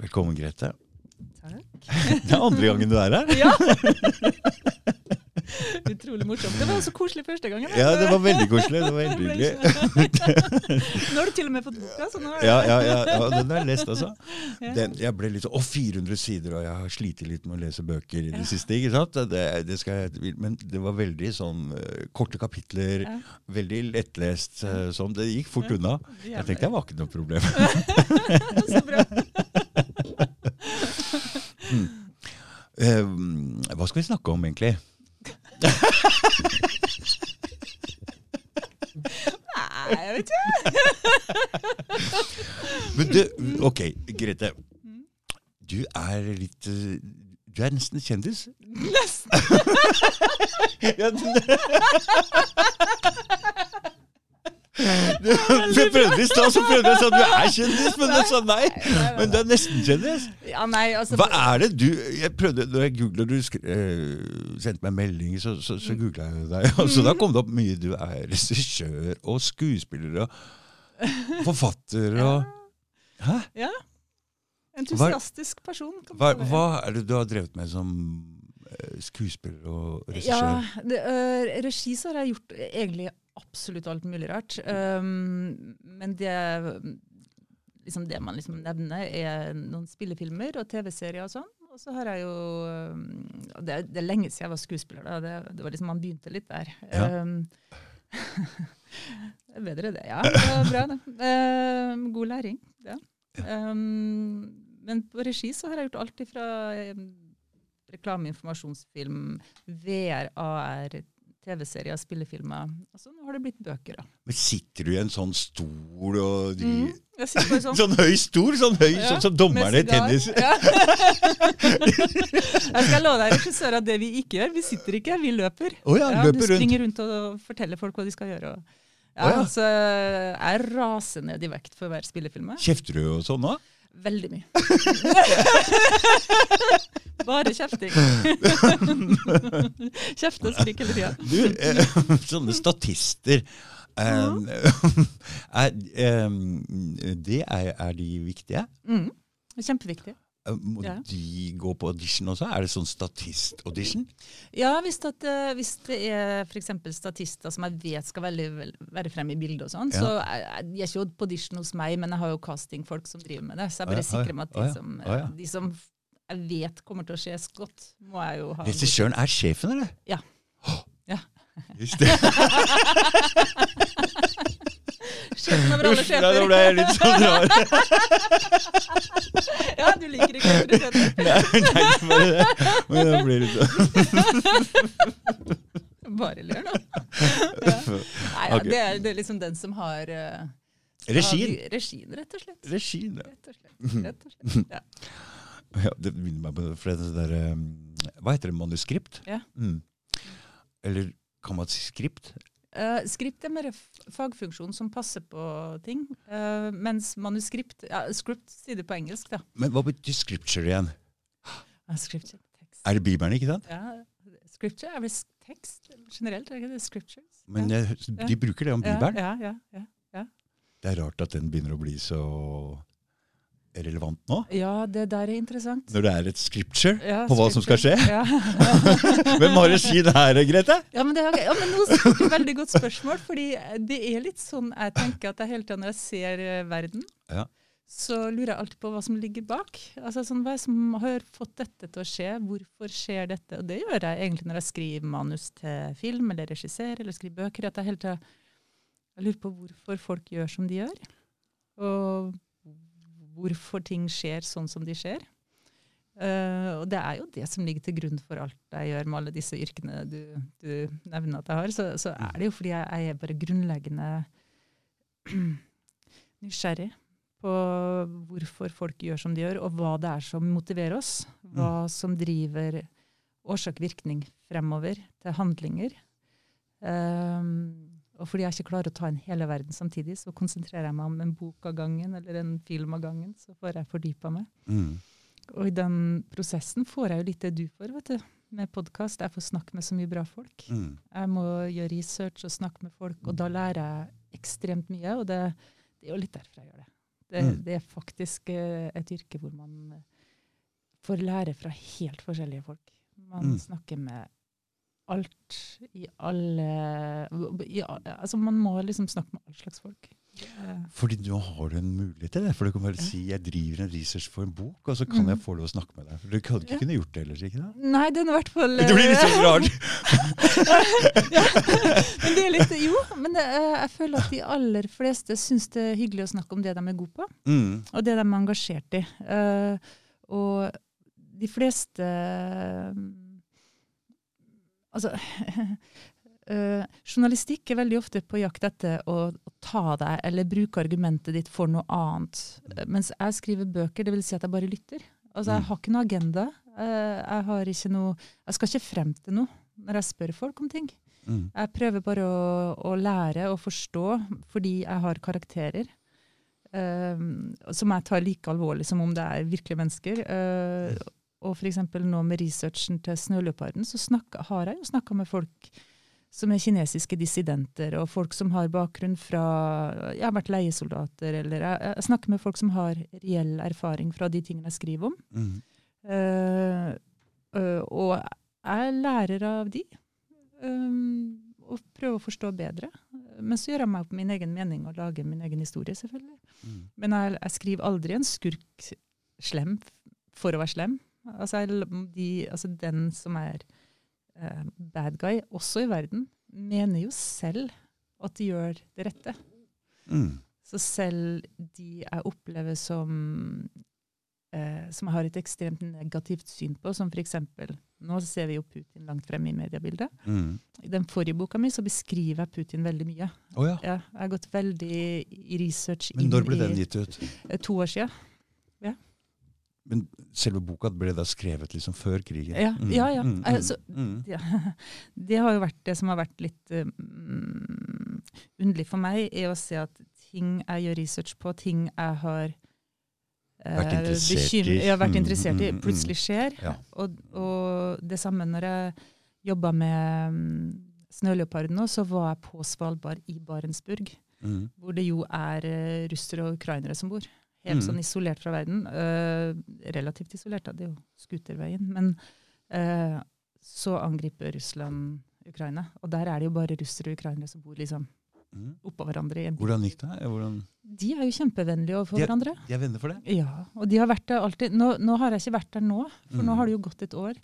Velkommen, Grete. Takk. Det er andre gangen du er her. Ja! Utrolig morsomt. Det var så koselig første gangen. Ja, det var veldig koselig. Det var veldig hyggelig. Nå har du til og med fått boka, så nå er det Ja, ja, ja, ja, den har jeg lest, altså. Den, jeg ble litt sånn Å, 400 sider, og jeg har slitt litt med å lese bøker i det siste. ikke sant? Det, det jeg, men det var veldig sånn eh, korte kapitler, veldig lettlest. eh, sånn. Det gikk fort unna. Jeg tenkte det var ikke noe problem. Så bra. Eh, hva skal vi snakke om, egentlig? Nei, jeg vet ikke. Men du, ok, Grete. Du er litt eh, Du er nesten kjendis. Nesten. Ja, du- Du, prøvde i stad, så prøvde jeg å si at du er kjendis, men du sa nei. Men du er nesten kjendis. Ja, nei, altså Hva er det du Jeg prøvde, Når jeg googla du eh, sendte meg meldinger, så, så, så googla jeg deg. Altså, så da kom det opp mye. Du er regissør og skuespiller og forfatter og Hæ? Ja. Entusiastisk person. kan Hva, hva er det du har drevet med som eh, skuespiller og Ja, regissør? det, uh, regi så har jeg gjort egentlig absolutt alt mulig rart. Um, men det, liksom det man liksom nevner, er noen spillefilmer og TV-serier og sånn. Og så har jeg jo og det, er- det er lenge siden jeg var skuespiller. da. Det, det var liksom Man begynte litt der. Ja. Um, det er bedre det. Ja, det var bra, det. Um, god læring. Ja. Um, men på regi så har jeg gjort alt ifra reklameinformasjonsfilm, reklame, informasjonsfilm, VR, AR, TV-serier, spillefilmer. Altså, nå har det blitt bøker, da. Men sitter du i en sånn stol og de, Mm. Sånn. Sånn høy stol? Sånn høy, Ja, sånn som dommerne i tennis? Ja. jeg skal love deg, regissør, at det vi ikke gjør, vi sitter ikke, vi løper. Oh, ja, Ja, du løper rundt. springer rundt og forteller folk hva de skal gjøre. Og, ja, oh, ja. Så jeg raser ned i vekt for hver spillefilm. Kjefter du og sånn òg? Veldig mye. Bare kjefting. Kjefte og skrike hele tida. Du, eh, sånne statister eh, er, eh, det er, er de viktige? Mm. Kjempeviktig. Eh, Må Ja. de gå på audition også? Er det sånn statist-audition? Ja, hvis, at, eh, hvis det er f.eks. statister som jeg vet skal veldig, være fremme i bildet, og sånn, Ja. så er ikke på audition hos meg, men jeg har jo castingfolk som driver med det. Så jeg bare sikrer meg at de som, de som jeg vet kommer til å skje godt, må jeg jo ha Regissøren er sjefen, eller? Ja. Ja. Just det. Sjefen over alle ja, nå ble jeg litt sånn rar. Ja, du liker ikke autoriteter. Nei, nei, bare det. Men det blir litt sånn Bare ler nå. Ja. Nei, ja, det, er, det er liksom den som har uh, Regien. Regien, rett og slett. Regien, ja. Rett og slett. Rett og slett. Ja. ja. Det minner meg på det, for det det der, um, Hva heter det? Manuskript? Ja. Mm. Eller kan man si skript? Eh, skript er mer fagfunksjon som passer på ting, Uh, mens manuskript ja, Script sier det på engelsk, da. Men hva betyr scripture igjen? Uh, scripture, tekst. Er det Bibelen, ikke sant? Ja, scripture er vel tekst generelt, er det? Scriptures? Men ja. de bruker det om Bibelen. Ja, ja, ja, ja. Det er rart at den begynner å bli så relevant nå. ja, det der er interessant. Når det er et scripture Ja, på hva som skal skje. Ja. Hvem har regi her, Grete? Ja, men, det er, ja, men et veldig godt spørsmål, fordi det er litt sånn jeg tenker at jeg hele tida når jeg ser eh, verden, Ja. så lurer jeg alltid på hva som ligger bak. Altså sånn, Hva som har fått dette til å skje? Hvorfor skjer dette? Og det gjør jeg egentlig når jeg skriver manus til film, eller regisserer, eller skriver bøker. at jeg hele tida lurer på hvorfor folk gjør som de gjør. Og hvorfor ting skjer sånn som de skjer. Uh, og det er jo det som ligger til grunn for alt jeg gjør med alle disse yrkene du, du nevner at jeg har. Så, så er det jo fordi jeg, jeg er bare grunnleggende nysgjerrig på hvorfor folk gjør som de gjør, og hva det er som motiverer oss. Hva som driver årsak-virkning fremover til handlinger. Um, og fordi jeg ikke klarer å ta inn hele verden samtidig, så konsentrerer jeg meg om en bok av gangen eller en film av gangen. Så får jeg fordypa meg. Mm. Og i den prosessen får jeg jo litt det du får, vet du. Med podkast. Jeg får snakke med så mye bra folk. Mm. Jeg må gjøre research og snakke med folk, og da lærer jeg ekstremt mye. Og det, det er jo litt derfor jeg gjør det. Det, Mm. det er faktisk eh, et yrke hvor man eh, får lære fra helt forskjellige folk. Man Mm. snakker med alt i alle i, Altså, man må liksom snakke med all slags folk. Eh, Fordi nå har du en mulighet til det. For du kan bare si jeg driver en research for en bok, og så kan Mm. jeg få lov å snakke med deg. For Du hadde ikke Ja. kunnet gjort det ellers, ikke det? Nei, det er i hvert fall Det blir litt eh, sånn rart. ja. Men det er litt Jo, men det, eh, jeg føler at de aller fleste syns det er hyggelig å snakke om det de er gode på. Mm. og det de er engasjert i. Uh, og de fleste Altså øh, Journalistikk er veldig ofte på jakt etter å, å ta deg eller bruke argumentet ditt for noe annet. Eh, Mens jeg skriver bøker, det vil si at jeg bare lytter. Altså, Jeg Mm. har ikke noe agenda. Eh, jeg, har ikke noe, jeg skal ikke frem til noe når jeg spør folk om ting. Mm. Jeg prøver bare å, å lære og forstå, fordi jeg har karakterer. Uh, som jeg tar like alvorlig som om det er virkelige mennesker. Uh, og f.eks. nå med researchen til Snøleoparden, så snakka- har jeg jo snakka med folk som er kinesiske dissidenter, og folk som har bakgrunn fra Jeg har vært leiesoldater, eller jeg, jeg snakker med folk som har reell erfaring fra de tingene jeg skriver om. Mm. Uh, uh, og jeg lærer av de, um, og prøver å forstå bedre. Men så gjør jeg meg opp min egen mening og lager min egen historie, selvfølgelig. Mm. Men jeg, jeg skriver aldri en skurk slem for å være slem. Altså, de, altså den som er uh, bad guy, også i verden, mener jo selv at de gjør det rette. Mm. Så selv de jeg opplever som uh, som jeg har et ekstremt negativt syn på, som f.eks. Nå ser vi jo Putin langt fremme i mediebildet. Mm. I den forrige boka mi så beskriver jeg Putin veldig mye. Oh, ja. Ja, jeg har gått veldig i research Men inn når ble den gitt ut? eh, to år siden. Men selve boka ble da skrevet liksom før krigen? Ja, Mm. ja, ja. Mm. Altså, Mm. Ja, det har jo vært det som har vært litt mm, underlig for meg, er å se at ting jeg gjør research på, ting jeg har eh, Vært interessert i. bekym- Ja, vært Mm, interessert i, mm, mm, plutselig skjer. Ja. Og, og det samme når jeg jobba med um, Snøleoparden nå, så var jeg på Svalbard i Barentsburg, Mm. hvor det jo er uh, russere og ukrainere som bor. Helt Mm. sånn isolert fra verden. Uh, relativt isolert, da. Det er jo skuterveien. Men uh, så angriper Russland Ukraina. Og der er det jo bare russere og ukrainere som bor liksom Mm. oppå hverandre. i en. Hvordan gikk det? Hvordan De er jo kjempevennlige overfor De er- hverandre. De er venner for det? Ja, og de har vært der alltid. Nå, nå har jeg ikke vært der nå, for nå Mm. har det jo gått et år.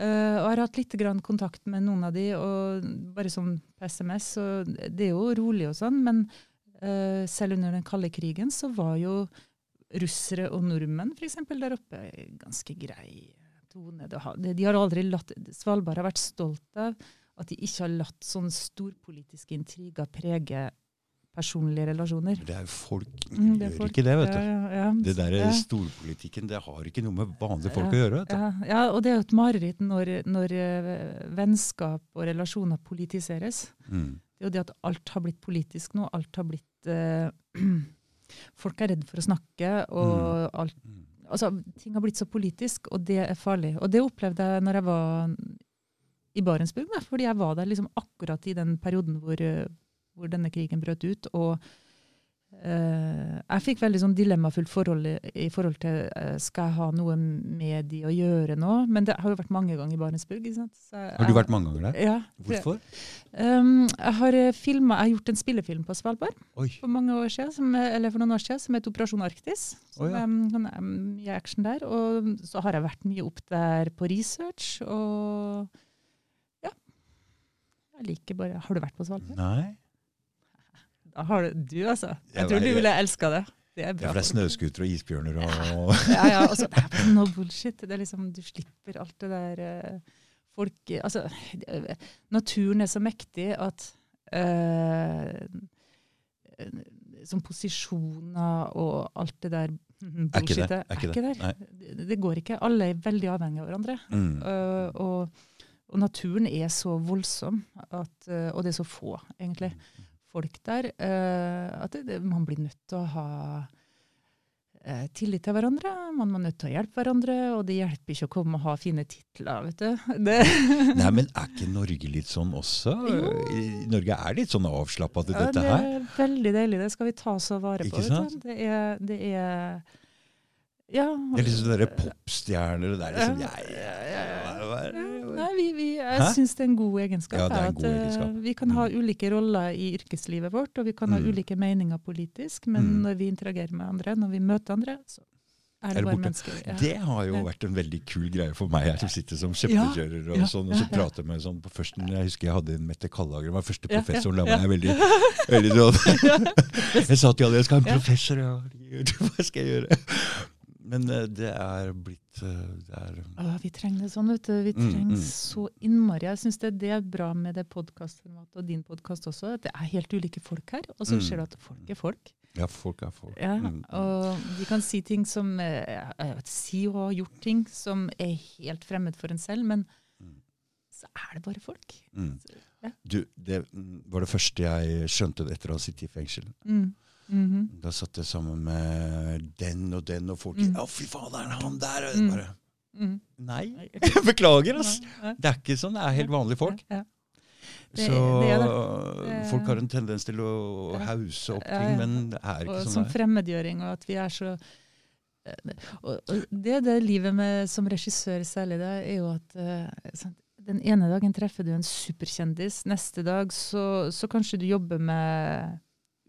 Uh, og jeg har hatt litt grann kontakt med noen av de, og bare sånn på SMS. Og det er jo rolig og sånn, men uh, selv under den kalde krigen så var jo russere og nordmenn for eksempel, der oppe er ganske grei tone. De har aldri latt, Svalbard har vært stolt av at de ikke har latt sånne storpolitiske intriger prege personlige relasjoner. Det er jo folk Mm, det er gjør folk. ikke det, vet du. Ja, ja. Det der Ja. storpolitikken det har ikke noe med vanlige folk å gjøre. vet du. Ja, ja, og det er jo et mareritt når, når eh, vennskap og relasjoner politiseres. Mm. Det er jo det at alt har blitt politisk nå. Alt har blitt eh, Folk er redd for å snakke, og alt, Mm. altså, ting har blitt så politisk, og det er farlig. Og det opplevde jeg når jeg var i Barentsburg, fordi jeg var der liksom akkurat i den perioden hvor, eh, hvor denne krigen brøt ut. og jeg fikk veldig sånn dilemmafullt forhold i, i forhold til eh, skal jeg ha noe med de å gjøre nå. Men det har jo vært mange ganger i Barentsburg. ikke sant? Så jeg- Har du vært mange ganger der? Ja. Hvorfor? Um, jeg har eh, filmet, jeg har gjort en spillefilm på Svalbard Oi. for, mange år siden, som, eller for noen år siden som het Operasjon Arktis. Som oh, ja. er sånn, mye action der. Og så har jeg vært mye opp der på research. Og ja. Jeg liker bare Har du vært på Svalbard? Nei. Har du, du altså. Jeg Jeg tror du ville elska det. Det er bra. er det er snøscootere og isbjørner og Ja, ja, og så, det er no bullshit. Det er liksom, du slipper alt det der eh, folk, altså, Naturen er så mektig at uh, Som posisjoner og alt det der Er ikke det? bullshitet Er ikke det? der. Det, går ikke. Alle er veldig avhengige av hverandre. Mm. Uh, og, og naturen er så voldsom, at, uh, og det er så få, egentlig, folk der, eh, at det, det, man blir nødt til å ha eh, tillit til hverandre. Man må nødt til å hjelpe hverandre, og det hjelper ikke å komme og ha fine titler. vet du. Det, Nei, men er ikke Norge litt sånn også? Jo. Norge er litt sånn avslappa til ja, dette det her. er veldig deilig. Det skal vi ta så vare på. Det er, det er Ja. Det er liksom sånne popstjerner og det er liksom Ja, jeg, ja, ja, ja. Nei, vi, vi, jeg syns det er en god egenskap. Ja, en god eh, egenskap. Mm. Vi kan ha ulike roller i yrkeslivet vårt, og vi kan ha Mm. ulike meninger politisk, men Mm. når vi interagerer med andre, når vi møter andre, så er Er det det bare mennesker. Ja. Det har jo vært en veldig kul greie for meg, jeg som sitter som kjempekjører og ja, sånn, og så prater med sånn på første, Jeg husker jeg hadde en Mette Kallager, var første Ja, ja, ja. meg veldig, veldig sånn Jeg sa til alle jeg skal ha en professor, ja. Hva skal jeg gjøre? Men eh, det er blitt eh, det er, ah, vi trenger det sånn, vet du. Vi Mm, trenger mm. så innmari. Jeg syns det, det er bra med det podkastformatet og din podkast også, at det er helt ulike folk her. Og så Mm. ser du at folk er folk. Ja, folk er folk. Ja, Mm. og de kan si ting som vet, Si og ha gjort ting som er helt fremmed for en selv, men Mm. så er det bare folk. Mm. Ja. Du, det mm, var det første jeg skjønte etter å ha sittet i fengsel. Mm. Mhm. Da satt jeg sammen med den og den, og folk Mm. Å, fy er han der! Og Mm. bare Mm. Nei, beklager, ass! Nei, nei. Det er ikke sånn. Det er helt vanlige folk. Ja, ja. Det- Så det det. folk har en tendens til å Ja. hause opp Ja, ting, ja. men det er ikke Og sånn som fremmedgjøring, og at vi er så eh, og, og Det det livet med, som regissør særlig, det er jo at sant, den ene dagen treffer du en superkjendis, neste dag så, så kanskje du jobber med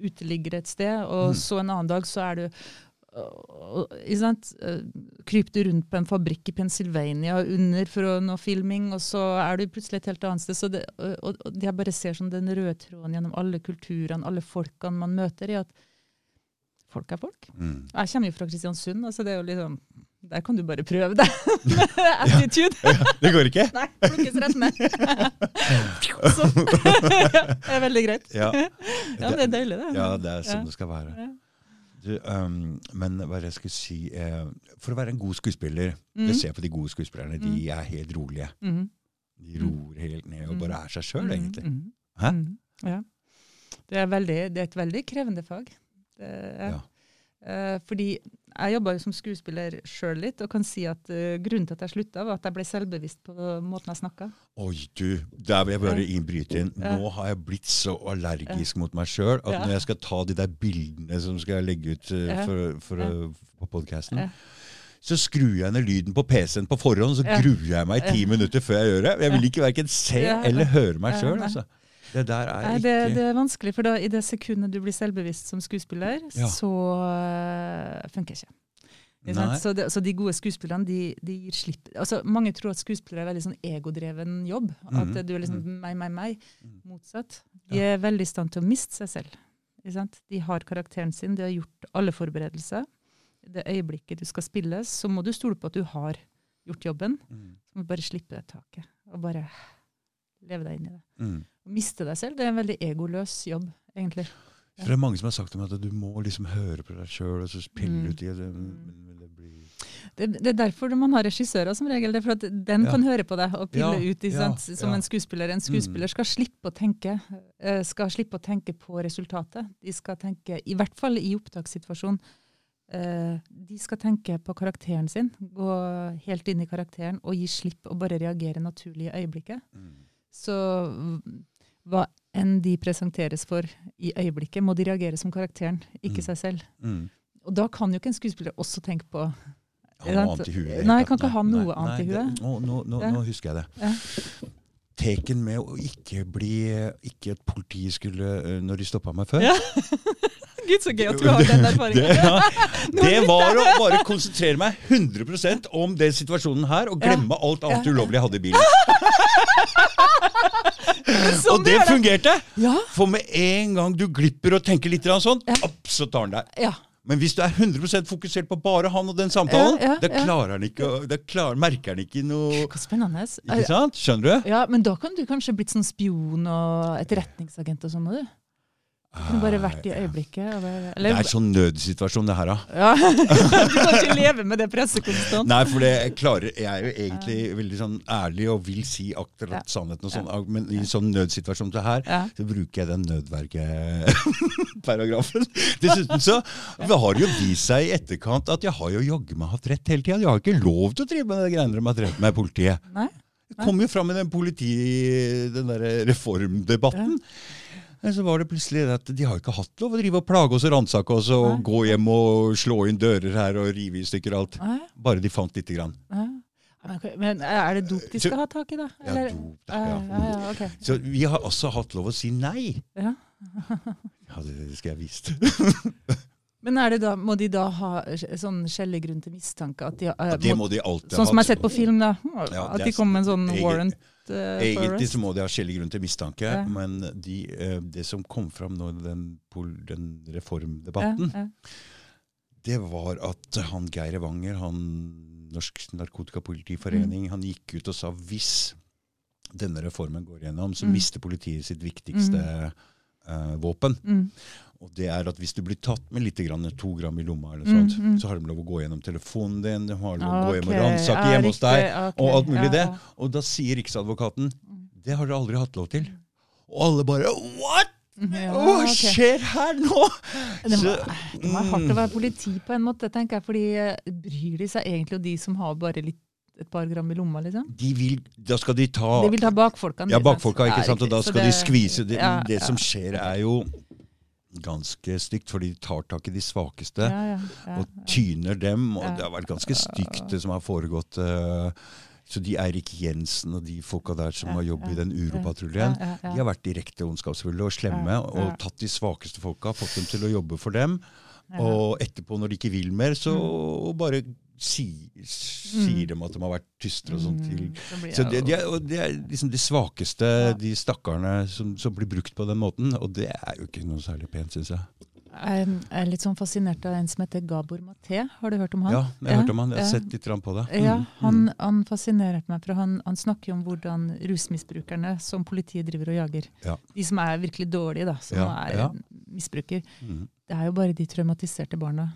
uteliggere et sted, og Mm. så en annen dag så er du og-? Eh, du rundt på en fabrikk i Pennsylvania under for å nå filming, og så er du plutselig et helt annet sted. Så det, og, og det jeg bare ser som den røde tråden gjennom alle kulturene, alle folkene man møter, i at folk er folk. Mm. Jeg kommer jo fra Kristiansund, altså det er jo liksom Der kan du bare prøve det. Attitude. ja, ja, Det går ikke? Nei, plukkes rett ned. Så det er veldig greit. Ja. Ja, det er deilig, det. Ja, det er sånn Ja. det skal være. Du, um, men hva jeg skulle si eh, For å være en god skuespiller Mm. Jeg ser på de gode skuespillerne. De Mm. er helt rolige. Mm. De roer helt ned og bare er seg sjøl, Mhm, egentlig. mhm, Hæ? mhm. Ja. Det er, veldig, det er et veldig krevende fag. Det er, Ja. Eh, fordi jeg jobba jo som skuespiller sjøl litt, og kan si at uh, grunnen til at jeg slutta, var at jeg ble selvbevisst på måten jeg snakka. Oi, du, der vil jeg bare innbryte inn. Ja. Nå har jeg blitt så allergisk mot meg sjøl at Ja. når jeg skal ta de der bildene som skal jeg legge ut uh, Ja. for, for, uh, på podkasten, Ja. så skrur jeg ned lyden på PC-en på forhånd, så gruer jeg meg i ti minutter før jeg gjør det. Jeg vil ikke verken se eller høre meg Ja, sjøl. Altså. Det der er Nei, ikke det, det er vanskelig, for da, i det sekundet du blir selvbevisst som skuespiller, Ja. så uh, funker ikke. Så, det, så de gode skuespillerne de, de gir slipp altså, Mange tror at skuespillere er veldig sånn egodreven jobb. At Mhm, du er liksom meg, meg, meg. Mhm. Motsatt. De er veldig i stand til å miste seg selv. De har karakteren sin, de har gjort alle forberedelser. Det øyeblikket du skal spille, så må du stole på at du har gjort jobben. Mm. Så må du bare slippe det taket, og bare leve deg inn i det. Mm. Miste deg selv, det er en veldig egoløs jobb, egentlig. For det er mange som har sagt meg at du må liksom høre på deg sjøl, og så pille Mm. ut i det. Mm. Men det blir Det, det er derfor man har regissører som regel. Det er for at den Ja. kan høre på deg og pille Ja, ut i, ja, sant? som ja. en skuespiller. En skuespiller skal slippe å tenke eh, skal slippe å tenke på resultatet. De skal tenke, i hvert fall i opptakssituasjonen, eh, de skal tenke på karakteren sin. Gå helt inn i karakteren og gi slipp og bare reagere naturlig i øyeblikket. mm. Så mm, hva enn de presenteres for i øyeblikket, må de reagere som karakteren, ikke Mm. seg selv. Mm. Og da kan jo ikke en skuespiller også tenke på Ha noe annet i huet. det Nei, jeg kan ikke ha Nei, noe annet nei, i huet. Nå, nå, nå, Ja. nå husker jeg det. Ja. Teken med å ikke bli Ikke at politiet skulle øh, Når de stoppa meg før. Ja. Gud, så gøy at du har den Det, erfaringen. ja, det var å bare konsentrere meg 100% om den situasjonen her, og glemme alt annet ulovlig jeg hadde i bilen. Sånn Og det fungerte! Ja. For med en gang du glipper og tenker litt sånn, Ja. opp, så tar han deg. ja. Men hvis du er 100 fokusert på bare han og den samtalen, Ja, da klarer han ikke, da klarer, merker han ikke noe Hva spennende. Ikke sant? Skjønner du? Ja, Men da kan du kanskje blitt sånn spion og etterretningsagent og sånn, du. Kunne bare vært i øyeblikket. Bare, Det er en sånn nødsituasjon, det her, da. ja. Du kan ikke leve med det presset konstant. Nei, for det jeg klarer Jeg er jo egentlig veldig sånn ærlig og vil si akkurat Ja. sannheten, og sånn, men i en sånn nødsituasjon som det her, så bruker jeg den nødvergeparagrafen. Dessuten så det har jo vist seg i etterkant at jeg har jo jaggu meg hatt rett hele tida. Jeg har ikke lov til å drive med de greiene de har drevet med, politiet. Nei? Det kom jo fram i den politi... den derre reformdebatten. Men Så var det plutselig at de har ikke hatt lov å drive og plage oss og ransake oss og Nei. gå hjem og slå inn dører her og rive i stykker alt. Nei? Bare de fant lite grann. Men, men er det dop de skal ha tak i, da? Ja, dop, da, Ja, ja. ja, okay. Så vi har også hatt lov å si nei. Ja. Ja, det skal jeg visst. Men det da, må de da ha sånn skjellig grunn til mistanke? At de, uh, Ja, det må, de alltid sånn som jeg har sett på film, da. At de er- kommer med en sånn warrant eh, Egentlig så må de ha skjellig grunn til mistanke, Ja. men de, eh, det som kom fram nå i den, den reformdebatten, ja. det var at han Geir Evanger, han Norsk Narkotikapolitiforening, han gikk ut og sa hvis denne reformen går gjennom, så Mm. mister politiet sitt viktigste eh, våpen. Mm. Og det er at hvis du blir tatt med litt grann, to gram i lomma, eller Mm, sånt, mm. så har de lov å gå gjennom telefonen din, de har lov å gå hjem og ransake ja, hjemme hos deg, okay. og alt mulig ja, det. Og da sier Riksadvokaten Mm. det har dere aldri hatt lov til. Og alle bare What?! Ja, Hva ok. skjer her nå?! Det må, det må være hardt å være politi på en måte, tenker jeg. fordi eh, bryr de seg egentlig om de som har bare litt, et par gram i lomma, liksom? De vil, da skal de ta De vil ta bakfolkene. Ja, bakfolka, ikke sant? Og da skal det, de skvise. Det, ja, det som skjer, er jo ganske stygt, fordi de tar tak i de svakeste. ja, ja, ja, og tyner dem. og. Det har vært ganske stygt, det som har foregått. eh, Så de Eirik Jensen og de folka der som har jobbet ja, i den uropatruljen, de har vært direkte ondskapsfulle og slemme og tatt de svakeste folka, fått dem til å jobbe for dem. Og etterpå, når de ikke vil mer, så bare si, sier dem at de har vært tystere og sånt. Mm, så så det, de er, det er liksom de svakeste, Ja. de stakkarene som, som blir brukt på den måten. Og det er jo ikke noe særlig pent, syns jeg. Jeg er litt sånn fascinert av en som heter Gabor Maté. Har du hørt om han? Ja, jeg har Ja, hørt om han. Jeg har ja. sett litt på det. Ja, Mm, han, mm. han fascinerte meg, for han, han snakker om hvordan rusmisbrukerne som politiet driver og jager, Ja. de som er virkelig dårlige, da, som Ja, er ja. misbruker, Mm. det er jo bare de traumatiserte barna.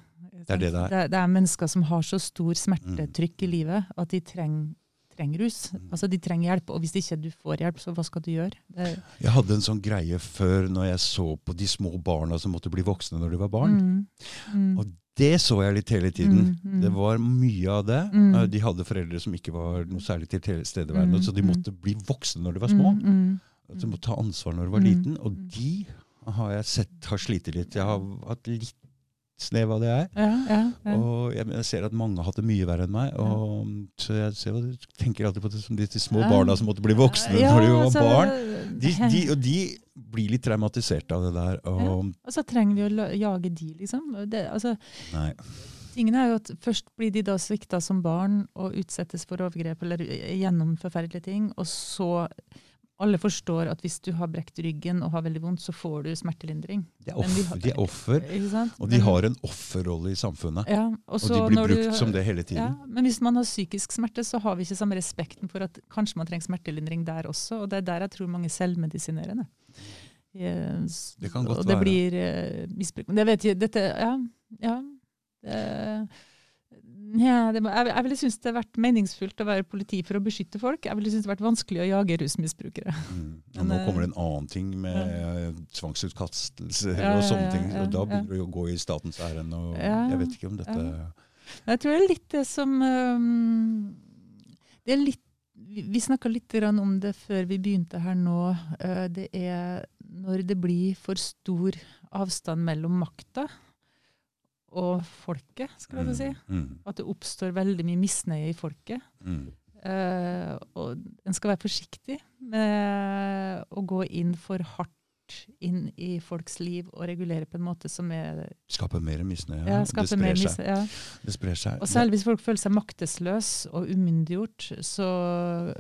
Det er det det er. Det det er mennesker som har så stor smertetrykk i livet at de trenger trenger rus. Mm. Altså De trenger hjelp, og hvis ikke du får hjelp, så hva skal du gjøre? Det, Jeg hadde en sånn greie før når jeg så på de små barna som måtte bli voksne når de var barn. Mm, mm, Og det så jeg litt hele tiden. Mm, mm. Det var mye av det. Mm. Eh, De hadde foreldre som ikke var noe særlig tilstedeværende, Mm, så de mm. måtte bli voksne når de var små. Mm, mm, de måtte ta ansvar når de var Mm. liten. Og de har jeg sett har slitt litt. Jeg har hatt litt snev av det, jeg. ja, ja, ja. Og jeg, jeg ser at mange har hatt det mye verre enn meg. Og, så jeg ser, tenker alltid på det som de, de små barna som måtte bli voksne Ja, når de var altså, barn. De, de, og de blir litt traumatisert av det der. Og, Og så trenger vi å jage de, liksom. Det, altså, nei. tingen er jo at Først blir de da svikta som barn og utsettes for overgrep eller gjennom forferdelige ting. Og så Alle forstår at hvis du har brekt ryggen og har veldig vondt, så får du smertelindring. De er, offer, har- de er offer, Ikke sant? og de har en offerrolle i samfunnet. ja, og, Og de blir når du- brukt som det hele Ja, tiden. men hvis man har psykisk smerte, så har vi ikke samme respekten for at kanskje man trenger smertelindring der også. Og det er der jeg tror mange selvmedisinerer. det. Det kan godt og det være. blir uh, misbruk. Det vet jeg, dette, ja, ja. Det, ja, det, må- jeg, jeg ville synes det har vært meningsfullt å være politi for å beskytte folk. Jeg ville synes det har vært vanskelig å jage rusmisbrukere. Mm. Og nå eh, kommer det en annen ting med ja. tvangsutkastelser Ja, og sånne ting. Og da begynner det å gå i statens ærend. Og jeg vet ikke om dette. Jeg tror det er litt det som um, Det er litt Vi, snakka litt grann om det før vi begynte her nå. øh, det er når det blir for stor avstand mellom makta og folket, skal jeg si. Mm, At det oppstår veldig mye misnøye i folket. mm, Uh, og en skal være forsiktig med å gå inn for hardt inn i folks liv og regulere på en måte som er Skaper mer misnøye. ja, skaper mer misnøye. ja. Det sprer seg. Og særlig hvis folk føler seg maktesløse og umyndiggjort, så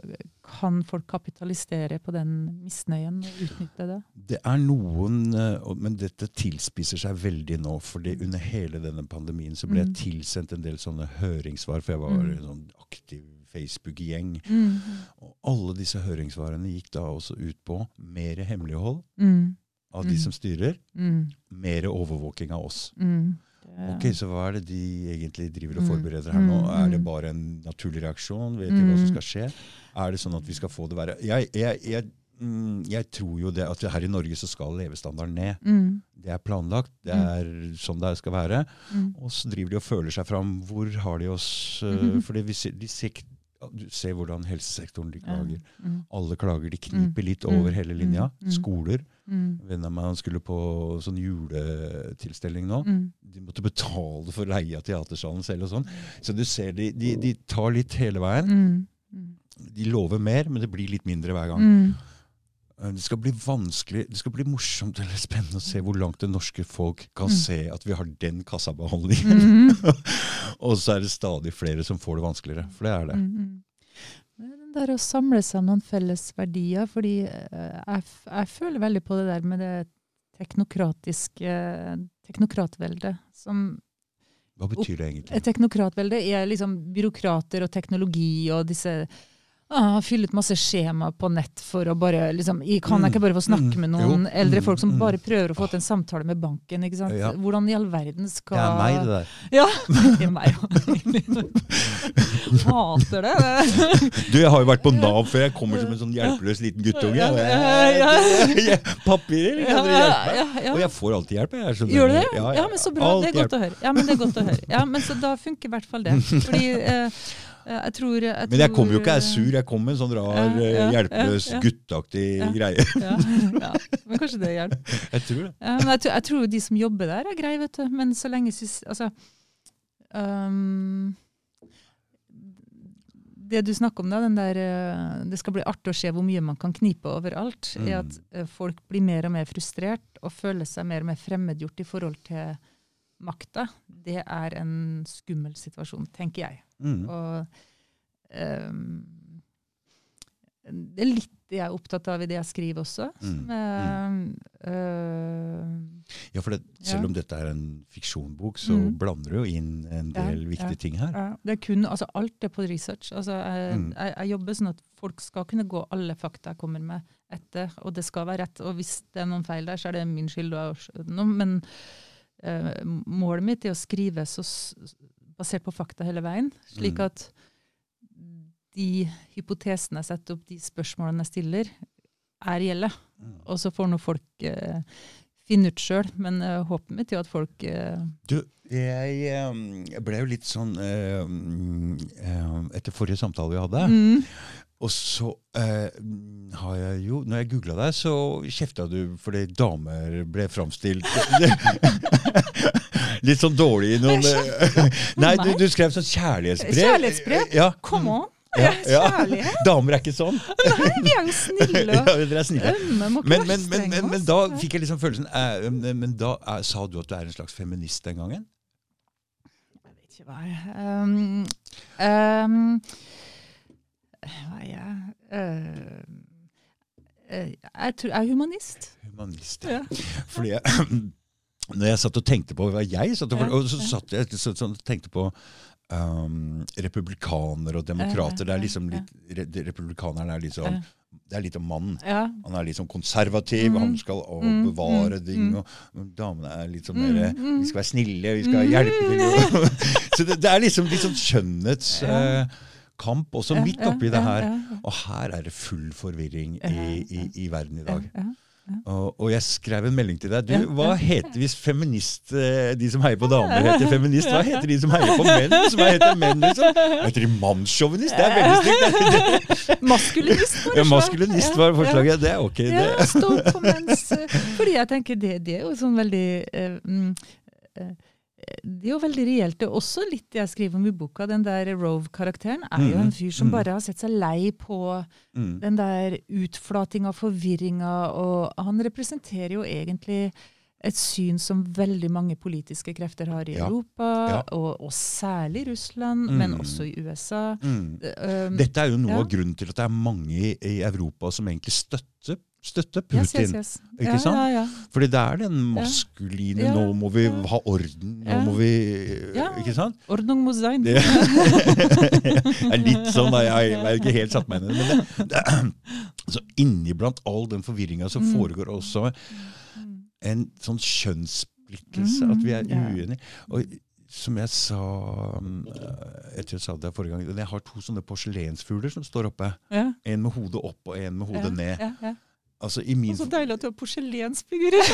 kan folk kapitalisere på den misnøyen og utnytte det. Det er noen, eh, men dette tilspisser seg veldig nå. fordi under hele denne pandemien så ble jeg Mm. tilsendt en del sånne høringssvar, for jeg var Mm. sånn aktiv Facebook-gjeng. Mm. Og alle disse høringssvarene gikk da også ut på mer hemmelighold Mm. av de Mm. som styrer, Mm. mer overvåking av oss. Mm. Ok, Så hva er det de egentlig driver og Mm. forbereder her nå? Er det bare en naturlig reaksjon? Vet de hva som skal skje? Er det sånn at vi skal få det verre? Jeg, jeg, jeg, jeg tror jo det at her i Norge så skal levestandarden ned. Mm. Det er planlagt. Det er sånn det skal være. Og så driver de og føler seg fram. Hvor har de oss uh, Mhm. Fordi vi ser, de ser, ikke- du ser hvordan helsesektoren de klager. Mm. Alle klager. De kniper litt Mm. over hele linja. Mm. Mm. Skoler. Mm. Venn av meg skulle på sånn juletilstelning nå. Mm. De måtte betale for leie av teatersalen selv og sånn. Så du ser de, de, de tar litt hele veien. Mm. Mm. De lover mer, men det blir litt mindre hver gang. Eh, Det skal bli vanskelig, det skal bli morsomt eller spennende å se hvor langt det norske folk kan Mm. se at vi har den kassabehandlingen. Mm. og så er det stadig flere som får det vanskeligere. For det er det. Mm, -hmm. Det er å samle seg noen felles verdier, fordi eh, jeg, jeg føler veldig på det der med det teknokratiske teknokratveldet. Som Hva betyr det egentlig? Teknokratveldet teknokratvelde er liksom byråkrater og teknologi og disse ah, Fylle ut masse skjema på nett for å bare liksom Kan jeg ikke bare få snakke Mm, med mm, noen jo, eldre mm, folk som mm. bare prøver å få til en samtale med banken? ikke sant? Ja. Hvordan i all verden skal Det er meg, det der. Ja, det er meg. Hater det. Du, jeg har jo vært på Nav før. Jeg kommer som en sånn hjelpeløs liten guttunge. Papirer, kan dere hjelpe meg? Og jeg får alltid hjelp. Jeg, skjønner. Gjør du det? Ja, Ja, men så bra. Alt Det er godt å høre. Ja, men det er godt å høre. Ja, men så da funker i hvert fall det. Fordi eh, jeg tror jeg Men jeg kom kommer jo ikke jeg er sur, jeg kommer med en sånn rar, Ja, eh, ja, hjelpeløs, ja, gutteaktig greie. Men kanskje det hjelper. Jeg tror det. Jeg, tror- jeg tror de som jobber der, er greie, vet du. Men så lenge. Altså um, Det du snakker om, da, den der eh, Det skal bli artig å se hvor mye man kan knipe overalt. Mm. er at eh, folk blir mer og mer frustrert og føler seg mer og mer fremmedgjort i forhold til makta. Det er en skummel situasjon, tenker jeg. Mm. Og um, det er litt det jeg er opptatt av i det jeg skriver også. Mm. Som er, uh, Ja, for det, Ja. selv om dette er en fiksjonbok, så Mm. blander du jo inn en Ja, del viktige ja. ting her. ja, det er kun, altså alt er på research. Altså, jeg, Mm. jeg, jeg jobber sånn at folk skal kunne gå alle fakta jeg kommer med etter, og det skal være rett. Og hvis det er noen feil der, så er det min skyld. Og, men målet mitt er å skrive så, basert på fakta hele veien, slik Mm. at de hypotesene jeg setter opp, de spørsmålene jeg stiller, er reelle. Mm. Og så får nå folk eh, finne ut sjøl. Men eh, håpet mitt er jo at folk eh, Du, jeg, eh, ble jo litt sånn eh, eh, Etter forrige samtale vi hadde, mm, og så eh, har jeg jo Når jeg googla deg, så kjefta du fordi damer ble framstilt Litt sånn dårlig i noen Nei, du, du skrev sånn kjærlighetsbrev. Kjærlighetsbrev? Ja. Come on! Ja, ja. Damer er ikke sånn. Nei, vi er jo snille Ja, dere er snille. Men, men, men, men, da fikk jeg liksom følelsen eh, men- Men da eh, sa du at du er en slags feminist den gangen? Jeg vet ikke hva jeg um, um, Hva er jeg? Uh, uh, jeg, tror, jeg er humanist. Humanist. Ja. Fordi jeg, når jeg satt og tenkte på hva jeg satt og, og så satt jeg så, så tenkte på um, republikanere og demokrater. Det er liksom litt, re, Republikanerne er litt sånn Det er litt om mannen. Ja. Han er litt sånn konservativ, Mm. han skal Mm, bevare mm, ting. mm. Og, damene er litt sånn Mm, mer mm. Vi skal være snille, vi skal Mm. hjelpe til. så det, det er liksom litt sånn skjønnhets... Ja. Også, Ja, midt ja, oppi det her. ja, ja. Og her er det full forvirring i, i, i verden i dag. Ja, Og, og jeg skrev en melding til deg. Du, hva heter hvis feminist eh, De som heier på damer, heter feminist? Hva heter de som heier på menn? Som heter menn, liksom? Heter de mannssjåvinist? Det er veldig stygt. ja. Maskulinist, var Ja, maskulinist var forslaget. Det er ok. Ja, Det. stå på mens Fordi jeg tenker det, det er jo sånn veldig eh, mm, eh, det er jo veldig reelt. Det er også litt jeg skriver om i boka. Den der Rove-karakteren er jo Mm, en fyr som mm. bare har sett seg lei på Mm. den der utflatinga, forvirringa, og han representerer jo egentlig et syn som veldig mange politiske krefter har i Ja. Europa, Ja. og, og særlig Russland, Mm. men også i USA. Mm. Um, Dette er jo noe Ja. av grunnen til at det er mange i, i Europa som egentlig støtter, støtter Putin. yes, yes, yes. Ikke ja, sant? Ja, ja. Fordi det er den maskuline Ja. 'nå må vi ha orden', 'nå må vi. Ikke sant? Ordnung muss sein. Det er litt sånn, da. Jeg har ikke helt satt meg inn i det. Men det, det så inni blant all den forvirringa som Mm. foregår også en sånn kjønnssplittelse, at vi er uenige. Og som jeg sa mm, etter jeg sa det forrige gang, jeg har to sånne porselensfugler som står oppe. Ja, En med hodet opp og en med hodet ja, ned. Ja. Altså i min så deilig at du har porselensfigurer.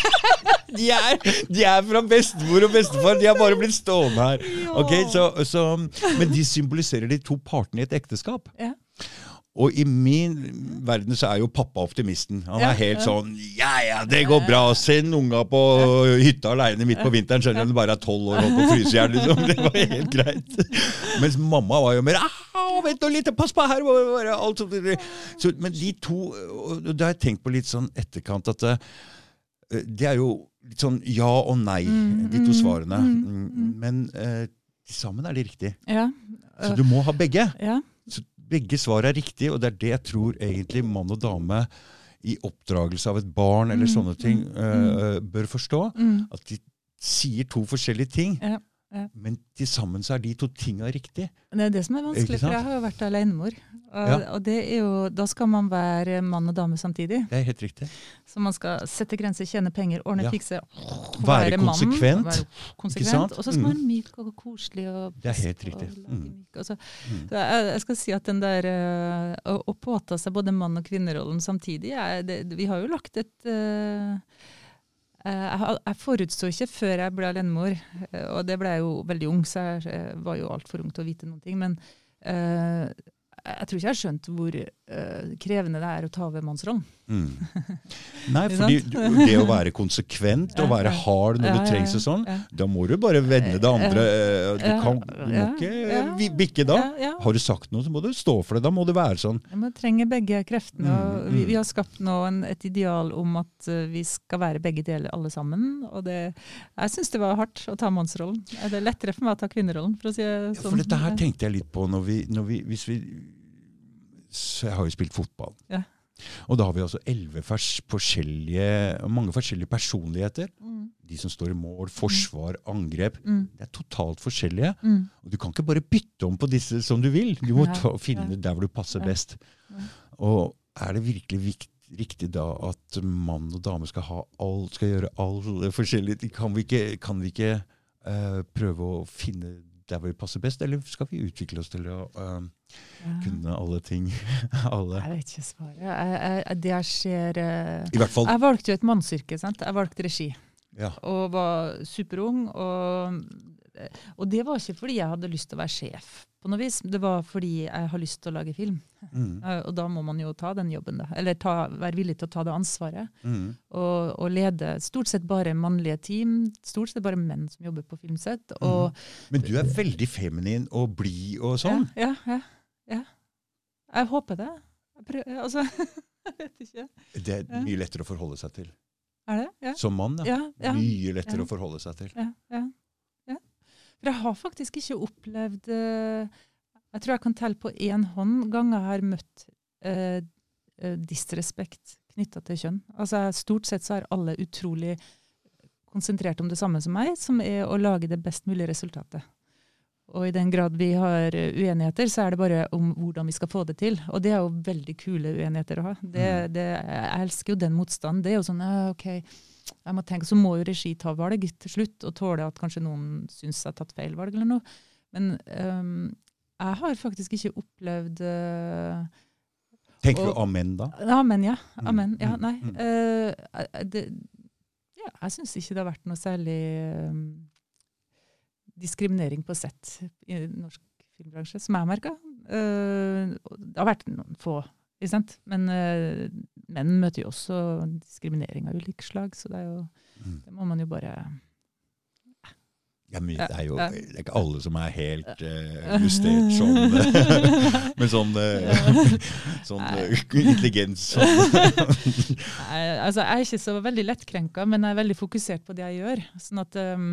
de, er, de er fra bestemor og bestefar, de har bare blitt stående her. Ja. Ok, så, så, Men de symboliserer de to partene i et ekteskap. Ja. Og i min verden så er jo pappa optimisten. Han Ja, er helt ja. sånn Ja, ja, det går bra. Send unga på hytta aleine midt på vinteren, selv om du bare er tolv år og holder på å fryse i hjel. Liksom. Det var helt greit. Mens mamma var jo mer «Ah, Vent nå litt, pass på her! alt sånt». Så, men de to og Det har jeg tenkt på litt sånn etterkant at eh, det er jo litt sånn ja og nei, Mm, de to mm, svarene. mm. Men eh, sammen er de riktige. Ja. Så du må ha begge. ja. Begge svar er riktige, og det er det jeg tror egentlig mann og dame i oppdragelse av et barn eller Mm, sånne ting mm, uh, bør forstå. Mm. At de sier to forskjellige ting, Ja, ja. men til sammen så er de to tinga riktige. Det er det som er vanskelig, for jeg har jo vært alenemor. Og, Ja. og det er jo, da skal man være mann og dame samtidig. Det er helt riktig. Så man skal sette grenser, tjene penger, ordne, Ja. fikse. Være mann, konsekvent. være Ikke konsekvent? Og så skal man Mm. være myk og koselig. Og Det er helt riktig. og Mm. så- Mm. Så jeg, jeg skal si at den der eh, å, å påta seg både mann- og kvinnerollen samtidig er, det, Vi har jo lagt et eh, jeg, har- forutså ikke før jeg ble alenemor, eh, og det ble jeg jo veldig ung, så jeg eh, var jo altfor ung til å vite noen ting. Men eh, jeg tror ikke jeg har skjønt hvor eh, krevende det er å ta over mannsrollen. Mm. Nei, fordi det å være konsekvent og være hard når Ja, det ja, trengs og sånn, Ja. da må du bare vende det andre. eh, Du, kan, du må ikke bikke da. Ja, ja. Har du sagt noe, så må du stå for det. Da må det være sånn. Ja, Man trenger begge kreftene. Mm, vi, mm. vi har skapt nå en, et ideal om at eh, vi skal være begge deler alle sammen. og det, Jeg syns det var hardt å ta mannsrollen. Det er lettere for meg å ta kvinnerollen. for å si det Ja, sånn. for dette her tenkte jeg litt på når vi, når vi, hvis vi så Jeg har jo spilt fotball. Ja. Og da har vi altså elleve forskjellige, mange forskjellige personligheter. Mm, De som står i mål, forsvar, angrep. mm, Det er totalt forskjellige. mm. Og du kan ikke bare bytte om på disse som du vil. Du må ta, finne der hvor du passer best. Ja. Og er det virkelig viktig riktig da at mann og dame skal ha alt, skal gjøre alt forskjellig? Kan vi ikke, kan vi ikke uh, prøve å finne der hvor vi passer best, eller skal vi utvikle oss til å uh, Ja. kunne alle ting? alle. Jeg vet ikke svaret. Jeg, jeg, det hvert fall Jeg valgte jo et mannsyrke. sant? Jeg valgte regi. ja. Og var superung. Og, og det var ikke fordi jeg hadde lyst til å være sjef, på noe vis. Det var fordi jeg har lyst til å lage film. Mm, Eh, Og da må man jo ta den jobben, da. Eller ta, være villig til å ta det ansvaret. mm, Og, og lede stort sett bare mannlige team. Stort sett bare menn som jobber på filmsett. Og, Men du er veldig feminin og blid og sånn. Ja, ja, ja, ja. Jeg håper det. Jeg prøver, altså, jeg vet ikke. Det er mye lettere å forholde seg til. Er det? Ja. Som mann, ja. Ja, ja, Mye lettere å forholde seg til. ja, ja. For jeg har faktisk ikke opplevd eh, Jeg tror jeg kan telle på én hånd ganger jeg har møtt eh, eh, disrespekt knytta til kjønn. Altså Stort sett så er alle utrolig konsentrert om det samme som meg, som er å lage det best mulige resultatet. Og i den grad vi har uenigheter, så er det bare om hvordan vi skal få det til. Og det er jo veldig kule uenigheter å ha. Det, Mm. det, jeg elsker jo den motstanden. Det er jo sånn ja, OK, jeg må tenke, så må jo regi ta valg til slutt, og tåle at kanskje noen syns jeg har tatt feil valg eller noe. Men um, jeg har faktisk ikke opplevd uh, Tenker du amen da? Amen, ja. Mm, Amen. Ja, mm, nei. Eh, det, ja, jeg syns ikke det har vært noe særlig um, diskriminering på sett i norsk filmbransje, som jeg merker. Uh, det har vært noen få, ikke sant? men uh, menn møter jo også diskriminering av ulike slag, så det, jo, Mm. det må man jo bare Ja, men det er jo det er ikke alle som er helt uh, justert sånn med sånn, uh, sånn intelligens. Sånn. Nei, altså, jeg er ikke så veldig lettkrenka, men jeg er veldig fokusert på det jeg gjør. Sånn at um,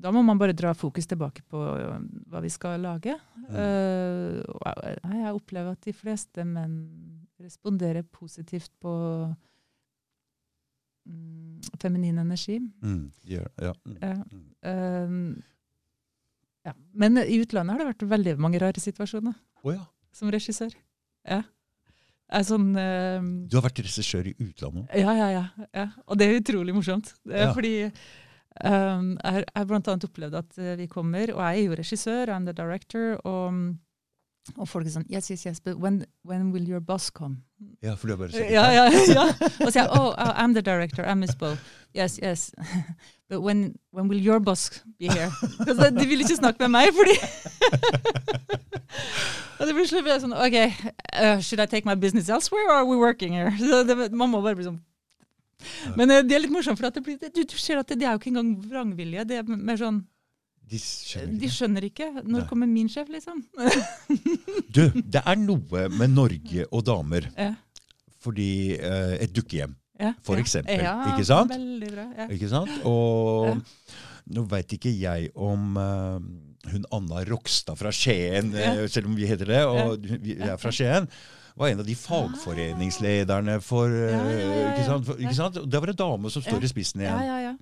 Da må man bare dra fokus tilbake på um, hva vi skal lage. Uh, jeg, opplever at de fleste menn responderer positivt på mm, feminin energi. Mm, Yeah, yeah. Mm. Ja. Mm. Um, ja. Men i utlandet har det vært veldig mange rare situasjoner oh, ja. som regissør. Ja. sånn uh, Du har vært regissør i utlandet. Ja, ja, ja, ja. Og det er utrolig morsomt. Fordi um, jeg har- annet opplevd at eh, vi kommer, og jeg er jo regissør, I'm the director, og, og folk er sånn Yes, yes, yes, but when, when will your boss come? Ja, for du har bare sett Ja, ja, ja. Og så sier jeg oh, oh, I'm the director, I'm Miss Bo. Yes, yes. But when, when will your boss be here? Altså, de vil ikke snakke med meg, fordi Og det blir sånn OK, uh, should I take my business elsewhere, or are we working here? Så det, man må bare bli sånn Men eh, det er litt morsomt, for at det blir, du, du ser at det, det er jo ikke engang vrangvilje. Det er mer sånn De skjønner De ikke. skjønner ikke. Når Nei. kommer min sjef, liksom? Du, det er noe med Norge og damer. Ja. Fordi eh, Et dukkehjem, Ja, For eksempel, Ja, ikke sant? Veldig bra. Ja. ikke sant? Og nå veit ikke jeg om uh, hun Anna Rokstad fra Skien, eh, selv om vi heter det, og vi er fra Skien, var en av de fagforeningslederne for, eh, Ja, ja, ja, ikke ja. sant? Ikke sant? Det var en dame som står Ja. i spissen igjen. ja, ja.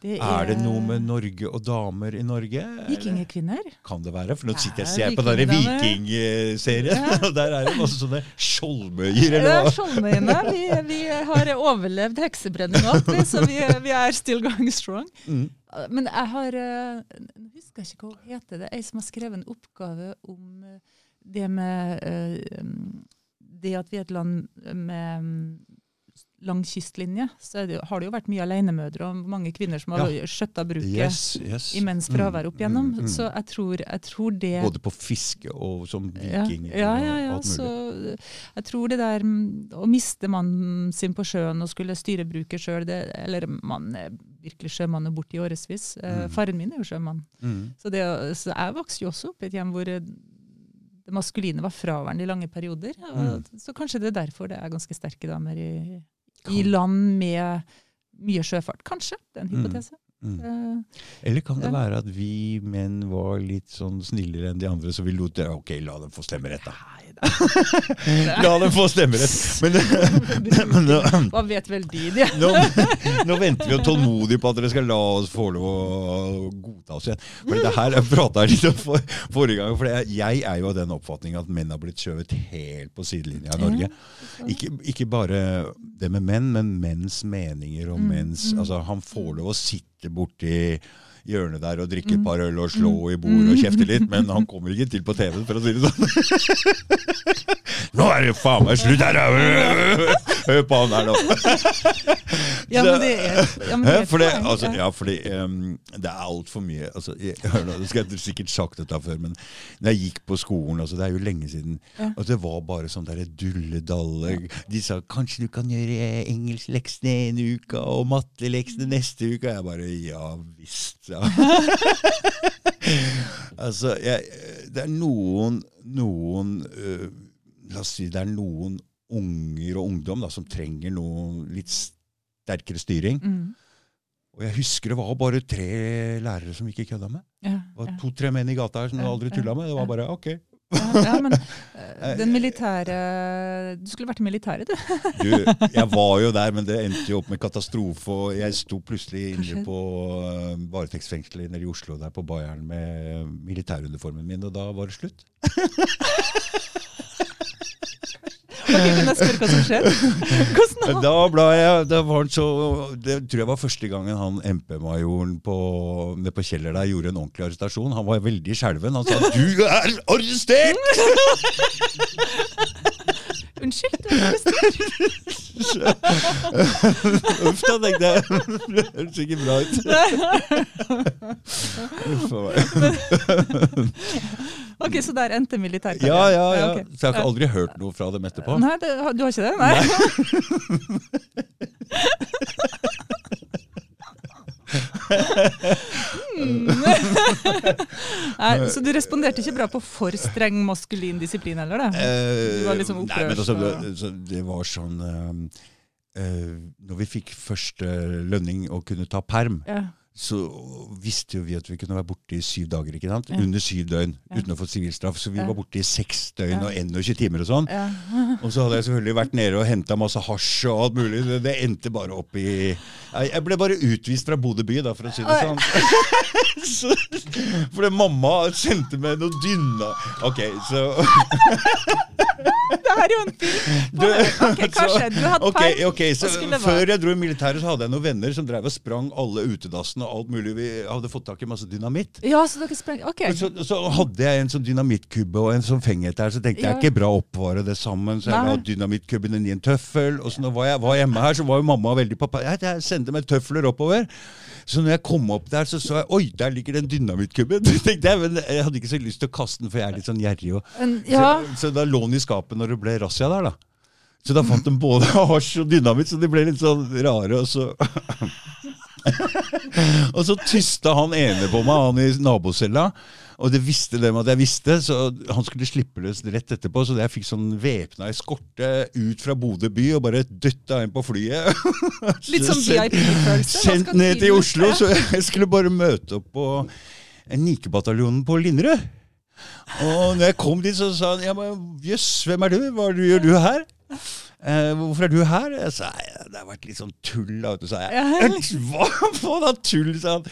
Det Er det noe med Norge og damer i Norge? Vikingekvinner? Kan det være? For nå sitter jeg og er ser på denne vikingserien, Ja. og der er det masse sånne skjoldmøyer, eller er hva? Skjoldmøyene. Vi, vi har overlevd heksebrenning og alt, så vi, vi er still going strong. Mm. Men jeg har jeg husker ikke hva hun heter. Det er ei som har skrevet en oppgave om eh, det med eh, um, Det at vi er et land med um, lang kystlinje, så det, har det jo vært mye alenemødre og mange kvinner som har skjøtta bruket Yes, yes. imens fravær opp igjennom. Mm, mm, mm. Så jeg tror, jeg tror det Både på fiske og som viking ja, ja, ja. alt Så jeg tror det der mm, å miste mannen sin på sjøen og skulle styre bruket sjøl, eller man er virkelig sjømann og borte i årevis. Eh, Mm. Faren min er jo sjømann. Mm. Så, det, så jeg vokste jo også opp i et hjem hvor eh, det maskuline var fraværende i lange perioder. Og, Så kanskje det er derfor det er ganske sterke damer i, i land med mye sjøfart. Kanskje. Det er en Mm. hypotese. Mm. Mm. Eller kan det være at vi menn var litt sånn snillere enn de andre, så vi lot det Ok, la dem få stemmerett, da. La dem få stemmerett! Men, men Hva vet vel de? de? nå, nå venter vi jo tålmodig på at dere skal la oss få lov å godta oss igjen. For det her jeg prata litt om for, forrige gang. For jeg, jeg er jo av den oppfatning at menn har blitt skjøvet helt på sidelinja i Norge. Ikke, ikke bare det med menn, men menns meninger og Mm, menns mm. altså Han får lov å sitte borti hjørnet der og drikke et Mm. par øl og slå i bordet og kjefte litt, men han kommer ikke til på TV, for å si det sånn. Nå er det faen meg slutt her! Hør på han her nå. Ja, men det er, ja, men det er altså, ja. fordi um, det er altfor mye altså, jeg, hør nå, Det skal sikkert sagt dette før, men når jeg gikk på skolen altså, Det er jo lenge siden. Altså, det var bare sånn der dulledalle. De sa 'kanskje du kan gjøre engelskleksene en uke og matteleksene neste uke'. Og jeg bare 'ja visst', ja. altså, jeg, det er noen, noen uh, La oss si det er noen unger og ungdom da, som trenger noe litt sterkere styring. Mm. Og jeg husker det var bare tre lærere som ikke kødda med. Ja, Det var ja. to-tre menn i gata her som Ja, aldri tulla med. Det var bare ok. Ja, men eh, den militære Du skulle vært i militæret, du. Du, jeg var jo der, men det endte jo opp med katastrofe. Og jeg sto plutselig inne på uh, varetektsfengselet nede i Oslo der på Bayern med militæruniformen min, og da var det slutt. Ok, kan jeg spørre hva som? Hvordan Da ble jeg, da var han så, Det tror jeg var første gangen han MP-majoren på, på Kjeller der gjorde en ordentlig arrestasjon. Han var veldig skjelven. Han sa 'du er arrestert'! Unnskyld, du er arrestert. Uff da, tenkte jeg. Det høres ikke bra ut. Uff a meg. Ok, så der endte militærkarrieren. Ja, ja, ja. Så jeg har aldri hørt noe fra dem etterpå. Nei, det, du har ikke det? Nei. Nei, så du responderte ikke bra på for streng maskulin disiplin heller, da? Eh, Du var liksom nei, men altså, det, var sånn uh, eh, Når vi fikk første lønning og kunne ta perm, Ja. Så visste jo vi at vi kunne være borte i syv dager. ikke sant? Ja. Under syv døgn Ja. uten å få sivilstraff. Så vi Ja. var borte i seks døgn og 21 timer og sånn. Og så hadde jeg selvfølgelig vært nede og henta masse hasj og alt mulig. Det, det endte bare opp i Jeg ble bare utvist fra Bodø by, da, for å si det sånn. så, fordi mamma sendte meg noe dynna Ok, så Det er jo en film! Okay, hva skjedde? Du hadde Ok, feil. ok, så Før jeg dro i militæret, så hadde jeg noen venner som drev og sprang alle utedassene og alt mulig. Vi hadde fått tak i masse dynamitt. Ja, så dere sprang Ok. Så, så hadde jeg en sånn dynamittkubbe og en sånn fengete her, så tenkte jeg Ja. ikke bra å oppvare det sammen. Så jeg la dynamittkubben i en tøffel. Og så når jeg var hjemme her, så var jo mamma veldig pappa. Jeg, jeg tøfler oppover. Så når jeg kom opp der, så så jeg oi, der ligger den dynamittkubben. tenkte jeg, Men jeg hadde ikke så lyst til å kaste den, for jeg er litt sånn gjerrig. Og, ja, så, så da lå den i skapet når det ble razzia der, da. Så da fant de både hasj og dynamitt, så de ble litt sånn rare. Og så Og så tysta han ene på meg, han i nabocella. Og det visste dem at jeg visste, så han skulle slippe løs rett etterpå. Så jeg fikk sånn væpna eskorte ut fra Bodø by og bare dytta inn på flyet. litt sånn VIP-følelse. Sendt ned til Oslo, så jeg skulle bare møte opp på Nikebataljonen på Linderud. Og når jeg kom dit, så sa han ja, men jøss, hvem er du? Hva er gjør du her? Eh, hvorfor er du her? Jeg sa det har vært litt sånn tull. Da, sa jeg. Hva for da tull? sa han.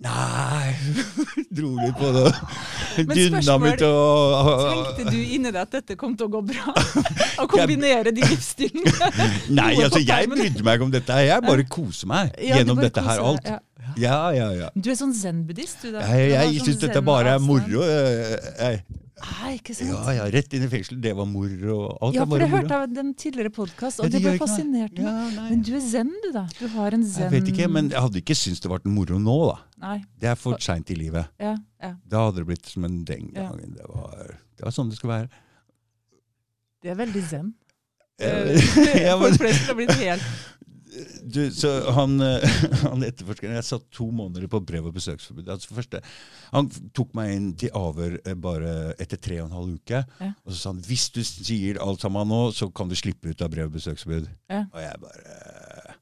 Nei Dro litt på det. Men og Tenkte du inni deg at dette kom til å gå bra? Å kombinere de livsstilene? Nei, altså jeg brydde meg ikke om dette. Jeg bare koser meg Ja, gjennom dette her alt. deg, ja. Ja, ja, ja. Du er sånn zen-buddhist, du da? Jeg, jeg, jeg sånn syns dette bare er moro. Jeg, Nei, ikke sant? ja, ja, rett inn i fengsel. Det var moro. Alt Ja, for jeg hørte av den tidligere podkast, og det det ble fascinert. Ja. Men du er zen, du, da. Du har en zen Jeg vet ikke, men jeg hadde ikke syntes det var moro nå, da. Nei. Det er for seint i livet. Ja, ja. Da hadde det blitt som en den Ja. gangen. Det var, det var sånn det skulle være. Det er veldig zen. For ja, men- Folk flest har blitt helt du, så han, eh, han etterforskeren Jeg satt to måneder på brev- og besøksforbud. Altså første, han tok meg inn til avhør eh, bare etter tre og en halv uke. Ja. Og så sa han hvis du sier alt sammen nå, så kan du slippe ut av brev- og besøksforbud. Ja. Og jeg bare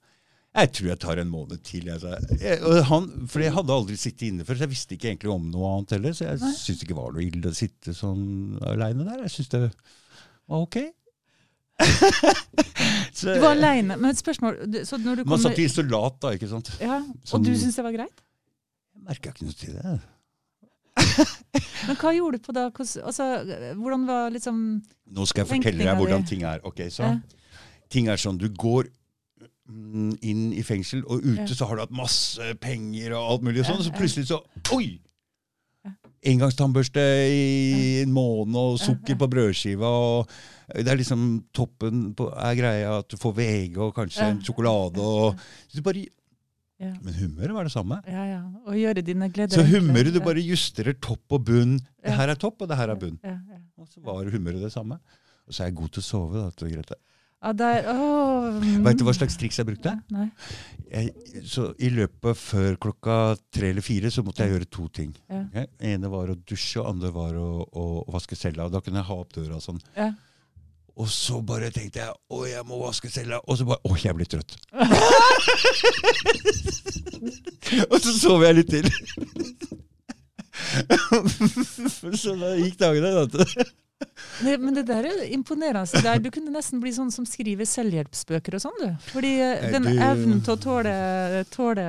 Jeg tror jeg tar en måned til. Jeg, jeg, han, for jeg hadde aldri sittet inne før, så jeg visste ikke egentlig om noe annet heller. Så jeg syntes det ikke var noe ille å sitte sånn aleine der. Jeg syntes det var ok. så, Du var aleine. Men et spørsmål så når du man satt i isolat, da, ikke sant. ja, Sånn- Og du syntes det var greit? Jeg merka ikke noe til det. Men hva gjorde du på da? Hvordan, altså, hvordan var liksom Nå skal jeg fortelle deg hvordan ting er. Ok, så Ja. Ting er sånn, du går mm, inn i fengsel, og ute Ja. så har du hatt masse penger og alt mulig sånn, Ja, så plutselig så Oi! Engangstannbørste i en måned, og sukker på brødskiva, og det er liksom toppen på, er greia at du får VG og kanskje en sjokolade og så du bare, ja, Men humøret var det samme. ja, ja. Og gjøre dine gleder Så humøret, du bare justerer topp og bunn. Det her er topp, og det her er bunn. Ja, ja. Og så var humøret det samme. Og så er jeg god til å sove. da, til Grete. Ja, der, oh, mm. Vet du hva slags triks jeg brukte? Nei. Jeg, så I løpet før klokka tre eller fire så måtte jeg gjøre to ting. Ja. Ja, ene var å dusje, og andre var å, å, å vaske cella. Og da kunne jeg ha opp døra sånn. Ja. Og så bare tenkte jeg å, jeg må vaske cella. Og så bare å, jeg blir trøtt. og så sov jeg litt til. så da gikk dagene. Da. Det, men det der er imponerende. Der, du kunne nesten bli sånn som skriver selvhjelpsbøker og sånn, du. Fordi eh, den evnen til å tåle, tåle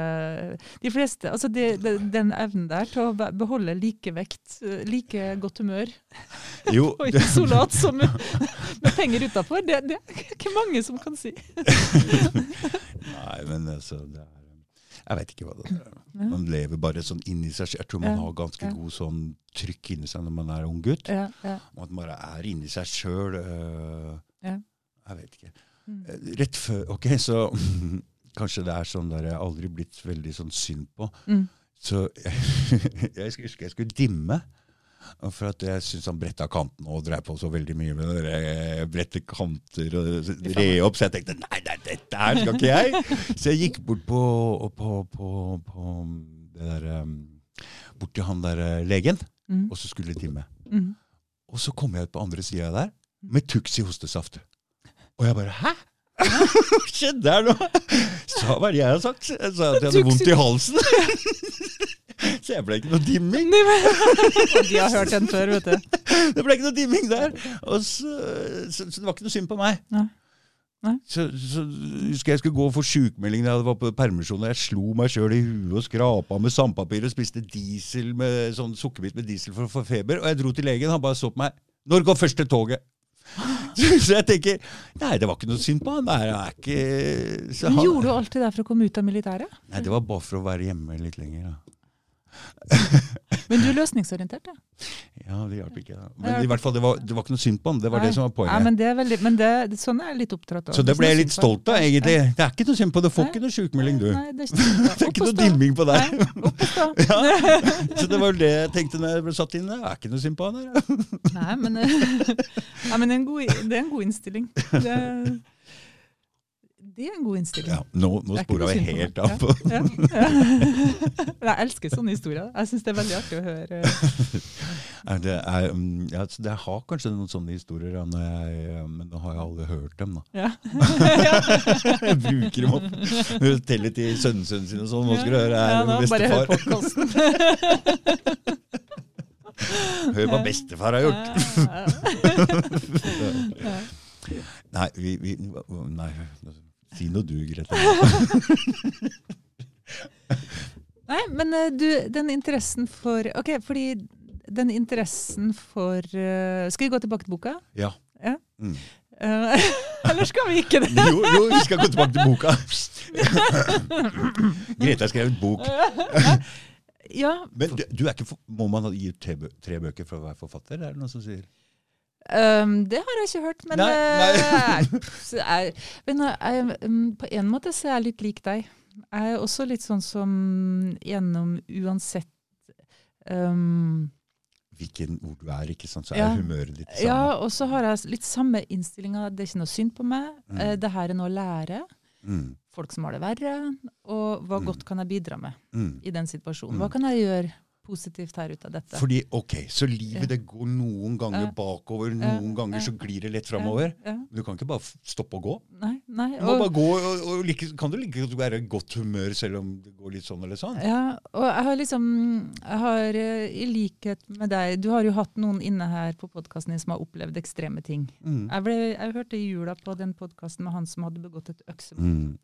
De fleste Altså de, de, den evnen der til å beholde likevekt, vekt, like godt humør Jo, og isolat som med, med penger utafor, det, det er ikke mange som kan si. Nei, men altså det er, Jeg vet ikke hva det er. Man lever bare sånn inni seg selv. Jeg tror man Ja, har ganske ja. god sånn trykk inni seg når man er ung gutt. Ja, ja. Og at man bare er inni seg sjøl. Ja. Jeg vet ikke. Mm. Eh, Rett før Ok, så kanskje det er sånn der jeg aldri blitt veldig sånn synd på. Mm. Så jeg, jeg husker jeg skulle dimme. For at jeg syns han bretta kantene og drev på så veldig mye med det eh, brette kanter og re opp. Så jeg tenkte nei, nei, dette her skal ikke jeg. Så jeg gikk bort på, på, på, på det der um, Bort til han der eh, legen, Mm. og så skulle de time. Mm. Og så kom jeg ut på andre sida der med Tuxi hostesaft. Og jeg bare Hæ? Hva skjedde her nå? Sa hva det jeg har sagt? Jeg sa at jeg hadde vondt i halsen. Så jeg ble ikke noe dimming. De har hørt den før, vet du. Det ble ikke noe dimming der. Og så, så, så det var ikke noe synd på meg. Nei. Nei. Så, så husker jeg jeg skulle gå for sjukmelding da jeg var på permisjon. og Jeg slo meg sjøl i huet og skrapa med sandpapir og spiste diesel med sånn sukkerbit med diesel for å få feber. Og jeg dro til legen. Han bare så på meg. Når går første toget? Så jeg tenker Nei, det var ikke noe synd på han. Nei, han er ikke så han, gjorde du alt det der for å komme ut av militæret? Nei, det var bare for å være hjemme litt lenger. Da. Men du er løsningsorientert, ja. Ja, det hjalp ikke. Da. Men i hvert fall, det var, det var ikke noe synd på han. Det var det som var Nei, poenget. men det er veldig, men det, sånn er jeg litt opptatt av. Så det ble jeg er litt stolt av, egentlig. egentlig. Det er ikke noe synd på, du får Nei. ikke noe sjukmelding, du. Nei, det er ikke. Det er ikke noe dimming på deg. Nei. Ja. Så det var det jeg tenkte når jeg ble satt inn. Det er ikke noe synd på han her. Nei, men, ja, men det, er en god, det er en god innstilling. Det, det er en god innstilling. Ja, nå nå spora vi helt av. Ja, ja. Jeg elsker sånne historier. Jeg syns det er veldig artig å høre. Det er, mm, ja, jeg har kanskje noen sånne historier, jeg, men nå har jeg aldri hørt dem. da. Ja. Jeg bruker dem opp. Teller til sønnesønnen sin og sånn. Nå skal du høre jeg er bare hør bestefar. Hør hva bestefar har gjort. Nei, vi, vi Nei, si noe du, Grete. Nei, men eh, du, den interessen for Ok, fordi den interessen for uh, Skal vi gå tilbake til boka? Ja. Ja. Mm. Eh, eller skal vi ikke det? Jo, jo, vi skal gå tilbake til boka. Grete har skrevet bok. Ja, Men du, du er ikke, for- må man gi ut tre bøker for å være forfatter? Er det noen som sier? Um, det har jeg ikke hørt, men Nei, nei. pff, jeg, men jeg, um, på en måte så er jeg litt lik deg. Jeg er også litt sånn som gjennom uansett um, Hvilken ord du er, ikke sant? så Ja. er humøret ditt samme. Ja, og så har jeg litt samme innstillinga. Det er ikke noe synd på meg. Mm. Eh, Det her er noe å lære. Mm, Folk som har det verre. Og hva Mm. godt kan jeg bidra med mm. i den situasjonen? Mm. Hva kan jeg gjøre positivt her ut av dette? Fordi, ok, Så livet Ja. det går noen ganger Ja. bakover, Ja. noen ganger så glir det lett framover. Ja, Du kan ikke bare stoppe å gå. nei, nei. Du må Og, bare gå, og, og like, Kan du like godt være i godt humør selv om det går litt sånn eller sånn? ja, og jeg har liksom jeg har, eh, I likhet med deg Du har jo hatt noen inne her på podkasten din som har opplevd ekstreme ting. Mm. Jeg, ble, jeg hørte i jula på den podkasten med han som hadde begått et øksemord. Mm.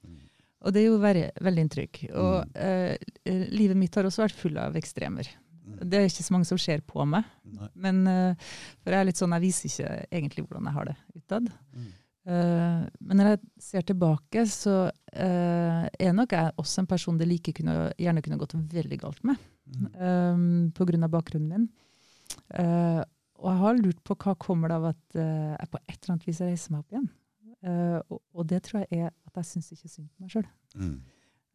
Og det er jo veldig, veldig inntrykk. Og Mm. eh, livet mitt har også vært full av ekstremer. Mm. Det er ikke så mange som ser på meg. Nei. Men uh, for jeg er litt sånn, jeg viser ikke egentlig hvordan jeg har det utad. Mm. Uh, men når jeg ser tilbake, så er nok jeg også en person det like kunne, gjerne kunne gått veldig galt med. Mm. Um, av bakgrunnen min. Og jeg har lurt på hva kommer det av at jeg på et eller annet vis reiser meg opp igjen. Eh, og, og det tror jeg er at jeg syns ikke synd på meg sjøl. Mm.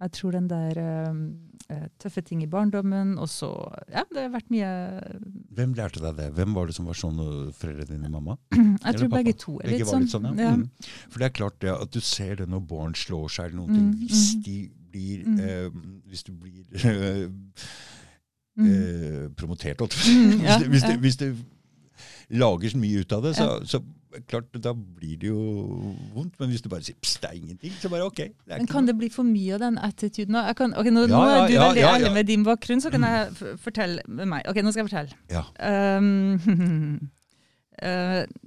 Jeg tror den der eh, tøffe ting i barndommen, og så Ja, det har vært mye Hvem lærte deg det? Hvem var det som var sånn, foreldrene dine, mamma? Jeg Eller tror pappa? begge to er Begge litt sånn. litt sånn, ja. ja. Mm. For det er klart det at du ser det når barn slår seg eller noen ting. Mm, Hvis mm. de blir Mm. eh, Hvis du blir eh, eh, promotert, holdt jeg på å si. Hvis du lager så mye ut av det, så, så klart, da blir det jo vondt. Men hvis du bare sier pst, det er ingenting, så bare ok. Men kan noe. det bli for mye av den attituden? kan, okay, nå, Ja, nå, er du ja, veldig ja, ærlig med din bakgrunn, så kan jeg fortelle med meg. Ok, nå skal jeg fortelle. Ja. Um,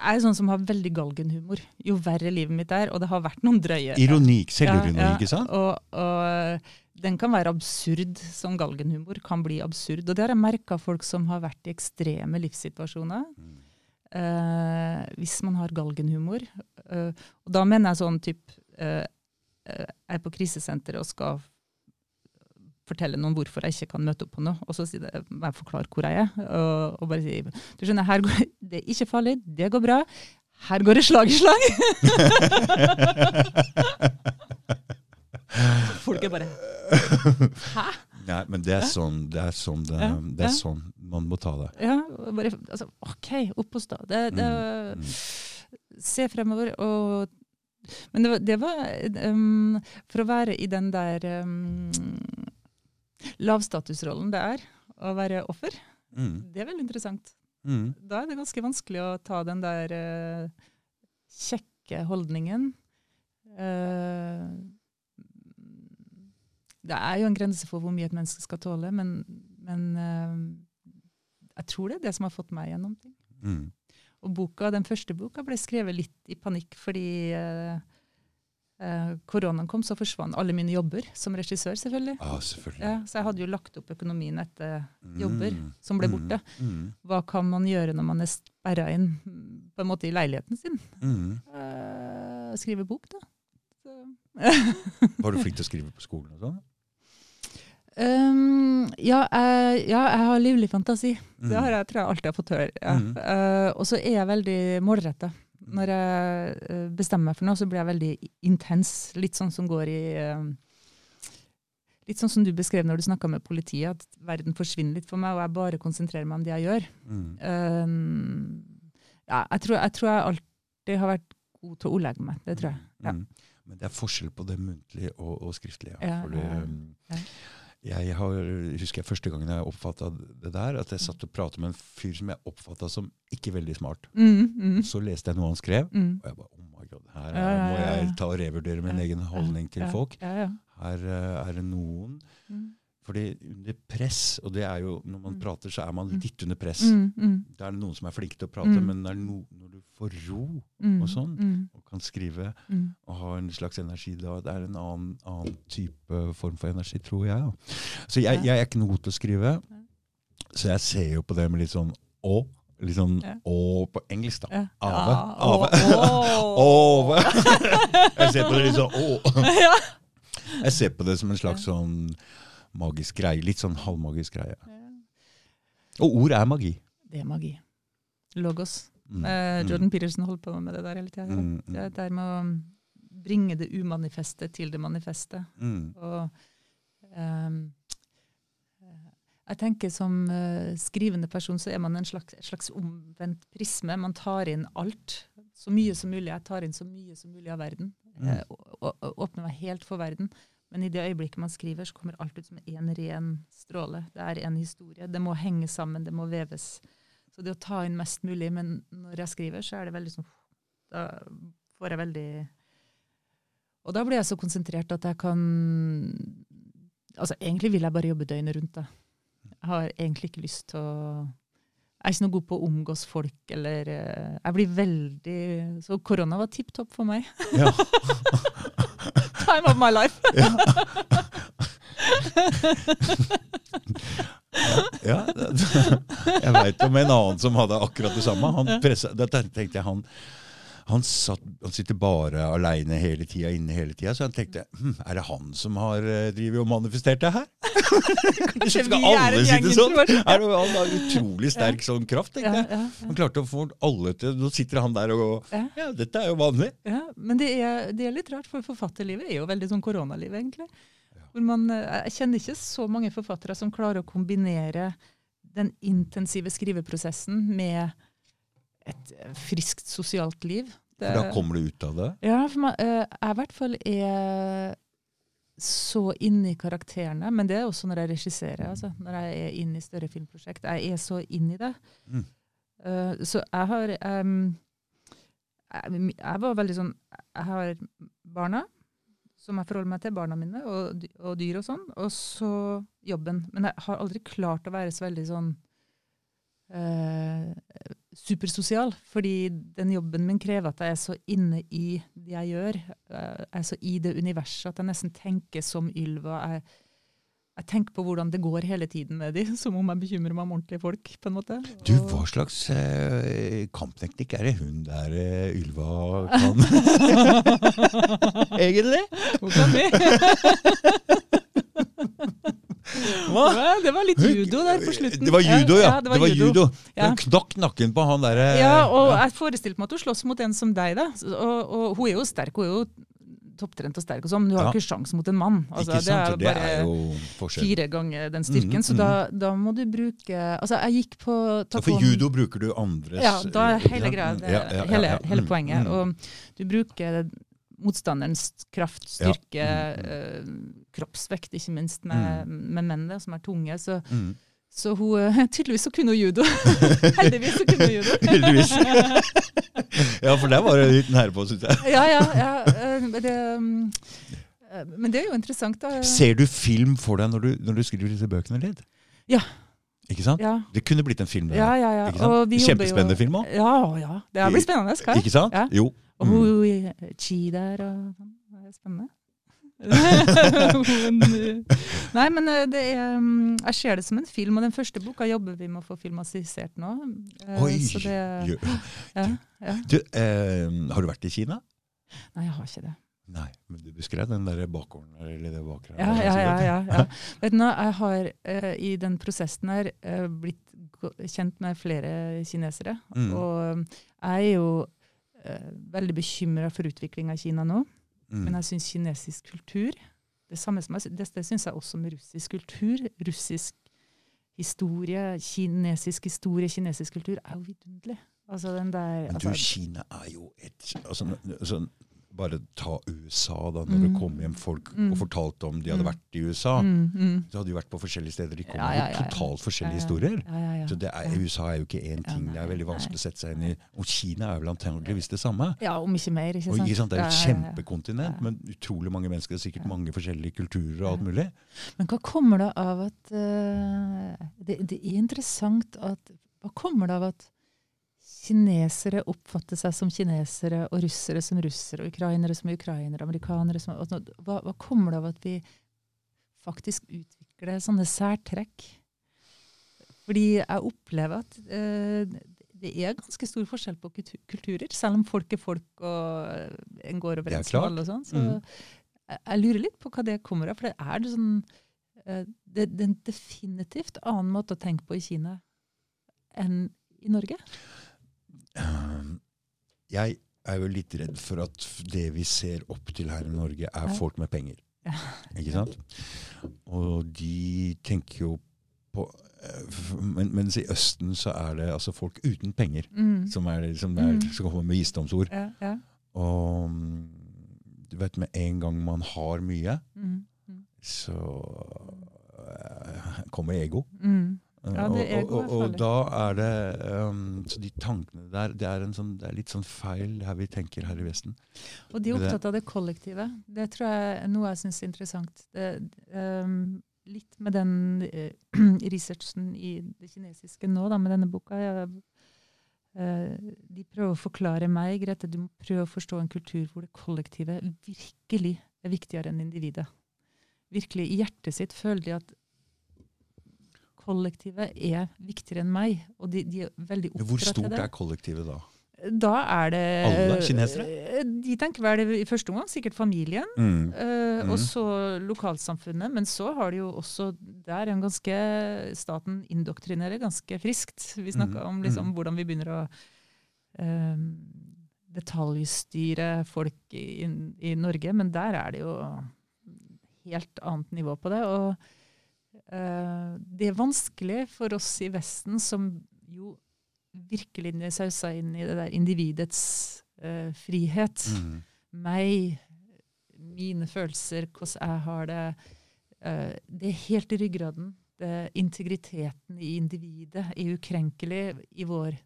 jeg er sånn som har veldig galgenhumor. Jo verre livet mitt er, og det har vært noen drøye Ironi, selvironi, ja, ikke sant? Og, og den kan være absurd som galgenhumor. Kan bli absurd. Og det har jeg merka folk som har vært i ekstreme livssituasjoner. Mm. Eh, hvis man har galgenhumor. Eh, og da mener jeg sånn type eh, er på krisesenteret og skal fortelle noen hvorfor jeg ikke kan møte opp på noe. Og så si det, jeg forklare hvor jeg er. Og, og bare si du skjønner, her går, det er ikke farlig, det går bra. Her går det slag i slag! Folk er bare Hæ? Nei, men det er sånn det er sånn, det, det er sånn man må ta det. Ja, bare, altså, OK, opp og stå. Det, det, Mm, Se fremover og Men det var, det var um, For å være i den der um, lavstatusrollen det er å være offer, Mm, det er veldig interessant. mm, Da er det ganske vanskelig å ta den der uh, kjekke holdningen. Uh, det er jo en grense for hvor mye et menneske skal tåle, men, men tror det er det som har fått meg gjennom ting. mm. Og boka, den første boka ble skrevet litt i panikk fordi eh, eh, koronaen kom, så forsvant alle mine jobber som regissør, selvfølgelig. Ja, selvfølgelig. Ja, så jeg hadde jo lagt opp økonomien etter jobber Mm, som ble mm, borte. mm. Hva kan man gjøre når man er sperra inn på en måte i leiligheten sin. Mm. Eh, skrive bok, da. Så. Var du flink til å skrive på skolen og sånn? Um, ja, jeg, ja, jeg har livlig fantasi. Det har Mm. jeg, tror jeg alltid har fått høre. Ja. Mm. Uh, og så er jeg veldig målretta. Når jeg eh, bestemmer meg for noe, så blir jeg veldig intens. Litt sånn som går i uh, Litt sånn som du beskrev når du snakka med politiet, at verden forsvinner litt for meg, og jeg bare konsentrerer meg om det jeg gjør. Mm. Um, ja, jeg tror, jeg tror jeg alltid har vært god til å ordlegge meg. Det tror jeg. Ja. Mm. Men det er forskjell på det muntlige og, og skriftlige. Ja, Fordi, ja, um, ja. Jeg har, husker jeg første gangen jeg oppfatta det der, at jeg satt og pratet med en fyr som jeg oppfatta som ikke veldig smart. Mm, mm, Så leste jeg noe han skrev, mm. og jeg bare oh my god, her Ja, ja, må jeg ta og revurdere min egen holdning til folk. Her uh, er det noen Mm, Fordi under press, og det er jo når man Mm. prater, så er man Mm. litt under press. mm, mm, Det er noen som er flinke til å prate, Mm. men det er no, når du får ro mm, og sånn, og kan skrive og har en slags energi da, det er en annen, annen type form for energi, tror jeg. da. Så jeg, jeg er ikke noe god til å skrive, så jeg ser jo på det med litt sånn å. Litt sånn Ja. å på engelsk, da. Ave. Ave. Ove. Jeg ser på det litt sånn å. Jeg ser på det som en slags sånn magisk greie. Litt sånn halvmagisk greie. Og ord er magi. Det er magi. Logos. Mm. Eh, Mm. Jordan Peterson holdt på med det der hele tida. Mm, mm. Det er der med å bringe det umanifeste til det manifeste. Mm. Og eh, jeg tenker som uh, skrivende person så er man en slags, slags omvendt prisme. Man tar inn alt. Så mye som mulig. Jeg tar inn så mye som mulig av verden. Mm. Eh, åpner meg helt for verden. Men i det øyeblikket man skriver, så kommer alt ut som en ren stråle. Det er en historie. Det må henge sammen, det må veves. Så det å ta inn mest mulig, men når jeg skriver, så er det veldig sånn Da får jeg veldig Og da blir jeg så konsentrert at jeg kan Altså, egentlig vil jeg bare jobbe døgnet rundt, da. Jeg har egentlig ikke lyst til å Jeg er ikke noe god på å omgås folk, eller eh, Jeg blir veldig Så korona var tipp topp for meg. Ja. Time of my life! ja. Jeg veit om en annen som hadde akkurat det samme. Han pressa, da tenkte jeg han han, satt, han sitter bare aleine hele tida, inne hele tida. Så han tenkte hm, er det han som har uh, drivet og manifestert det her? Kanskje skal vi alle sitte sånn? Er det, han har utrolig sterk sånn kraft, tenkte jeg. Han klarte å få alle til Nå sitter han der og Ja. Dette er jo vanlig. ja. Men det er, det er litt rart, for forfatterlivet er jo veldig sånn koronaliv, egentlig. Hvor man, eh, jeg kjenner ikke så mange forfattere som klarer å kombinere den intensive skriveprosessen med et eh, friskt sosialt liv. Det- For da kommer du ut av det. Ja, for man, eh, jeg i hvert fall er så inne i karakterene, men det er også når jeg regisserer. Altså, når jeg er inne i større filmprosjekt. Jeg er så inn i det. Mm. Uh, så jeg har um, jeg, jeg var veldig sånn Jeg har barna, som jeg forholder meg til, barna mine, og, og dyr og sånn. Og så jobben. Men jeg har aldri klart å være så veldig sånn eh, supersosial. Fordi den jobben min krever at jeg er så inne i det jeg gjør. eh, Jeg er så i det universet at jeg nesten tenker som Ylva. Jeg, jeg tenker på hvordan det går hele tiden med de, som om jeg bekymrer meg om ordentlige folk. på en måte. Du, hva slags eh, kampteknikk er det hun der eh, Ylva kan? Egentlig? Hun kan vi? Det var litt judo der på slutten. Det var judo, ja. det var, judo. Ja. Hun knakk nakken på han derre Ja, og jeg forestilte meg at hun slåss mot en som deg, da. Og, og hun er jo sterk, hun er jo topptrent og sterk, og sånn, men du har Ja. ikke sjans mot en mann. Altså, Ikke sant? det Det er bare er jo fire ganger den styrken, Mhm, så da, da må du bruke Altså, jeg gikk på Så for judo bruker du andres Ja, da er hele greia, det, ja, ja, ja, hele, hele Mm, poenget. mm. Og du bruker motstanderens kraft, styrke, Ja, mm, eh, kroppsvekt, ikke minst, med, med mennene, som er tunge. Så, Mm. så hun eh, Tydeligvis så kunne hun judo. Heldigvis så kunne hun judo. Heldigvis. ja, for der var du litt nære på, syns jeg. ja, ja. ja eh, det, mm, men det er jo interessant, da. Ser du film for deg når du, når du skriver disse bøkene, ditt? Ja. Ikke sant? Ja, Det kunne blitt en film. det ja, ja. ja. Jobber jo- Kjempespennende film òg. Ja, ja. Det blir spennende. Skal? Ikke sant? Ja. Jo. Og Mm. hun Chi der og sånn. Det er spennende. Nei, men eh, det er, mm, jeg ser det som en film, og den første boka jobber vi med å få filmatisert nå. Eh, Oi! Så det, ja, ja. Du, eh, har du vært i Kina? Nei, jeg har ikke det. Nei, men du beskrev den der bakgården eller det bakre. Ja, ja, ja. ja, ja. Vet du, nå, jeg har eh, i den prosessen her eh, blitt kjent med flere kinesere. Mm. Og jeg er jo eh, veldig bekymra for utviklinga i Kina nå. Mm. Men jeg syns kinesisk kultur Det samme som jeg, det, det syns jeg også med russisk kultur. Russisk historie, kinesisk historie, kinesisk kultur er jo vidunderlig. Altså den der Men du, altså, Kina er jo et altså, altså, Bare ta USA, da. Når det Mm. kom hjem folk Mm. og fortalte om de hadde Mm. vært i USA. mm. Så hadde de vært på forskjellige steder. De kom Ja, ja, ja, ja. totalt forskjellige historier. Så det er, USA er jo ikke én ting. det er veldig vanskelig å sette seg inn i. Og Kina er vel antakeligvis det samme. Ja, om ikke mer, ikke Og, sant? ikke sant? Det er jo et kjempekontinent, men utrolig mange mennesker. Sikkert Ja. mange forskjellige kulturer og alt mulig. Men hva kommer det av at uh, det, det er interessant at Hva kommer det av at kinesere oppfatter seg som kinesere, og russere som russere, og ukrainere som ukrainere, amerikanere som altså, hva, hva kommer det av at vi faktisk utvikler sånne særtrekk? Fordi jeg opplever at eh, det er ganske stor forskjell på kultu- kulturer, selv om folk er folk og en går over er klart. alle og sånn. Så mm. jeg, jeg lurer litt på hva det kommer av. For det er det sånn eh, det, det er en definitivt annen måte å tenke på i Kina enn i Norge. Ehm, Jeg er jo litt redd for at det vi ser opp til her i Norge, er folk med penger. Ikke sant? Og de tenker jo på eh, men, Mens i Østen så er det altså folk uten penger Mm. som, er, som, er, Mm. som kommer med visdomsord. Ja, ja. Og du vet, med en gang man har mye, Mm. Mm. så eh, kommer ego. Mm. Ja, det er og, og, og, og da er det um, Så de tankene der, det er, en sånn, det er litt sånn feil her vi tenker her i Vesten. Og de er opptatt av det kollektive. Det tror jeg er noe jeg syns er interessant. Det, um, litt med den uh, researchen i det kinesiske nå, da, med denne boka. Jeg, uh, de prøver å forklare meg, Grete, du må prøve å forstå en kultur hvor det kollektive virkelig er viktigere enn individet. Virkelig i hjertet sitt føler de at kollektivet er viktigere enn meg. Og de, de er veldig Men Hvor det. Hvor stort er kollektivet da? Da er det Alle kinesere? De tenker vel i første omgang sikkert familien. Mm. eh, Mhm. Og så lokalsamfunnet. Men så har de jo også Der er en ganske Staten indoktrinerer ganske friskt. Vi snakka Mhm. om liksom Mhm. hvordan vi begynner å um, detaljstyre folk i, i Norge, men der er det jo helt annet nivå på det. Og det er vanskelig for oss i Vesten, som jo virkelig sausa inn i det der individets uh, frihet. Mm. Meg, mine følelser, hvordan jeg har det. Uh, det er helt i ryggraden. Det integriteten i individet er ukrenkelig i vår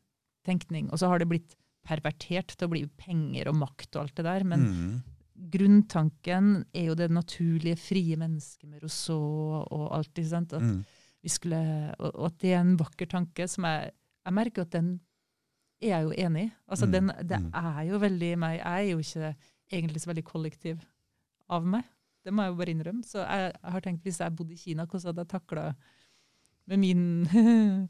tenkning. Og så har det blitt pervertert til å bli penger og makt og alt det der. Men Mm. Grunntanken er jo det naturlige, frie mennesket med Rousseau og alt. ikke sant? At Mm. vi skulle, og, og at det er en vakker tanke som jeg, jeg merker at den er jeg jo enig i. Altså Mm, den, det mm. er jo veldig meg. Jeg er jo ikke egentlig så veldig kollektiv av meg. Det må jeg jo bare innrømme. Så jeg, jeg har tenkt hvis jeg bodde i Kina, hvordan hadde jeg takla med min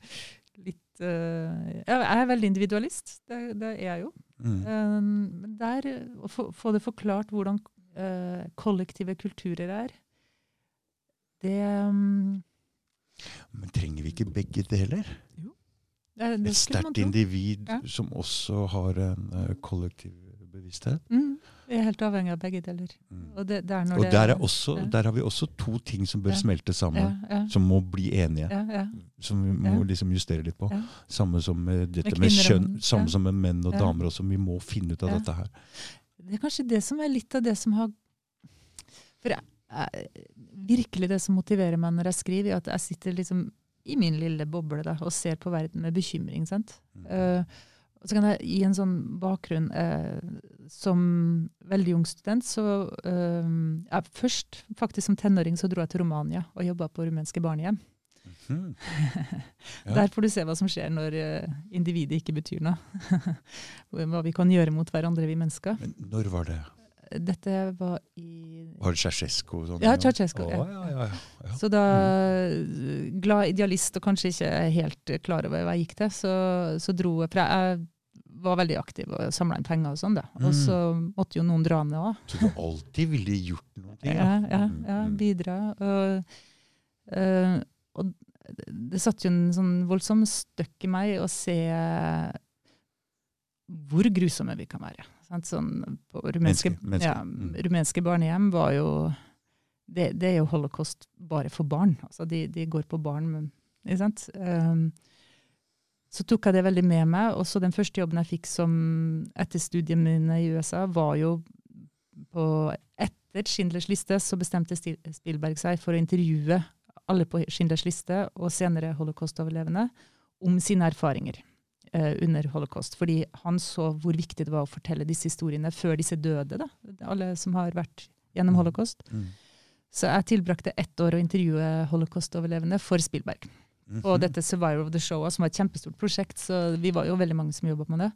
litt eh, ja, Jeg er veldig individualist. Det, det er jeg jo. Mm. Eh, Men der, å få, få det forklart hvordan eh, kollektive kulturer er, det, mm, Men trenger vi ikke begge deler? det, det Et sterkt individ Ja. som også har en eh, kollektiv bevissthet. Mm, vi er helt avhengig av begge deler. Mm. Og, det, det er når Og der, er også, ja. der har vi også to ting som bør Ja. smelte sammen, ja, som må bli enige. ja, ja. Som vi må liksom justere litt på. Samme som med dette Med med, kjønn, samme som med menn og damer også. Vi må finne ut av dette her. Det er kanskje det som er litt av det som har For jeg, jeg, virkelig det som motiverer meg når jeg skriver, er at jeg sitter liksom i min lille boble da, og ser på verden med bekymring. sant? Mm. Uh, og så kan jeg gi en sånn bakgrunn. eh, som veldig ung student, så eh, ja, Først, faktisk som tenåring, så dro jeg til Romania og jobba på rumenske barnehjem. Mhm. Ja. Der får du se hva som skjer når uh, individet ikke betyr noe. hva vi kan gjøre mot hverandre, vi mennesker. Men når var det? Dette var i Var det Ceaucescu? Sånn, Ja, Ceaucescu, ja. Ja, ja, ja, ja. Så da, glad idealist og kanskje ikke helt klar over hva jeg gikk til, så, så dro jeg fra jeg var veldig aktiv og samla inn penger og sånn, da. Og Mm. så måtte jo noen dra ned òg. Så du alltid ville gjort noe? Ja, ja, ja, Mm, mm. bidra. Og, eh, og det satt jo en sånn voldsom støkk i meg å se hvor grusomme vi kan være. Sånn, på rumenske, Menneske- menneske. Ja, Mm. rumenske barnehjem var jo det, det er jo holocaust bare for barn. Altså de, de går på barn. Men, ikke sant? Um, så tok jeg det veldig med meg. Og så den første jobben jeg fikk som etter studiene mine i USA, var jo på Etter Schindlers liste så bestemte Spielberg seg for å intervjue alle på Schindlers liste og senere holocaust-overlevende om sine erfaringer eh, under holocaust. Fordi han så hvor viktig det var å fortelle disse historiene før disse døde. Da. Alle som har vært gjennom holocaust. Mm. Så jeg tilbrakte ett år å intervjue holocaust-overlevende for Spielberg. Mhm. Og dette Survivor of the Show, som var et kjempestort prosjekt, så vi var jo veldig mange som jobba med det.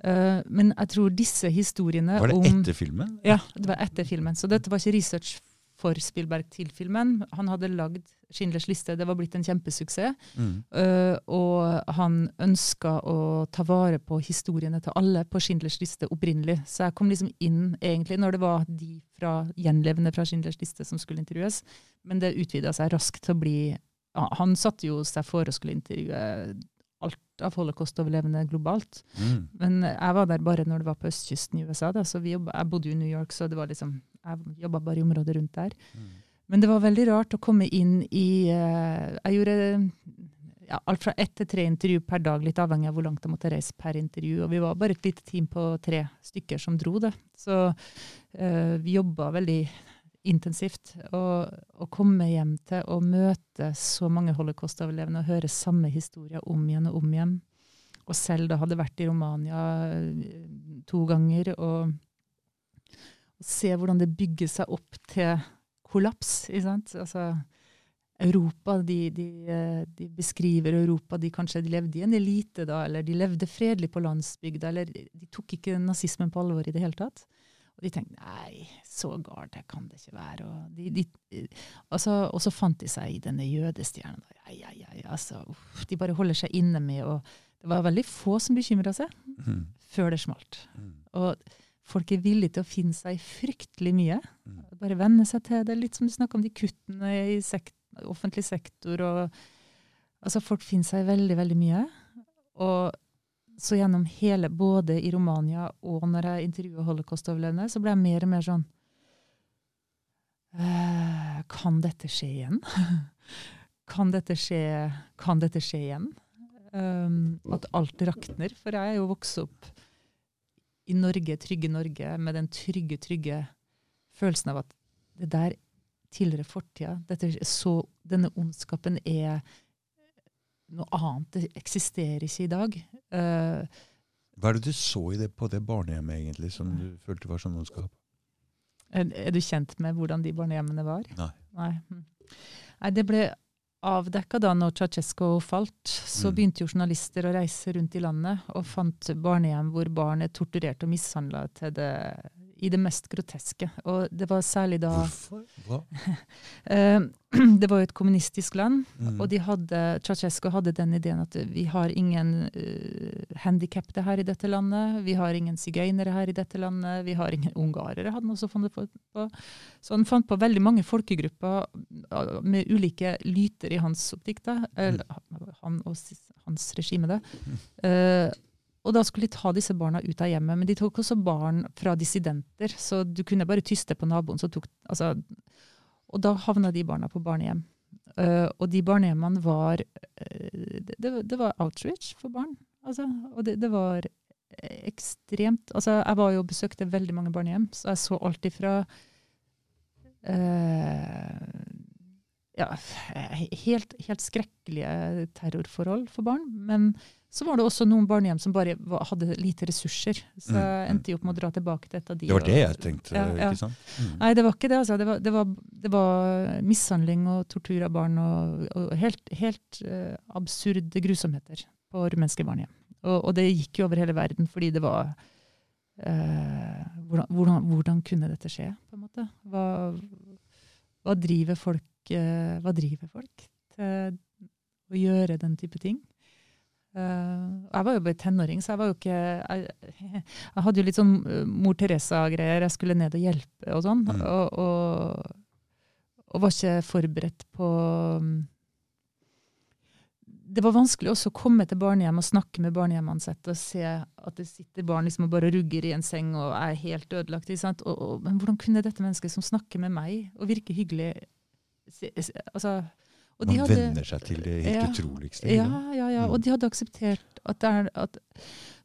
Uh, men jeg tror disse historiene Var det om etter filmen? Ja, det var etter filmen. Så dette var ikke research for Spielberg til filmen. Han hadde lagd Schindlers liste, det var blitt en kjempesuksess. Mm. Uh, og han ønska å ta vare på historiene til alle på Schindlers liste opprinnelig. Så jeg kom liksom inn egentlig når det var de fra gjenlevende fra Schindlers liste som skulle intervjues. Men det utvida seg raskt til å bli Han satte jo seg for å skulle intervjue alt av holocaust-overlevende globalt. Mm. Men jeg var der bare når det var på østkysten i USA. Da, så vi jobba- jeg bodde jo i New York, så det var liksom, jeg jobba bare i området rundt der. Mm. Men det var veldig rart å komme inn i uh, Jeg gjorde ja, alt fra ett til tre intervju per dag, litt avhengig av hvor langt jeg måtte reise per intervju. Og vi var bare et lite team på tre stykker som dro det. Så eh, vi jobba veldig intensivt. Å komme hjem til å møte så mange holocaust-overlevende og høre samme historie om igjen og om igjen. Og selv da hadde vært i Romania eh, to ganger. og og se hvordan det bygger seg opp til kollaps. ikke sant? Altså, Europa, de, de, eh, de beskriver Europa de kanskje de levde i en elite da, eller de levde fredelig på landsbygda, eller de tok ikke nazismen på alvor i det hele tatt. Og de tenkte nei, så galt det kan det ikke være. Og, de, de, altså, og så fant de seg i denne jødestjernen. Ai, ai, ai, altså, uff, de bare holder seg inne med og Det var veldig få som bekymra seg Mm. før det smalt. Mm. Og folk er villige til å finne seg fryktelig mye. Mm. Bare venne seg til det. Litt som du snakka om de kuttene i sekt offentlig sektor. Og, altså folk finner seg veldig, veldig mye. Og så gjennom hele, både i Romania og når jeg intervjua holocaust-overlevende, så ble jeg mer og mer sånn eh, Kan dette skje igjen? kan, dette skje, kan dette skje igjen? Um, at alt rakner. For jeg er jo vokst opp i Norge, trygge Norge, med den trygge, trygge følelsen av at det der tilhører fortida. Denne ondskapen er noe annet. Det eksisterer ikke i dag. Uh, Hva er det du så i det på det barnehjemmet egentlig, som du følte var sånn ondskap? er, er du kjent med hvordan de barnehjemmene var? Nei. Nei. Hm. Nei det ble avdekka da når Ceaucescu falt. Så Mm. begynte jo journalister å reise rundt i landet og fant barnehjem hvor barn er torturert og mishandla i det mest groteske. Og det var særlig da Hvorfor? Hva? eh, Det var jo et kommunistisk land, Mm. og de hadde, Ceaucescu hadde den ideen at vi har ingen uh, handikappede her i dette landet, vi har ingen sigøynere her i dette landet, vi har ingen ungarere, hadde han også funnet på. Så han fant på veldig mange folkegrupper uh, med ulike lyter i hans optikk, da, eller han og hans regime. da. Eh, og da skulle de ta disse barna ut av hjemmet, men de tok også barn fra dissidenter, så du kunne bare tyste på naboen. Tok, altså, og da havna de barna på barnehjem. Uh, og de barnehjemmene var uh, det, det var outreach for barn. Altså, og det, det var ekstremt Altså, jeg var jo og besøkte veldig mange barnehjem, så jeg så alt ifra uh, ja, helt, helt skrekkelige terrorforhold for barn. Men så var det også noen barnehjem som bare hadde lite ressurser. Så Mm, jeg endte jo opp med å dra tilbake til et av de. Det var det jeg tenkte, Ja, ja. ikke sant? Mm. Nei, det var ikke det. Altså. Det, var, det, var, det var mishandling og tortur av barn og, og helt, helt uh, absurde grusomheter på rumenske barnehjem. Og, og det gikk jo over hele verden fordi det var uh, hvordan, hvordan, hvordan kunne dette skje, på en måte? Hva, hva driver folk, uh, hva driver folk til å gjøre den type ting? Eh, jeg var jo bare tenåring, så jeg var jo ikke Jeg, jeg hadde jo litt sånn eh, Mor Teresa-greier. Jeg skulle ned og hjelpe og sånn. Mm. Og, og, og var ikke forberedt på mm, Det var vanskelig også å komme til barnehjem og snakke med barnehjemansatte og se at det sitter barn liksom og bare rugger i en seng og er helt ødelagt. Og, men hvordan kunne dette mennesket som snakker med meg og virker hyggelig se- se- altså, Man hadde- venner seg til det helt Ja. utroligste. ja, ja, ja. Mm. Og de hadde akseptert at det er at,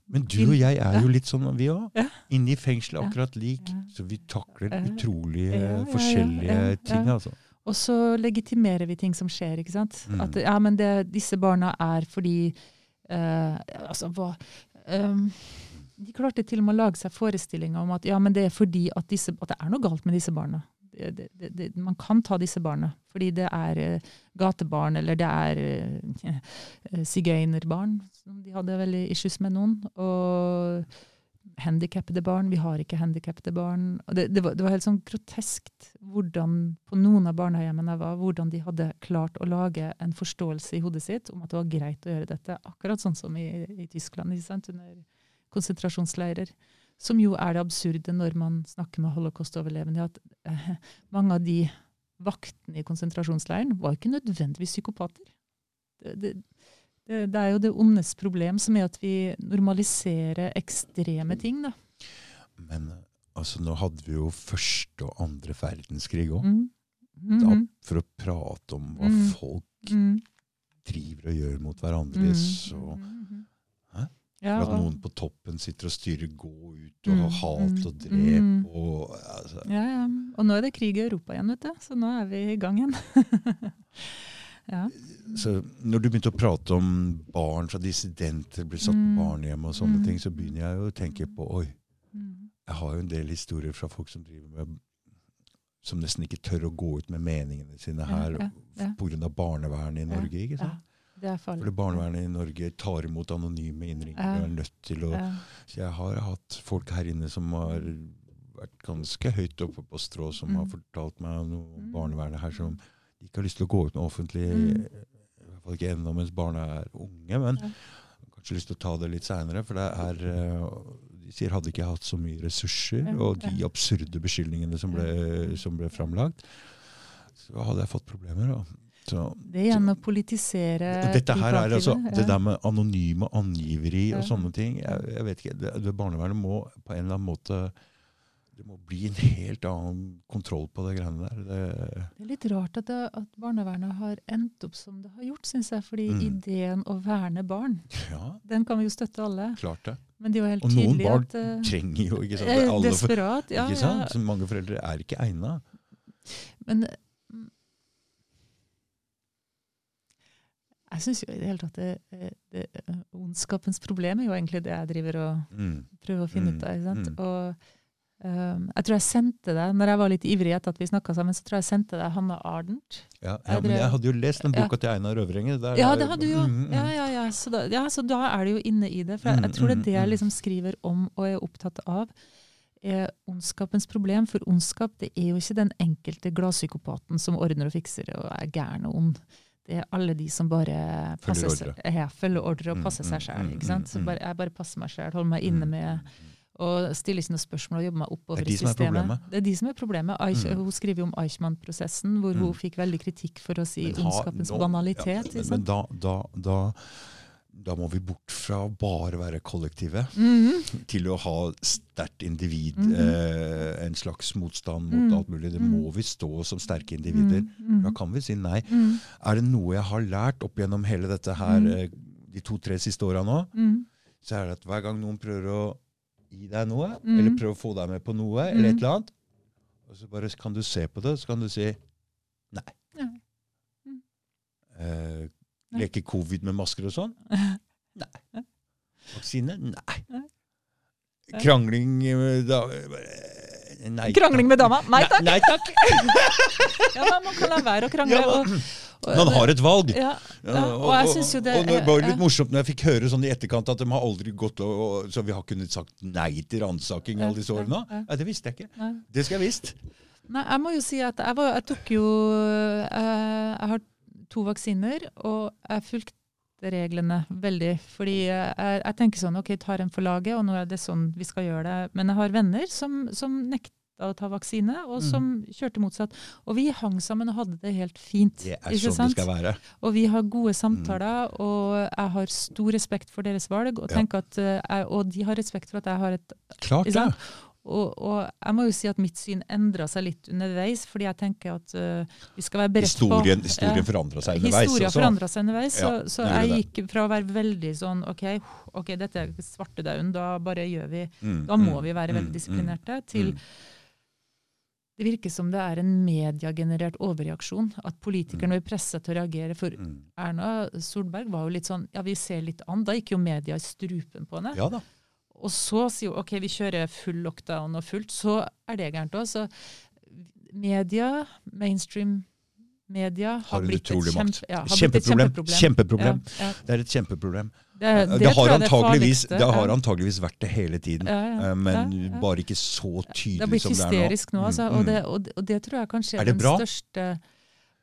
Men du og jeg er jo litt sånn, vi òg. Ja. Inne i fengselet akkurat lik. Ja. Så vi takler utrolig utrolige Ja, ja, ja, forskjellige ja, ja. ting. altså. Og så legitimerer vi ting som skjer, ikke sant. Mm. At ja, men det, disse barna er fordi uh, Altså, hva um, De klarte til og med å lage seg forestillinger om at ja, men det er fordi at, disse, at det er noe galt med disse barna. Det, det, det, man kan ta disse barna fordi det er eh, gatebarn, eller det er uh, sigøynerbarn. som De hadde veldig issues med noen. Og handikappede barn. Vi har ikke handikappede barn. Det, det, var, det var helt sånn groteskt hvordan på noen av barnehjemmene jeg var, hvordan de hadde klart å lage en forståelse i hodet sitt om at det var greit å gjøre dette. Akkurat sånn som i, i Tyskland, under konsentrasjonsleirer. Som jo er det absurde når man snakker med holocaust-overlevende, at eh, mange av de vaktene i konsentrasjonsleiren var ikke nødvendigvis psykopater. Det, det, det, det er jo det ondes problem, som er at vi normaliserer ekstreme ting. da. Men altså, nå hadde vi jo første og andre verdenskrig òg. Mm. Mhm. for å prate om hva Mm. folk Mm. driver og gjør mot hverandre. Mm. Så Mhm. Hæ? Ja, For at noen på toppen sitter og styrer gå ut og Mm, hat mm, og drep mm. og altså, ja, ja. Og nå er det krig i Europa igjen, vet du. Så nå er vi i gang igjen. ja. Så når du begynte å prate om barn fra dissidenter blir satt Mm. på barnehjem og sånne Mm. ting, så begynner jeg å tenke på oi, Mm. jeg har jo en del historier fra folk som driver med som nesten ikke tør å gå ut med meningene sine Ja, her ja, ja. pga. barnevernet i Ja, Norge. ikke sant? Det. Fordi barnevernet i Norge tar imot anonyme innringere Ja. er nødt til å Ja. Så jeg har hatt folk her inne som har vært ganske høyt oppe på strå, som Mm. har fortalt meg om noe om Mm. barnevernet her som de ikke har lyst til å gå ut med offentlig, Mm. i hvert fall ikke ennå mens barna er unge, men Ja. kanskje lyst til å ta det litt seinere. For det er eh, De sier hadde ikke hatt så mye ressurser, og de absurde beskyldningene som ble, som ble framlagt, så hadde jeg fått problemer. Da. Så, Det igjen å politisere dette her er altså, ja. Det der med anonyme angiveri og Ja. sånne ting jeg, jeg vet ikke, det, det Barnevernet må på en eller annen måte Det må bli en helt annen kontroll på det greiene der. Det, Det er litt rart at, det, at barnevernet har endt opp som det har gjort, syns jeg. Fordi Mm. ideen å verne barn, ja, den kan vi jo støtte alle. klart det. Men det er jo helt Og noen barn at eh, Trenger jo ikke sant? eh, Alle Desperat. Ja, ikke ja. Så mange foreldre er ikke egna. Men jeg syns jo i det hele tatt det, det, det, ondskapens problem er jo egentlig det jeg driver og Mm. prøver å finne Mm, ut av. mm. Og um, jeg tror jeg sendte deg, når jeg var litt ivrig etter at vi snakka sammen, så tror jeg jeg sendte deg Hanna Ardent. Ja, ja ja, men jeg hadde jo lest den Ja. boka til Einar Øvrenge. Ja, det hadde du jo. Mm, mm, Ja, ja, ja. Så, da, ja, så da er det jo inne i det. For jeg, jeg tror det er det jeg liksom skriver om og er opptatt av. er ondskapens problem. For ondskap det er jo ikke den enkelte gladpsykopaten som ordner og fikser og er gæren og ond. Det er alle de som bare passer ja, følger ordre og Mm, passer seg mm, sjøl. mm, jeg bare passer meg sjøl, holder meg inne med og stiller ikke noe spørsmål og jobber meg oppover er de i er systemet. Det er de som er problemet. Eich, Mm. Hun skriver jo om Eichmann-prosessen, hvor hun Mm. fikk veldig kritikk for å si ondskapens banalitet. ja, men da, da, da, da må vi bort fra å bare være kollektive Mhm. til å ha sterkt individ. Mhm. eh, en slags motstand mot Mm. alt mulig. Det Mm. må vi stå som sterke individer. Mm, Da mm, kan vi si nei. mm, Er det noe jeg har lært opp gjennom hele dette her Mm. eh, de to-tre siste åra nå, mm, så er det at hver gang noen prøver å gi deg noe, Mm. eller prøver å få deg med på noe, Mm. eller et eller annet, og så bare kan du se på det, så kan du si nei. Ja. Mm. Eh. Leke covid med masker og sånn? Nei. Vaksine? Nei. Nei. Krangling med da, Nei. Krangling med dama? Nei takk! Nei, takk. Ja, Man kan la være å krangle. Ja, Og, Man har et valg. Ja, ja, og jeg synes jo det og det var litt morsomt når jeg fikk høre sånn i etterkant at de har aldri gått og, og, Så vi har kunnet sagt nei til ransaking alle disse årene. Ja. Det visste jeg ikke. Nei. Det skal jeg visst. Nei, jeg må jo si at jeg, var, jeg tok jo eh, Jeg har to vaksiner, og jeg fulgte reglene veldig. Fordi jeg, jeg tenker sånn OK, tar en for laget, og nå er det sånn vi skal gjøre det. Men jeg har venner som, som nekta å ta vaksine, og Mm. som kjørte motsatt. Og vi hang sammen og hadde det helt fint. Det er sånn sant? det skal være. Og vi har gode samtaler, og jeg har stor respekt for deres valg. Og, Ja. at, eh, og de har respekt for at jeg har et Klart det. Og, og jeg må jo si at mitt syn endra seg litt underveis, fordi jeg tenker at uh, vi skal være beredt Historien, på historien Ja. forandra seg underveis Historia også. forandra seg underveis, så, Ja, så jeg det. gikk fra å være veldig sånn OK, ok, dette er svartedauden, da bare gjør vi Mm, Da må mm, vi være mm, veldig disiplinerte. Til mm. det virker som det er en mediegenerert overreaksjon. At politikerne blir pressa til å reagere. For Mm. Erna Solberg var jo litt sånn Ja, vi ser litt an. Da gikk jo media i strupen på henne. Ja da. Og så sier hun OK, vi kjører full lockdown og fullt. Så er det gærent òg. Så media, mainstream media, har, Har blitt et kjempe, ja, har blitt et Kjempeproblem. kjempeproblem. Kjempeproblem. Ja, ja. Det er et kjempeproblem. Det, Det, det, har det antageligvis, det har antageligvis vært det hele tiden, eh, men bare ikke så tydelig blitt som det er nå. hysterisk nå, altså. Mm, Og, mm. det, og, det, og det tror jeg kanskje er, Er det den største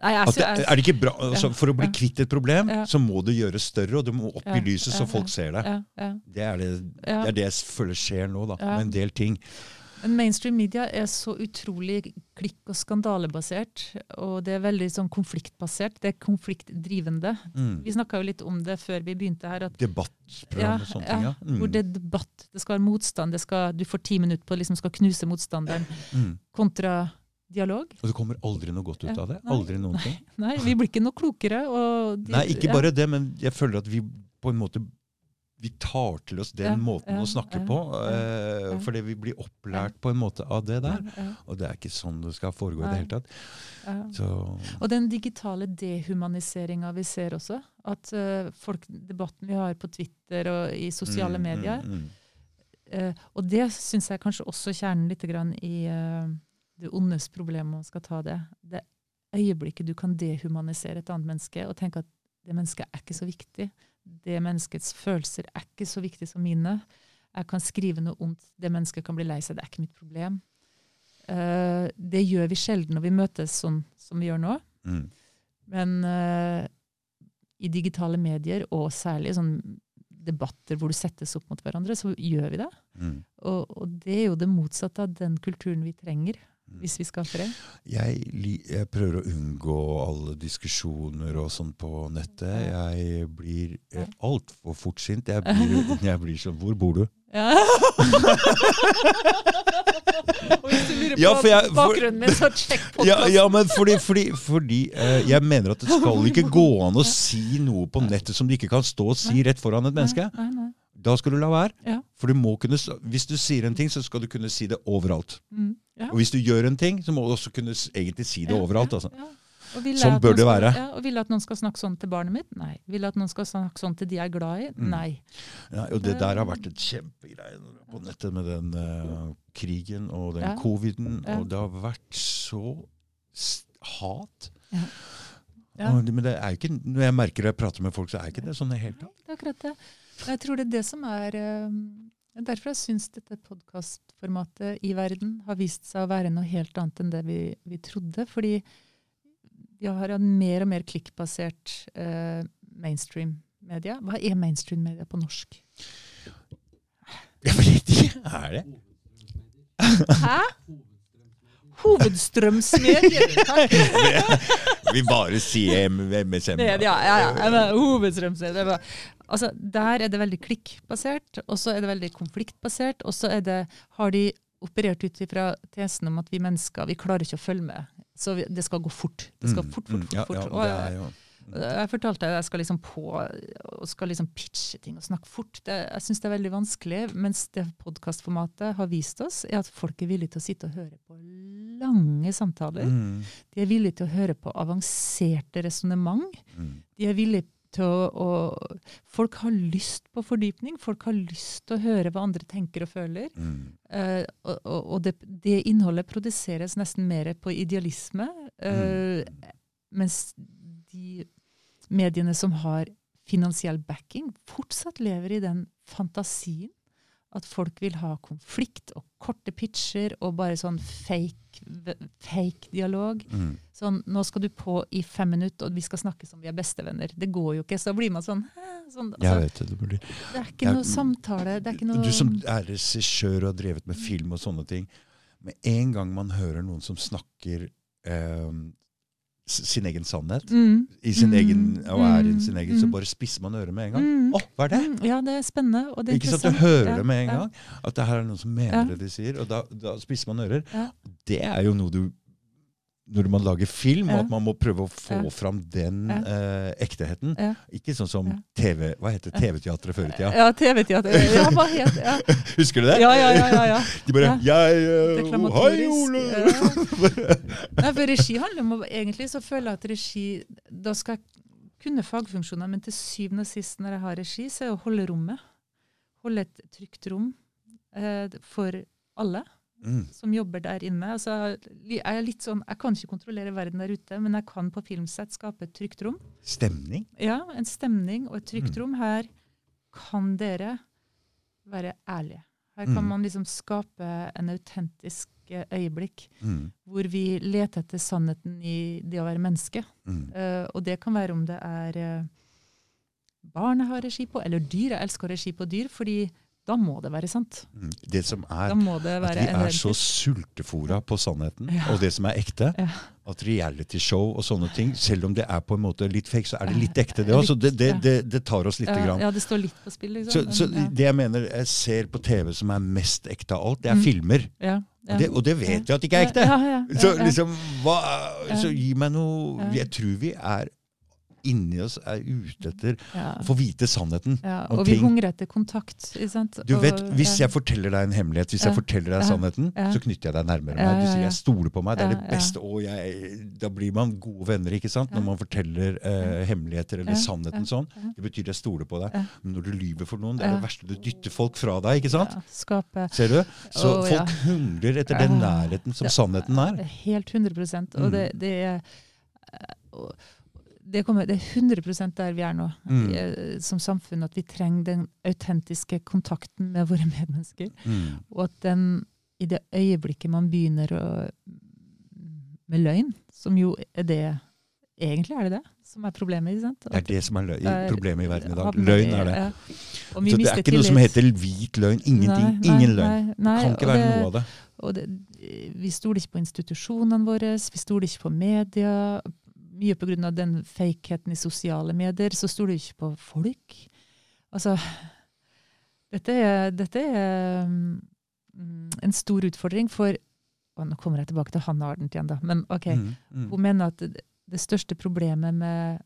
Nei, jeg, At det, er det ikke bra? Altså, for å bli ja. kvitt et problem, Ja. så må det gjøres større, og det må opp Ja, i lyset så ja, folk ser det. ja, ja, Det er det, det er det jeg føler skjer nå, da, Ja. med en del ting. Men mainstream media er så utrolig klikk- og skandalebasert. Og det er veldig sånn konfliktbasert. Det er konfliktdrivende. Mm. Vi snakka jo litt om det før vi begynte her. at Debattprogram og sånne ting, ja. Hvor det er debatt, det skal være motstand, det skal, du får ti minutter på å liksom skal knuse motstanderen, Mm. kontra dialog. Og det kommer aldri noe godt ut av det. nei, Aldri noen ting. Nei, vi blir ikke noe klokere. Og de, Nei, ikke ja, bare det, men jeg føler at vi på en måte vi tar til oss den Ja, måten ja, å snakke ja, på, ja, eh, ja. fordi vi blir opplært på en måte av det der. ja, ja, Og det er ikke sånn det skal foregå i det hele tatt. ja. Så Og den digitale dehumaniseringa vi ser også. At uh, folk, debatten vi har på Twitter og i sosiale mm, medier. mm, mm. Uh, og det syns jeg kanskje også kjernen litt grann i eh, det ondes problem, man skal ta det. Det øyeblikket du kan dehumanisere et annet menneske og tenke at det mennesket er ikke så viktig. Det menneskets følelser er ikke så viktig som mine. Jeg kan skrive noe ondt. Det mennesket kan bli lei seg. Det er ikke mitt problem. Uh, det gjør vi sjelden når vi møtes sånn som vi gjør nå. Mm. Men uh, i digitale medier, og særlig sånn debatter hvor du settes opp mot hverandre, så gjør vi det. Mm. Og, og det er jo det motsatte av den kulturen vi trenger. Hvis vi skal fred. Jeg, jeg prøver å unngå alle diskusjoner og sånn på nettet. Jeg blir eh, altfor fortsint. Jeg blir, jeg blir sånn Hvor bor du? Ja. og hvis du lurer på Ja, jeg- for- bakgrunnen min, så sjekk Ja, podkasten. ja men fordi, fordi, fordi eh, jeg mener at det skal ikke gå an å si noe på nettet som du ikke kan stå og si rett foran et menneske. Nei, nei. Da skal du la være. Ja. For du må kunne, hvis du sier en ting, så skal du kunne si det overalt. Mm, ja. Og hvis du gjør en ting, så må du også kunne egentlig si det overalt. Altså. Sånn bør det det skal- være. Ja, og Vil at noen skal snakke sånn til barnet mitt? Nei. Vil at noen skal snakke sånn til de jeg er glad i? Mm. Nei. Ja, og det der har vært et kjempegreie på nettet med den uh, krigen og den Ja. coviden. Og det har vært så hat. Ja. Ja. Og Men det er ikke, når jeg merker det jeg prater med folk, så er ikke det sånn i det hele tatt. Det er akkurat det. Jeg tror det er det som er eh, det er Derfor jeg syns dette podkastformatet i verden har vist seg å være noe helt annet enn det vi, vi trodde. Fordi vi har en mer og mer klikkbasert eh, mainstream-media. Hva er mainstream-media på norsk? Jeg vet ikke. Er det? Hæ? Hovedstrømsmedier! Takk. Vi bare sier MSM. Ja, ja. ja. Hovedstrømsmedier. Altså, der er det veldig klikkbasert, og så er det veldig konfliktbasert, og så er det, har de operert ut fra tesen om at vi mennesker vi klarer ikke å følge med. Så vi, det skal gå fort. Det skal fort, fort, fort. Mm, Ja, fort. ja, det er jo jeg fortalte at jeg skal liksom på og skal liksom pitche ting og snakke fort. Det, jeg syns det er veldig vanskelig. Mens det podkastformatet har vist oss, er at folk er villige til å sitte og høre på lange samtaler. Mm, De er villige til å høre på avanserte resonnement. mm. De er villige til å, å Folk har lyst på fordypning. Folk har lyst til å høre hva andre tenker og føler. Mm. Uh, og og, det, det innholdet produseres nesten mer på idealisme. eh, Mens de mediene som har finansiell backing, fortsatt lever i den fantasien at folk vil ha konflikt og korte pitcher og bare sånn fake, fake dialog. Mm. Sånn, nå skal du på i fem minutter, og vi skal snakke som vi er bestevenner. Det går jo ikke. Så blir man sånn, sånn altså, Jeg vet det. det blir. Det er ikke jeg, noe samtale. Det er ikke noe Du som er regissør og har drevet med film og sånne ting. Med en gang man hører noen som snakker eh, sin egen sannhet, mm, i sin mm, egen, og er i mm, sin egen, så mm. bare spisser man øret med en gang. Mm. Å, hva er det? Mm, Ja, det er spennende. Og det er Ikke sant? Du hører Ja, det med en ja. gang. At det her er noen som mener Ja. det de sier. Og da, da spisser man ører. Det er jo noe du Når man lager film, Ja. at man må prøve å få Ja. fram den Ja. eh, ekteheten. Ikke sånn som TV Hva heter TV-teatret før i tida? Ja, TV-teatret. Husker du det? ja, ja, ja, ja, ja. De bare. 'Jeg uh, Hei, Ole!' Nei, for regi handler om å Egentlig så føler jeg at regi Da skal jeg kunne fagfunksjoner, men til syvende og sist når jeg har regi, så er det å holde rommet. Holde et trygt rom eh, for alle Mm. som jobber der inne. Altså, jeg er litt sånn, jeg kan ikke kontrollere verden der ute, men jeg kan på filmsett skape et trygt rom. Stemning? Ja, en stemning og et trygt Mm. rom. Her kan dere være ærlige. Her kan Mm. man liksom skape en autentisk eh, øyeblikk Mm. hvor vi leter etter sannheten i det å være menneske. Mm. Uh, og det kan være om det er uh, barn jeg har regi på, eller dyr. Jeg elsker å ha regi på dyr, fordi da må det være sant. Mm. Det som er det at vi er så sultefora på sannheten, Ja. og det som er ekte. Ja. At realityshow og sånne ting, selv om det er på en måte litt fake, så er det litt ekte, det òg. Det, det, det, det tar oss lite grann. ja, det står litt på spill, liksom. Så, så det jeg mener jeg ser på TV som er mest ekte av alt, det er Mm. filmer. ja, ja, Og det, og det vet vi at ikke er ekte. Ja, ja, Så liksom, hva, så gi meg noe Jeg tror vi er inni oss er ute etter ja. å få vite sannheten. Ja, og vi ting. hungrer etter kontakt. Ikke sant? Du vet, Hvis jeg forteller deg en hemmelighet, hvis jeg forteller deg sannheten, så knytter jeg deg nærmere meg. Du sier 'jeg stoler på meg', det er det beste. Og jeg, da blir man gode venner, ikke sant? Når man forteller eh, hemmeligheter eller sannheten sånn. Det betyr jeg stoler på deg. Men når du lyver for noen, det er det verste. Du dytter folk fra deg, ikke sant? Skape Ser du? Så folk hungrer etter den nærheten som sannheten er. Helt 100 Mm. Og det, det er eh, og det, kommer, det er 100% der vi er nå, Mm. eh, som samfunn. At vi trenger den autentiske kontakten med våre medmennesker. Mm. Og at den, i det øyeblikket man begynner å, med løgn, som jo er det Egentlig er det det som er problemet. ikke sant? Det er det som er lø Er- problemet i verden i dag. Løgn er det. ja. Så det er ikke noe som heter hvit løgn. Ingenting. Nei, nei, Ingen løgn. Nei, Kan ikke være det- noe av det. Det, vi stoler ikke på institusjonene våre, vi stoler ikke på media. Mye pga. den fakeheten i sosiale medier, så stoler du ikke på folk. Altså, dette er, dette er mm, en stor utfordring for og Nå kommer jeg tilbake til Hanne Ardent igjen, da. Men ok, Mm, mm. hun mener at det, det største problemet med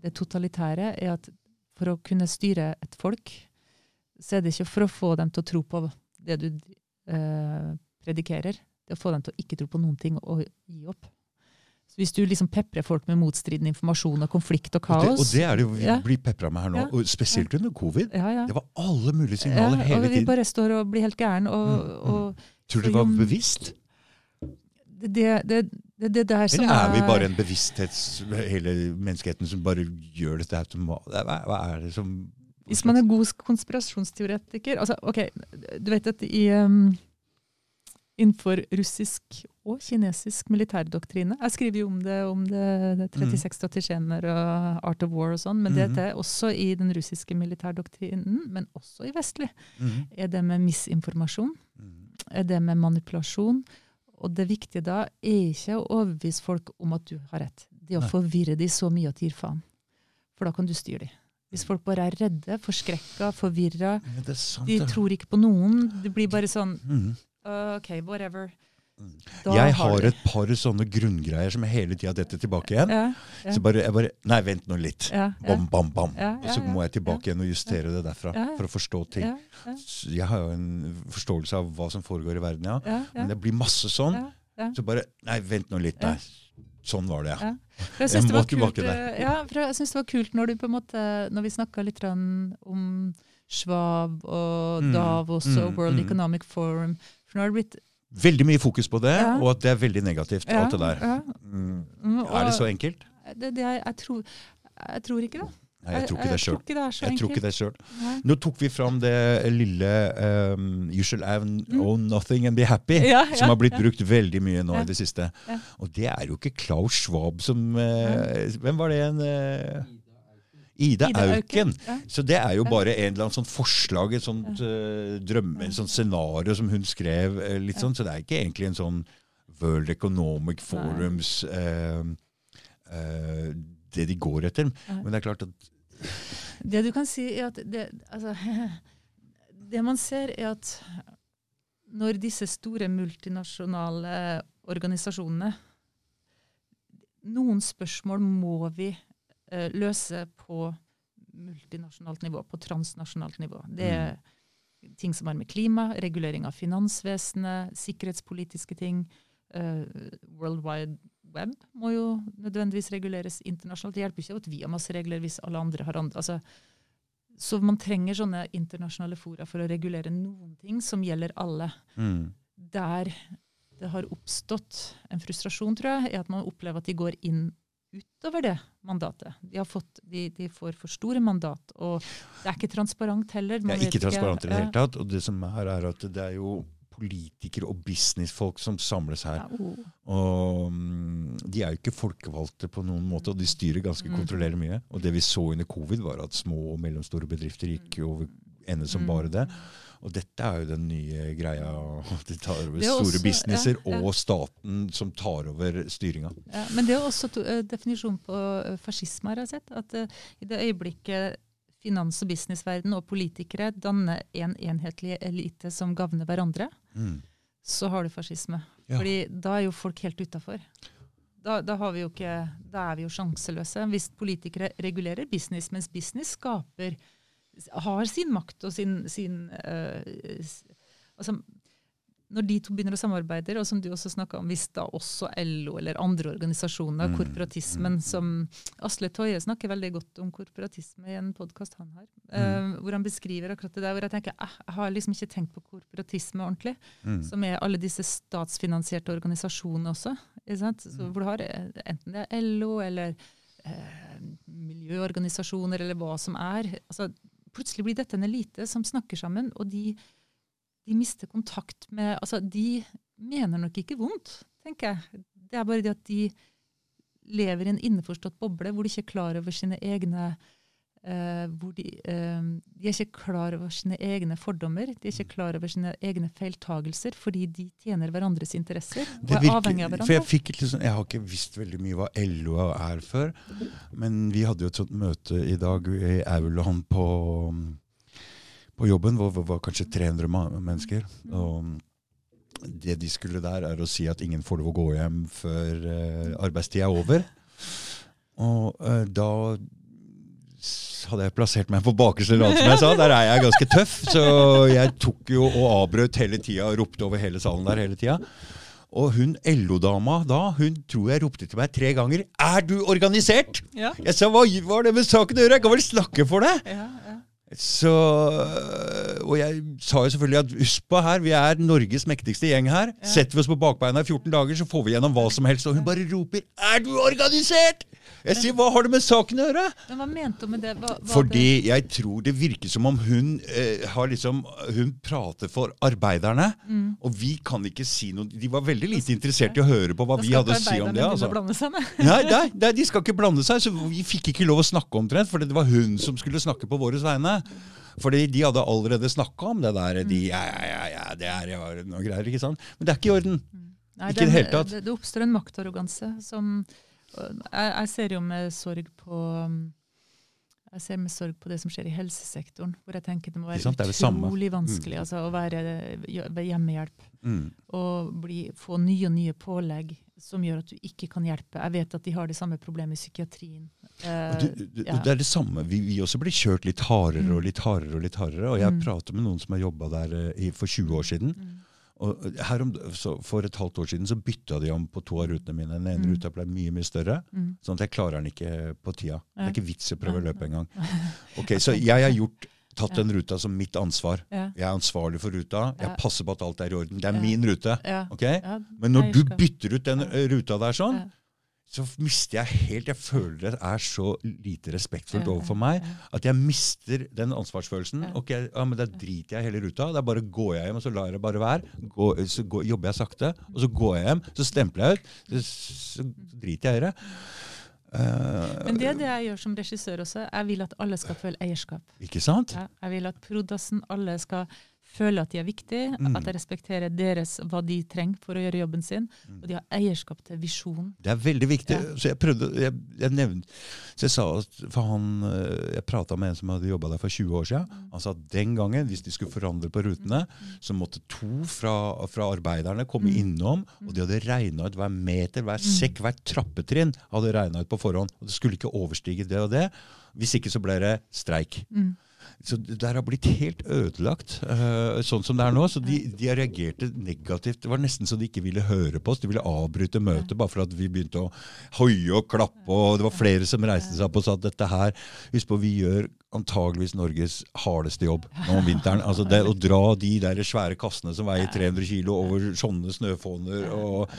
det totalitære er at for å kunne styre et folk, så er det ikke for å få dem til å tro på det du eh, predikerer. Det er å få dem til å ikke tro på noen ting og gi opp. Hvis du liksom peprer folk med motstridende informasjon og konflikt og Og det, kaos og det er det jo vi Ja. blir pepra med her nå. Ja. Spesielt under covid. ja. Det var alle mulige signaler hele og vi tiden. bare står og blir helt gæren. Og, Mm, mm. og Tror du det var bevisst? det, det, det, det, det der som Eller er vi bare en bevissthets... Hele menneskeheten som bare gjør dette automatisk? Hva er det som Hvis man er god konspirasjonsteoretiker altså, ok, Du vet at i um, innenfor russisk og kinesisk militærdoktrine Jeg skriver jo om det, om det, det 36 strategener og Art of War og sånn, men det, dette er også i den russiske militærdoktrinen, men også i vestlig. Mhm. Er det med misinformasjon? Mhm. Er det med manipulasjon? Og det viktige da er ikke å overbevise folk om at du har rett. Det er å forvirre de så mye at de gir faen. For da kan du styre de. Hvis folk bare er redde, forskrekka, forvirra, Ja, det de tror ikke på noen, det blir bare sånn Mhm. OK, whatever. Mm. Da Jeg har har et par sånne grunngreier som jeg hele tida detter tilbake igjen. ja, ja, Så bare, jeg bare Nei, vent nå litt. ja, Bam, bam, bam. Og så må jeg tilbake igjen og justere det derfra. For å forstå ting. Jeg har jo en forståelse av hva som foregår i verden, ja. Men det blir masse sånn. Så bare Nei, vent nå litt. Nei. Sånn var det, ja. Jeg, det må var tilbake kult, der. eh, jeg synes det var kult når du på en måte Når vi snakka litt om Schwab og Mm, Davos og mm, World mm. Economic Forum. For nå har det blitt Veldig mye fokus på det, Ja. og at det er veldig negativt, ja, alt det der. Ja, Mm. Mm, Er det så enkelt? det, det er, jeg, tror, jeg tror ikke det. Nei, jeg tror ikke det sjøl. Jeg tror ikke det er så Jeg tror ikke enkelt. det. Nå tok vi fram det lille um, You shall have own nothing and be happy, Mm. Som har blitt brukt veldig mye nå i det siste. Og det er jo ikke Klaus Schwab som uh, Hvem var det en eh, Ida, Ida Auken. Ja. Så det er jo bare en eller annen sånn forslag, et sånt uh, drømme, et sånt scenario som hun skrev. Uh, litt sånn, Så det er ikke egentlig en sånn World Economic Forums uh, det de går etter. Men det er klart at Det du kan si, er at det, altså, det man ser, er at når disse store multinasjonale organisasjonene Noen spørsmål må vi løse på multinasjonalt nivå, på transnasjonalt nivå. Det er ting som har med klima, regulering av finansvesenet, sikkerhetspolitiske ting. Uh, World Wide Web må jo nødvendigvis reguleres internasjonalt. Det hjelper ikke at vi har masse regler hvis alle andre har andre. Altså, så man trenger sånne internasjonale fora for å regulere noen ting som gjelder alle. mm, Der det har oppstått en frustrasjon, tror jeg, er at man opplever at de går inn utover det mandatet. De, har fått, de, de får for store mandat, og det er ikke transparent heller. Det er ikke transparent i det hele tatt. Og det som er, er at det er jo politikere og businessfolk som samles her. Ja, oh. Og mm, de er jo ikke folkevalgte på noen måte, og de styrer ganske, Mm. kontrollerer mye. Og det vi så under covid, var at små og mellomstore bedrifter gikk over ende som Mm. bare det. Og dette er jo den nye greia. at De tar over er store også- businesser ja, ja. og staten som tar over styringa. Ja, men det er også to, eh, definisjon på eh, fascisme, har jeg sett. At uh, i det øyeblikket finans- og businessverden og politikere danner en enhetlig elite som gagner hverandre, Mm. så har du fascisme. Ja. Fordi da er jo folk helt utafor. Da, da, har vi jo ikke, da er vi jo sjanseløse. Hvis politikere regulerer business, mens business skaper har sin makt og sin, sin uh, altså, Når de to begynner å samarbeide, og som du også snakka om, hvis da også LO eller andre organisasjoner, Mm, korporatismen mm, som Asle Toje snakker veldig godt om korporatisme i en podkast han har, Mm. eh, hvor han beskriver akkurat det der, hvor jeg tenker eh, jeg har liksom ikke tenkt på korporatisme ordentlig Mm. som er alle disse statsfinansierte organisasjonene også. Ikke sant? Så Mm. hvor du har eh, enten det er LO eller eh, miljøorganisasjoner eller hva som er. Altså, plutselig blir dette en elite som snakker sammen, og de, de mister kontakt med altså, De mener nok ikke vondt, tenker jeg. Det er bare det at de lever i en innforstått boble hvor de ikke er klar over sine egne eh, hvor de, eh, de er ikke klar over sine egne fordommer, de er ikke klar over sine egne feiltagelser, fordi de tjener hverandres interesser og virker, er avhengig av For hverandre. jeg, sånn- jeg har ikke visst veldig mye hva LO er før, men vi hadde jo et sånt møte i dag i aulaen på, på jobben, hvor det var kanskje 300 mennesker. Og det de skulle der, er å si at ingen får lov å gå hjem før eh, arbeidstida er over. Og da hadde jeg plassert meg på bakerste rad, som jeg sa. Der er jeg ganske tøff, så jeg tok jo og avbrøt hele tida og ropte over hele salen der hele tida. Og hun LO-dama da, hun tror jeg ropte til meg tre ganger 'Er du organisert?' Ja, Jeg sa 'Hva var det med saken å gjøre? Jeg kan vel snakke for deg?' ja, ja. Så, og jeg sa jo selvfølgelig at husk på her, vi er Norges mektigste gjeng her. Ja. Setter vi oss på bakbeina i 14 dager, så får vi gjennom hva som helst. Og hun bare roper 'Er du organisert?' Jeg sier 'Hva har det med saken å gjøre?' Men hva mente hun med det? Hva, Fordi jeg tror det virker som om hun eh, har liksom Hun prater for arbeiderne, mm. og vi kan ikke si noe De var veldig lite interessert i å høre på hva vi hadde å si om det. altså. seg med. Nei, nei, nei, de skal ikke blande seg, så vi fikk ikke lov å snakke omtrent, for det var hun som skulle snakke på våre vegne. Fordi de hadde allerede snakka om det der. De, ja, ja, ja, det er ja, noe greier, ikke sant? Men det er ikke i orden. Nei, Ikke i det hele tatt. Det, det oppstår en maktarroganse som jeg, jeg ser jo med sorg på jeg ser med sorg på det som skjer i helsesektoren, hvor jeg tenker det må være sant, det er det utrolig vanskelig altså, å være ved hjemmehjelp Mm. og bli, få nye og nye pålegg som gjør at du ikke kan hjelpe. Jeg vet at de har det samme problemet i psykiatrien. Eh, du, du, ja. Det er det samme. Vi, vi også blir kjørt litt hardere og litt hardere. Og litt hardere. Og jeg Mm. prater med noen som har jobba der eh, i, for 20 år siden. mm, Og her om, så for et halvt år siden så bytta de om på to av rutene mine. Den ene Mm. ruta ble mye mye større, mm. sånn at jeg klarer den ikke på tida. Det er ikke vits i å prøve å løpe engang. Ok, Så jeg har gjort, tatt den ruta som mitt ansvar. Ja, Jeg er ansvarlig for ruta. Jeg Ja. passer på at alt er i orden. Det er Ja. min rute. ja, ok? Men når du bytter ut den eh, ruta der sånn. Så mister jeg helt Jeg føler det er så lite respektfullt overfor meg at jeg mister den ansvarsfølelsen. Ok, ja, men Da driter jeg hele ruta. Da bare går jeg hjem, og så lar jeg det bare være. Gå, så går, jobber jeg sakte, og så går jeg hjem, så stempler jeg ut. Så, så driter jeg i det. Uh, Men det er det jeg gjør som regissør også. Jeg vil at alle skal føle eierskap. Ikke sant? Ja, jeg vil at prodassen, alle skal føle at de er viktige, Mm. at jeg respekterer deres, hva de trenger for å gjøre jobben sin, Mm. og de har eierskap til visjon. Det er veldig viktig. Ja. Så jeg prøvde, jeg, jeg nevnte, så jeg sa at for han, eh, jeg prata med en som hadde jobba der for 20 år siden. Han sa at den gangen, hvis de skulle forandre på rutene, så måtte to fra, fra arbeiderne komme Mm. innom, og de hadde regna ut hver meter, hver sekk, hvert trappetrinn hadde regna ut på forhånd. Og det skulle ikke overstige det og det. Hvis ikke så ble det streik. Mm. Så det har blitt helt ødelagt, uh, sånn som det er nå. Så de, de reagerte negativt. Det var nesten så de ikke ville høre på oss. De ville avbryte møtet bare for at vi begynte å hoie og klappe. Og det var flere som reiste seg opp og sa at dette her Husk på, vi gjør antageligvis Norges hardeste jobb nå om vinteren. Altså det Å dra de der svære kassene som veier 300 kilo over sånne snøfåner. og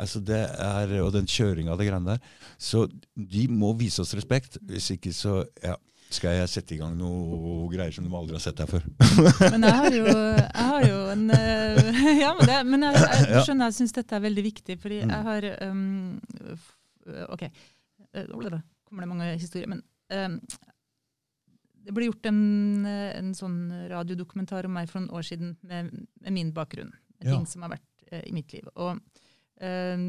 Altså det er, og den kjøringa av det greiene der. Så de må vise oss respekt. Hvis ikke så ja, skal jeg sette i gang noe greier som de aldri har sett her før. Men jeg har jo, jeg har jo en eh, Ja, men, det, men jeg, jeg skjønner jeg syns dette er veldig viktig, fordi Mm. jeg har um, OK. Eh, blablabla. Kommer det mange historier. Men um, det ble gjort en, eh, en sånn radiodokumentar om meg for noen år siden med, med min bakgrunn. Med Ja. ting som har vært uh, i mitt liv. Og um,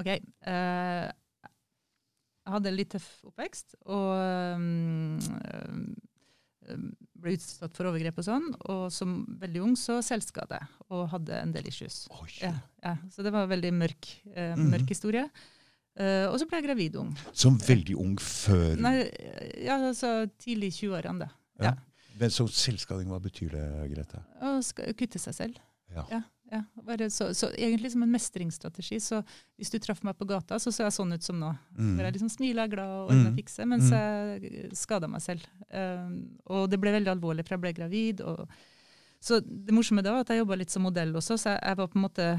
OK. eh, jeg hadde en litt tøff oppvekst. og um, ble utsatt for overgrep og sånn. Og som veldig ung så selvskade og hadde en del issues. Ja, ja. Så det var en veldig mørk, eh, mm -hmm. historie. Uh, og så ble jeg gravid ung. Som veldig ung før. Nei, ja, altså tidlig i 20-årene, da. Ja. Men så selvskading, hva betyr det, Grete? Å kutte seg selv. Ja. Ja, så, så egentlig som en mestringsstrategi. Så hvis du traff meg på gata, så så jeg sånn ut som nå. Mm. Hvor jeg liksom smiler, er glad og ordner Mm. og fikser, mens jeg skada meg selv. Um, og det ble veldig alvorlig, for jeg ble gravid. Og, så det morsomme da var at jeg jobba litt som modell også, så jeg, jeg var på en måte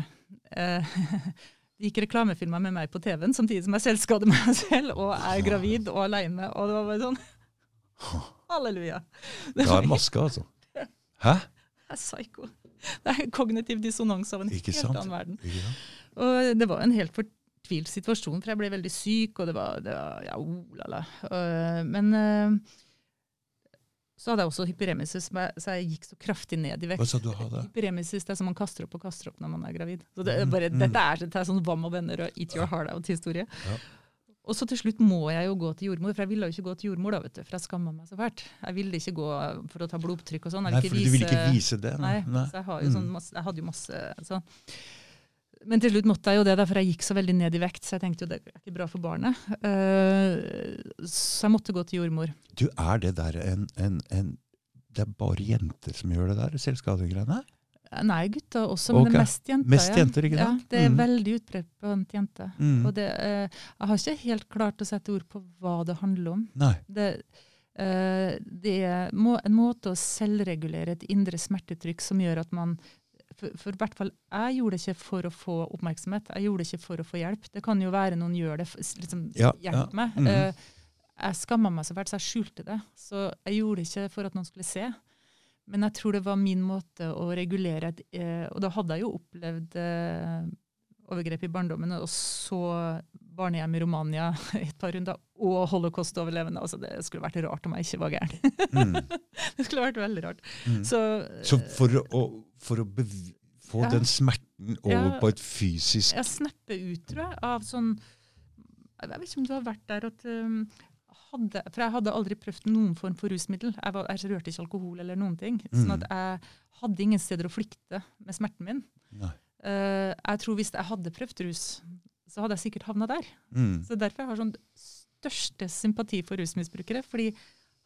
eh, Det gikk reklamefilmer med meg på TV-en samtidig som jeg selv skader meg selv, og er gravid og aleine. Og det var bare sånn Halleluja. Det var maske, altså. Hæ? jeg er psyko. Det er kognitiv dissonans av en Ikke helt sant? annen verden. Ikke sant? Og det var en helt fortvilt situasjon, for jeg ble veldig syk, og det var, det var ja, oh, la, la. Uh, Men uh, så hadde jeg også hyperemesis, så jeg gikk så kraftig ned i vekt. Hva sa du hadde? Hyperemesis det er som man kaster opp og kaster opp når man er gravid. Så det Mm, bare, mm. Dette er, dette er sånn Vam og venner og Eat your heart out-historie. Ja. Og så til slutt må jeg jo gå til jordmor, for jeg ville jo ikke gå til jordmor da, vet du, for jeg skamma meg så fælt. Jeg ville ikke gå for å ta blodopptrykk og sånn. Nei, for for du ville ikke vise det? Nei, Nei. så jeg, har jo sånn Mm. masse, jeg hadde jo masse sånn. Men til slutt måtte jeg jo det, da, for jeg gikk så veldig ned i vekt, så jeg tenkte jo det er ikke bra for barnet. Eh, så jeg måtte gå til jordmor. Du, er det der en, en, en Det er bare jenter som gjør det der, selvskadegreiene? Nei, gutter også, men det er mest jenter. Mest jenter, ikke sant? Ja, det er Mm. veldig utbredt blant jenter. Mm. Og det, eh, jeg har ikke helt klart å sette ord på hva det handler om. Nei. Det, eh, det er må, en måte å selvregulere et indre smertetrykk som gjør at man for, for i hvert fall, Jeg gjorde det ikke for å få oppmerksomhet, jeg gjorde det ikke for å få hjelp. Det kan jo være noen gjør det, liksom, Ja, hjelp ja. meg. Mm. Eh, jeg skamma meg så fælt, så jeg skjulte det. Så jeg gjorde det ikke for at noen skulle se. Men jeg tror det var min måte å regulere et, eh, Og da hadde jeg jo opplevd eh, overgrep i barndommen, og så barnehjem i Romania et par runder, og holocaust-overlevende. Altså, det skulle vært rart om jeg ikke var gæren. Mm. det skulle vært veldig rart. Mm. Så, Så for å, for å få Ja. den smerten over Ja. på et fysisk jeg snapper ut, tror jeg, av sånn Jeg vet ikke om du har vært der at um, hadde, For jeg hadde aldri prøvd noen form for rusmiddel. Jeg, var, jeg rørte ikke alkohol eller noen ting. Sånn Mm. at jeg hadde ingen steder å flykte med smerten min. Eh, jeg tror hvis jeg hadde prøvd rus, så hadde jeg sikkert havna der. Mm. Så derfor jeg har sånn største sympati for rusmisbrukere. fordi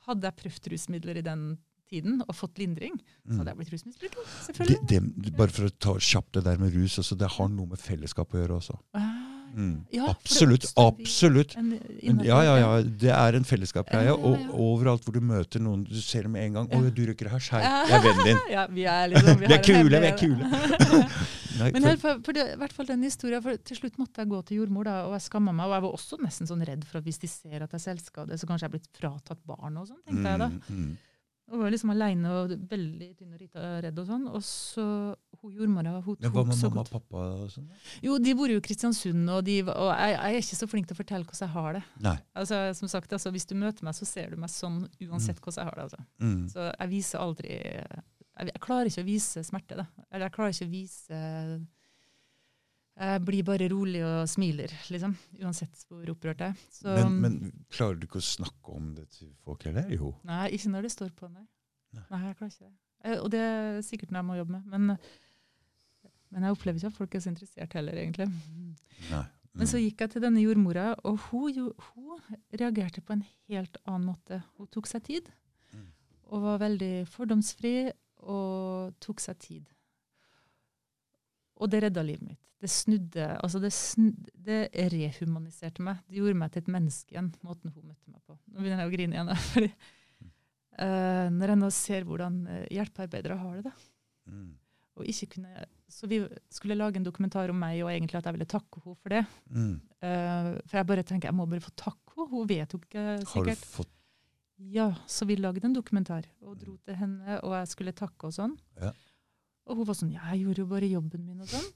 hadde jeg prøvd rusmidler i den tiden og fått lindring, så hadde jeg blitt rusmisbruker. Selvfølgelig. det, bare for å ta kjapt det der med rus, altså det har noe med fellesskap å gjøre også. Ah, Mm. Ja, absolutt. Absolutt. En ja, ja, ja. Det er en fellesskapsgreie. Og overalt hvor du møter noen, du ser dem med en gang. 'Å, du røyker hasj. Hei, jeg er vennen din.' Ja, vi er liksom Vi vi er kule, vi er kule. Nei, Men for, for, for det, i hvert fall den historien, for Til slutt måtte jeg gå til jordmor, da, og jeg skamma meg. Og jeg var også nesten sånn redd for at hvis de ser at jeg er selvskade, så kanskje jeg er blitt fratatt barn og sånn. tenkte jeg da. Mm, mm. Og var liksom aleine og veldig tynn og lita redd og sånn. Og så hun jordmora hun Men hva tok med mamma og pappa? Og sånn? Jo, de bor jo i Kristiansund, og, de, og jeg, jeg er ikke så flink til å fortelle hvordan jeg har det. Nei. Altså, som sagt, altså, Hvis du møter meg, så ser du meg sånn uansett hvordan jeg har det. altså. Mm. Så jeg viser aldri Jeg, jeg klarer ikke å vise smerte. da. Eller jeg klarer ikke å vise Jeg blir bare rolig og smiler, liksom. Uansett hvor opprørt jeg er. Så, Men, men klarer du ikke å snakke om det til folk, heller? Jo. Nei, ikke når det står på, nei. Nei. Nei, jeg klarer ikke det. Eh, Og det er sikkert noe jeg må jobbe med. Men, men jeg opplever ikke at folk er så interessert heller, egentlig. Nei. Men så Mm. gikk jeg til denne jordmora, og hun, jo- hun reagerte på en helt annen måte. Hun tok seg tid, Mm. og var veldig fordomsfri, og tok seg tid. Og det redda livet mitt. Det snudde, altså det, snudde, det rehumaniserte meg. Det gjorde meg til et menneske igjen, måten hun møtte meg på. Nå begynner jeg å grine igjen. fordi uh, Når jeg nå ser hvordan eh, hjelpearbeidere har det, da. Mm. Og ikke kunne, så vi skulle lage en dokumentar om meg, og egentlig at jeg ville takke henne for det. Mm. Uh, for jeg bare tenker, jeg må bare få takke henne. Hun vet jo ikke sikkert. Har du fått Ja, så vi lagde en dokumentar og dro til henne, og jeg skulle takke og sånn. Ja. Og hun var sånn, ja, jeg gjorde jo bare jobben min og sånn.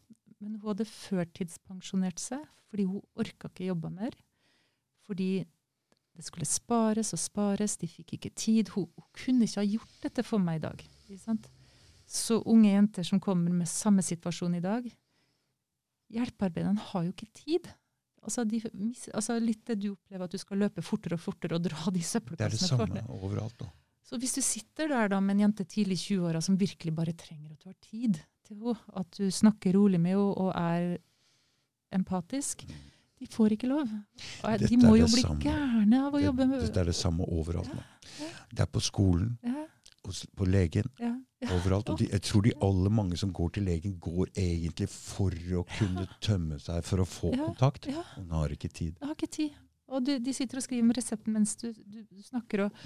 Men hun hadde førtidspensjonert seg, fordi hun orka ikke jobbe mer. Fordi det skulle spares og spares, de fikk ikke tid. Hun, hun kunne ikke ha gjort dette for meg i dag. Så unge jenter som kommer med samme situasjon i dag, hjelpearbeiderne har jo ikke tid. Altså, de, altså Litt det du opplever, at du skal løpe fortere og fortere og dra de Det er det samme overalt. da. Så hvis du sitter der da med en jente tidlig i 20-åra som virkelig bare trenger at du har tid til henne, at du snakker rolig med henne og er empatisk, de får ikke lov. Og de må jo bli samme. gærne av å Det, jobbe med dette er det samme overalt nå. Ja, Det er på skolen, ja, på legen, ja, overalt. Og de, jeg tror de aller mange som går til legen, går egentlig for å kunne tømme seg for å få kontakt. Og de har ikke tid. Jeg har ikke tid. Og du, de sitter og skriver med resepten mens du, du, du snakker. Og,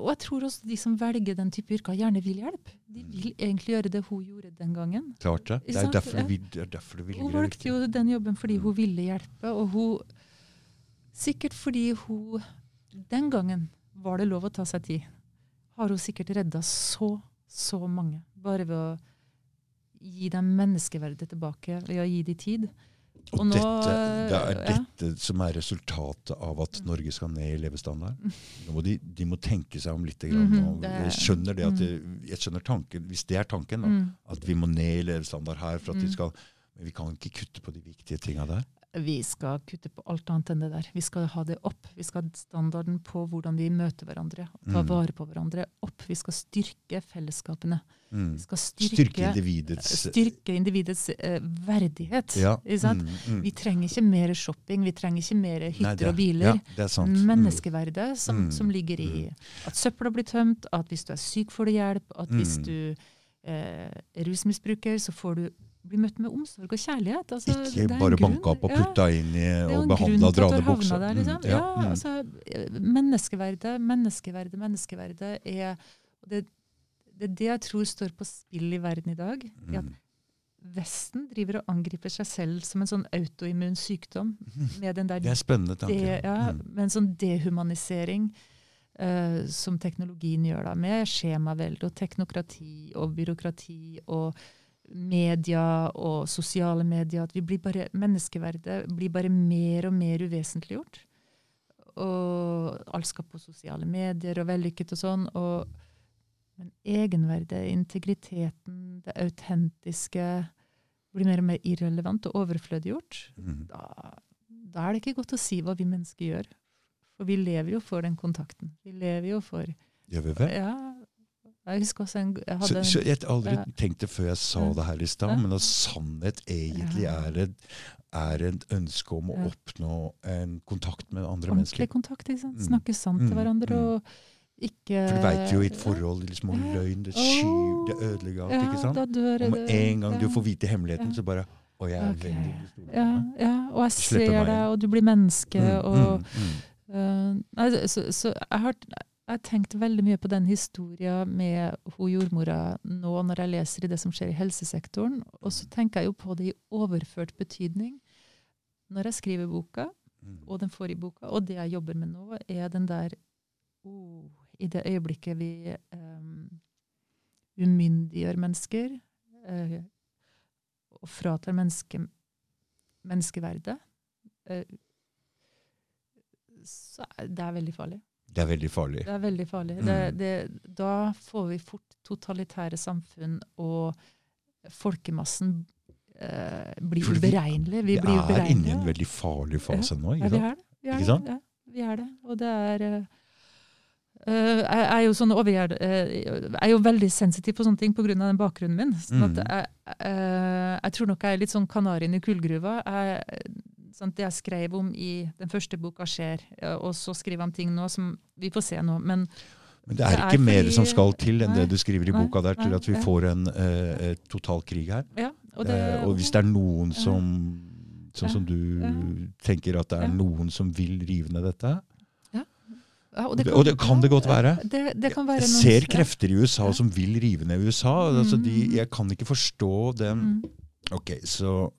og jeg tror også de som velger den type yrker, gjerne vil hjelpe. De vil egentlig gjøre det hun gjorde den gangen. Klart det. Det er derfor vi, vil- det er derfor du Hun velger det. valgte jo den jobben fordi Mm. hun ville hjelpe, og hun Sikkert fordi hun Den gangen var det lov å ta seg tid. Har hun sikkert redda så, så mange. Bare ved å gi dem menneskeverdet tilbake, ved å gi dem tid. Og, Og nå, dette, det er ja. dette som er resultatet av at Norge skal ned i levestandard. Må de, de må tenke seg om litt. Grann, Mhm, og jeg skjønner det at det, jeg skjønner tanken, Hvis det er tanken, da, Mm. at vi må ned i levestandard her for at vi Mm. skal Men vi kan ikke kutte på de viktige tinga der. Vi skal kutte på alt annet enn det der. Vi skal ha det opp. Vi skal ha standarden på hvordan vi møter hverandre. Ta Mm. vare på hverandre opp. Vi skal styrke fellesskapene. Mm. Vi skal Styrke styrke, individets styrke individets eh, verdighet. ja. Mm, mm. Vi trenger ikke mer shopping, vi trenger ikke mer hytter Nei, det- og biler. Ja, det er sant. Mm. Menneskeverdet som, Mm. som ligger i at søpla blir tømt, at hvis du er syk, får du hjelp, at hvis du eh, er rusmisbruker, så får du bli møtt med omsorg og kjærlighet. Altså, det Ikke bare banka opp og ja, putta inn i det og behandla og dra du buksa. der. Liksom. Mm, Ja, mm. altså, eh, menneskeverdet, menneskeverdet, menneskeverdet er det, det er det jeg tror står på spill i verden i dag. Mm. at. Vesten driver og angriper seg selv som en sånn autoimmun sykdom. Med den der Det er spennende tanke. det, ja, Mm. med en sånn dehumanisering uh, som teknologien gjør da, med skjemavelde og teknokrati og byråkrati og media og sosiale medier. At vi blir bare, menneskeverdet blir bare mer og mer uvesentliggjort. Og alt skal på sosiale medier og vellykket og sånn. Og, men egenverdet, integriteten, det autentiske blir mer og mer irrelevant og overflødiggjort Mm. da, da er det ikke godt å si hva vi mennesker gjør. For vi lever jo for den kontakten. Vi lever jo for Gjør vi vel? Ja. Jeg husker også en, jeg hadde så, så jeg har aldri Ja. tenkt det før jeg sa det her i stad, men at sannhet egentlig er et, er et ønske om å oppnå en kontakt med andre ordentlig mennesker. kontakt. Ikke sant? Mm. Snakke sant til Mm, hverandre mm. og ikke For du veit jo i et forhold liksom om løgn, det skyr, det ødelegger alt, ikke sant? Dør Og med en gang du får vite hemmeligheten, så bare Og jeg er okay. veldig stor. Ja, ja, og jeg ser deg, og du blir menneske. Mm, og mm, mm. Uh, nei, så, så jeg har, jeg har tenkt veldig mye på den historien med hun jordmora nå når jeg leser i det som skjer i helsesektoren. Og så tenker jeg jo på det i overført betydning. Når jeg skriver boka, Mm. og den forrige boka, og det jeg jobber med nå, er den der oh, I det øyeblikket vi um, umyndiggjør mennesker uh, og fratar menneske, menneskeverdet, uh, så det er veldig farlig. Det er veldig farlig. Det er veldig farlig. Mm. Det, det, da får vi fort totalitære samfunn, og folkemassen eh, blir vi- uberegnelig. Vi Vi blir er inne i en veldig farlig fase nå. Ja, vi er det. Vi er Ikke det. sant? Ja, vi er det. Og det er eh, Jeg er jo sånn overgjerd, uh, er jo veldig sensitiv på sånne ting pga. den bakgrunnen min. Sånn at Mm. jeg, uh, jeg tror nok jeg er litt sånn kanarien i kullgruva. Jeg, sant, det jeg skrev om i den første boka, skjer. Og så skriver jeg om ting nå som vi får se nå. Men Men det er Det er ikke mer fordi- som skal til enn Nei, det du skriver i boka der, til at vi får en eh, total krig her. ja, og, det, Eh, og hvis det er noen som Sånn som du tenker at det er noen som vil rive ned dette. ja, Og det, og det kan det godt være. Det, det kan være Jeg ser krefter i USA som vil rive ned USA. Altså de, Mm. jeg kan ikke forstå dem. Mm. Ok, så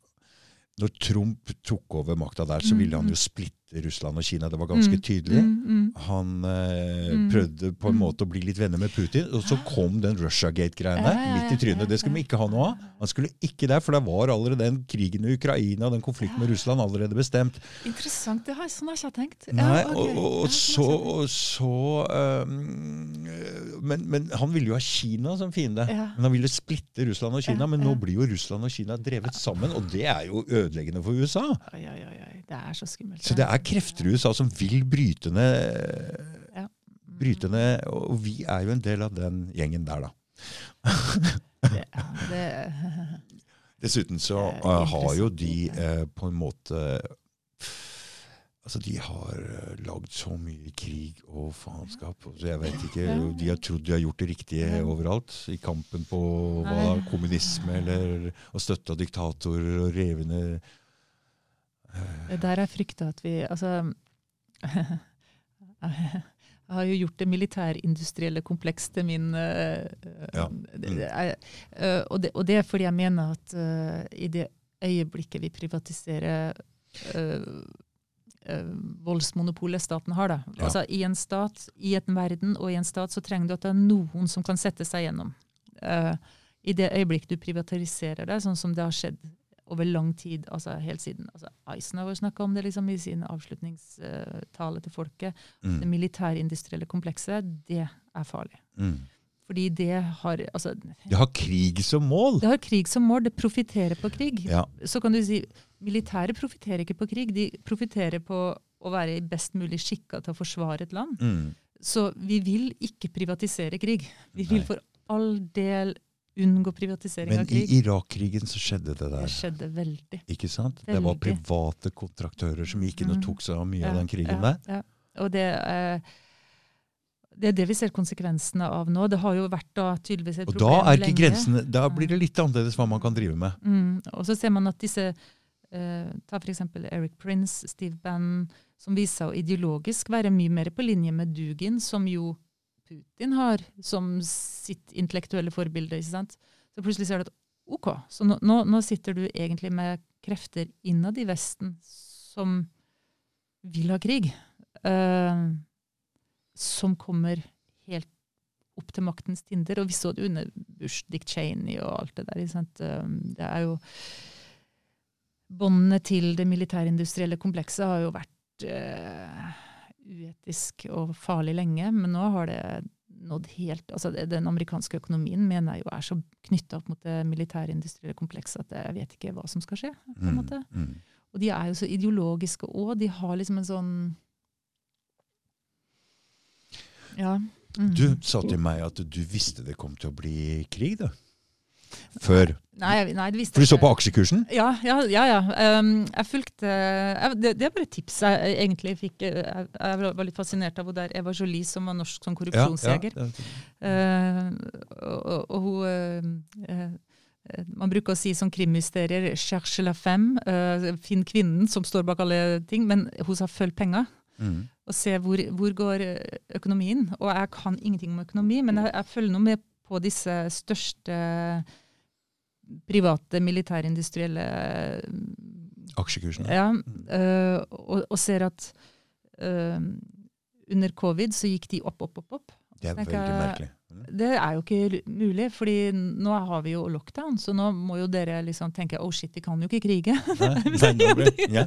når Trump tok over makta der, så Mm, ville han mm. jo splitte Russland og Kina. Det var ganske Mm, tydelig. mm, mm. Han eh, prøvde på en måte å bli litt venner med Putin, og så kom den Russiagate-greiene midt i trynet. Det skulle vi ikke ha noe av. Han skulle ikke der, for det var allerede den krigen i Ukraina den konflikten med Russland allerede bestemt. Interessant. Det har, sånn har jeg ikke tenkt. Nei, og, og, og så, sånn og så um, men, men han ville jo ha Kina som fiende. Men han ville splitte Russland og Kina. Men nå blir jo Russland og Kina drevet sammen, og det er jo ødeleggende for USA. Oi, oi, oi. Det er så skummelt. Så det er krefter i USA som vil bryte ned, Ja. bryte ned Og vi er jo en del av den gjengen der, da. Det, det, Dessuten så Det er eh, har jo de eh, på en måte Altså, De har uh, lagd så mye krig og faenskap. Så jeg vet ikke, De har trodd de har gjort det riktige overalt. I kampen på hva, kommunisme eller å støtte diktatorer og rev det der jeg frykta at vi Altså Jeg har jo gjort det militærindustrielle kompleks til min eh, Ja. det, Mm. eh, og, det, og det er fordi jeg mener at eh, i det øyeblikket vi privatiserer eh, eh, voldsmonopolet staten har, da. Ja. Altså I en stat, i en verden og i en stat, så trenger du at det er noen som kan sette seg gjennom. Eh, I det øyeblikk du privatiserer det, sånn som det har skjedd over lang tid, altså helt siden altså Eisenhower snakka om det liksom i sin avslutningstale til folket. Det mm, militærindustrielle komplekset, det er farlig. mm. Fordi det har altså, Det har krig som mål! det har krig som mål, det profitterer på krig. Ja. Så kan du si militære profitterer ikke på krig, de profitterer på å være best mulig skikka til å forsvare et land. Mm. Så vi vil ikke privatisere krig. Vi vil for all del unngå privatisering Men av i krig. Irak-krigen så skjedde det der. Det skjedde veldig. Ikke sant? Det var private kontraktører som gikk inn og Mm. tok seg av mye av den krigen ja, der. Ja. Og det, eh, det er det vi ser konsekvensene av nå. Det har jo vært da tydeligvis et Og problem da er ikke lenge. grensene Da blir det litt annerledes hva man kan drive med. Mm. Og så ser man at disse eh, Ta f.eks. Eric Prince, Steve Bannon, som viser seg å ideologisk være mye mer på linje med Dugin, som jo Putin har som sitt intellektuelle forbilde. ikke sant? Så plutselig ser du at OK, så nå, nå, sitter du egentlig med krefter innad i Vesten som vil ha krig. Uh, som kommer helt opp til maktens tinder. Og vi så det under Bush, Dick Cheney og alt det der. ikke sant? Eh, Det er jo Båndene til det militærindustrielle komplekset har jo vært eh, uetisk og farlig lenge, men nå har det nådd helt altså Den amerikanske økonomien mener jeg jo er så knytta opp mot det militærindustrielle komplekset at jeg vet ikke hva som skal skje. på en Mm, måte. mm. Og de er jo så ideologiske òg. De har liksom en sånn Ja. Mm. Du sa til meg at du visste det kom til å bli krig, da. Før. Nei, nei, For du så på aksjekursen? Ja, ja. ja, ja. Um, jeg fulgte det, det er bare et tips jeg egentlig fikk. Jeg, jeg var litt fascinert av hun der Eva Jolie, som var norsk som korrupsjonsjeger. Ja, ja. Eh, og, og, hun eh, eh, Man bruker å si som krimmysterier 'cherche la femme', finn kvinnen som står bak alle ting, men hun sa 'følg penga'. Mm. Og se hvor, hvor går eh, økonomien. Og jeg kan ingenting om økonomi, men jeg, jeg følger nå med på disse største private militærindustrielle Aksjekursene. ja, øh, og, og ser at øh, under covid så gikk de opp, opp, opp. opp. Det er veldig merkelig. Det er jo ikke mulig, fordi nå har vi jo lockdown, så nå må jo dere liksom tenke oh shit, vi kan jo ikke krige. Ja.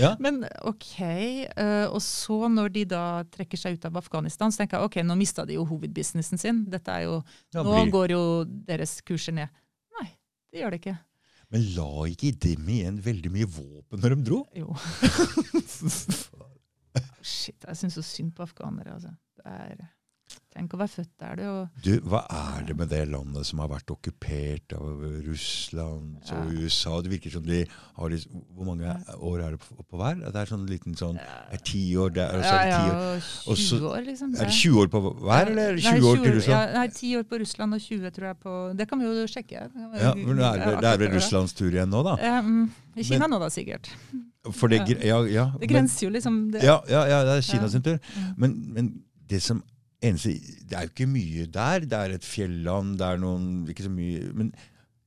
Ja. Men OK. øh, og så når de da trekker seg ut av Afghanistan, så tenker jeg ok, nå mista de jo hovedbusinessen sin. Dette er jo, ja, nå blir- går jo deres kurser ned. Nei, det gjør det ikke. Men la ikke dem igjen veldig mye våpen når de dro? Jo. Shit, jeg syns så synd på afghanere. Altså. Det er, tenk å være født der, du. Og, Du, Hva er det med det landet som har vært okkupert av Russland og USA? Det virker som de har litt, Hvor mange år er det på, på hver? Det er sånn liten sånn Er ti år der, og så ja, er det ja, ti år og Og 20 år, liksom. Er det 20 år på hver, eller er det 20 år til Russland? Ja, nei, 10 år på Russland og 20 tror jeg på Det kan vi jo sjekke. Ja, men det er, det er vel Russlands tur igjen nå, da? Ja, mm, I Kina Men- nå, da, sikkert. For det, ja, ja, Det grenser jo liksom det. Ja, ja, ja, det er Kina Ja. sin tur. Mm. Men, men det som eneste Det er jo ikke mye der. Det er et fjelland, det er noen Ikke så mye Men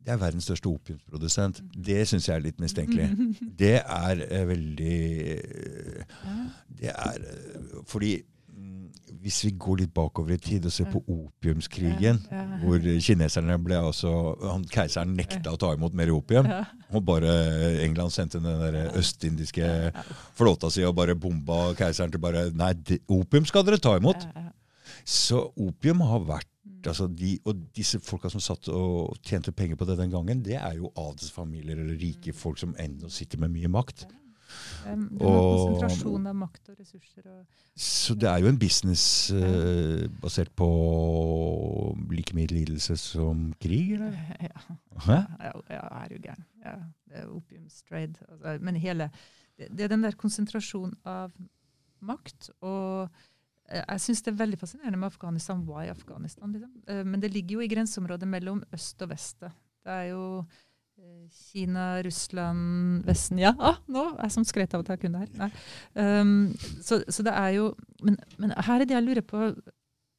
det er verdens største opiumsprodusent. Det syns jeg er litt mistenkelig. Det er eh, veldig eh, Det er eh, Fordi mm, hvis vi går litt bakover i tid og ser på opiumskrigen, Ja, ja. hvor kineserne ble altså han, Keiseren nekta å ta imot mer opium. Ja. Og bare England sendte den der østindiske flåta si og bare bomba keiseren til bare Nei, opium skal dere ta imot! Så opium har vært altså de, Og disse folka som satt og tjente penger på det den gangen, det er jo adelsfamilier eller rike folk som ennå sitter med mye makt. Um, konsentrasjon av makt og ressurser. Og, Så det er jo en business uh, basert på like mye lidelse som krig, eller? ja. Hæ? Ja, ja, er jo gæren. Ja, opiumstrade. Altså, men hele det, det er den der konsentrasjonen av makt. Og jeg syns det er veldig fascinerende med Afghanistan. Why Afghanistan? Liksom. Eh, Men det ligger jo i grenseområdet mellom øst og vest. Det er jo eh, Kina, Russland, Vesten Ja, ah, nå er jeg som skrøt av at jeg kunne det her. Um, så, så det er jo men, men her er det jeg lurer på,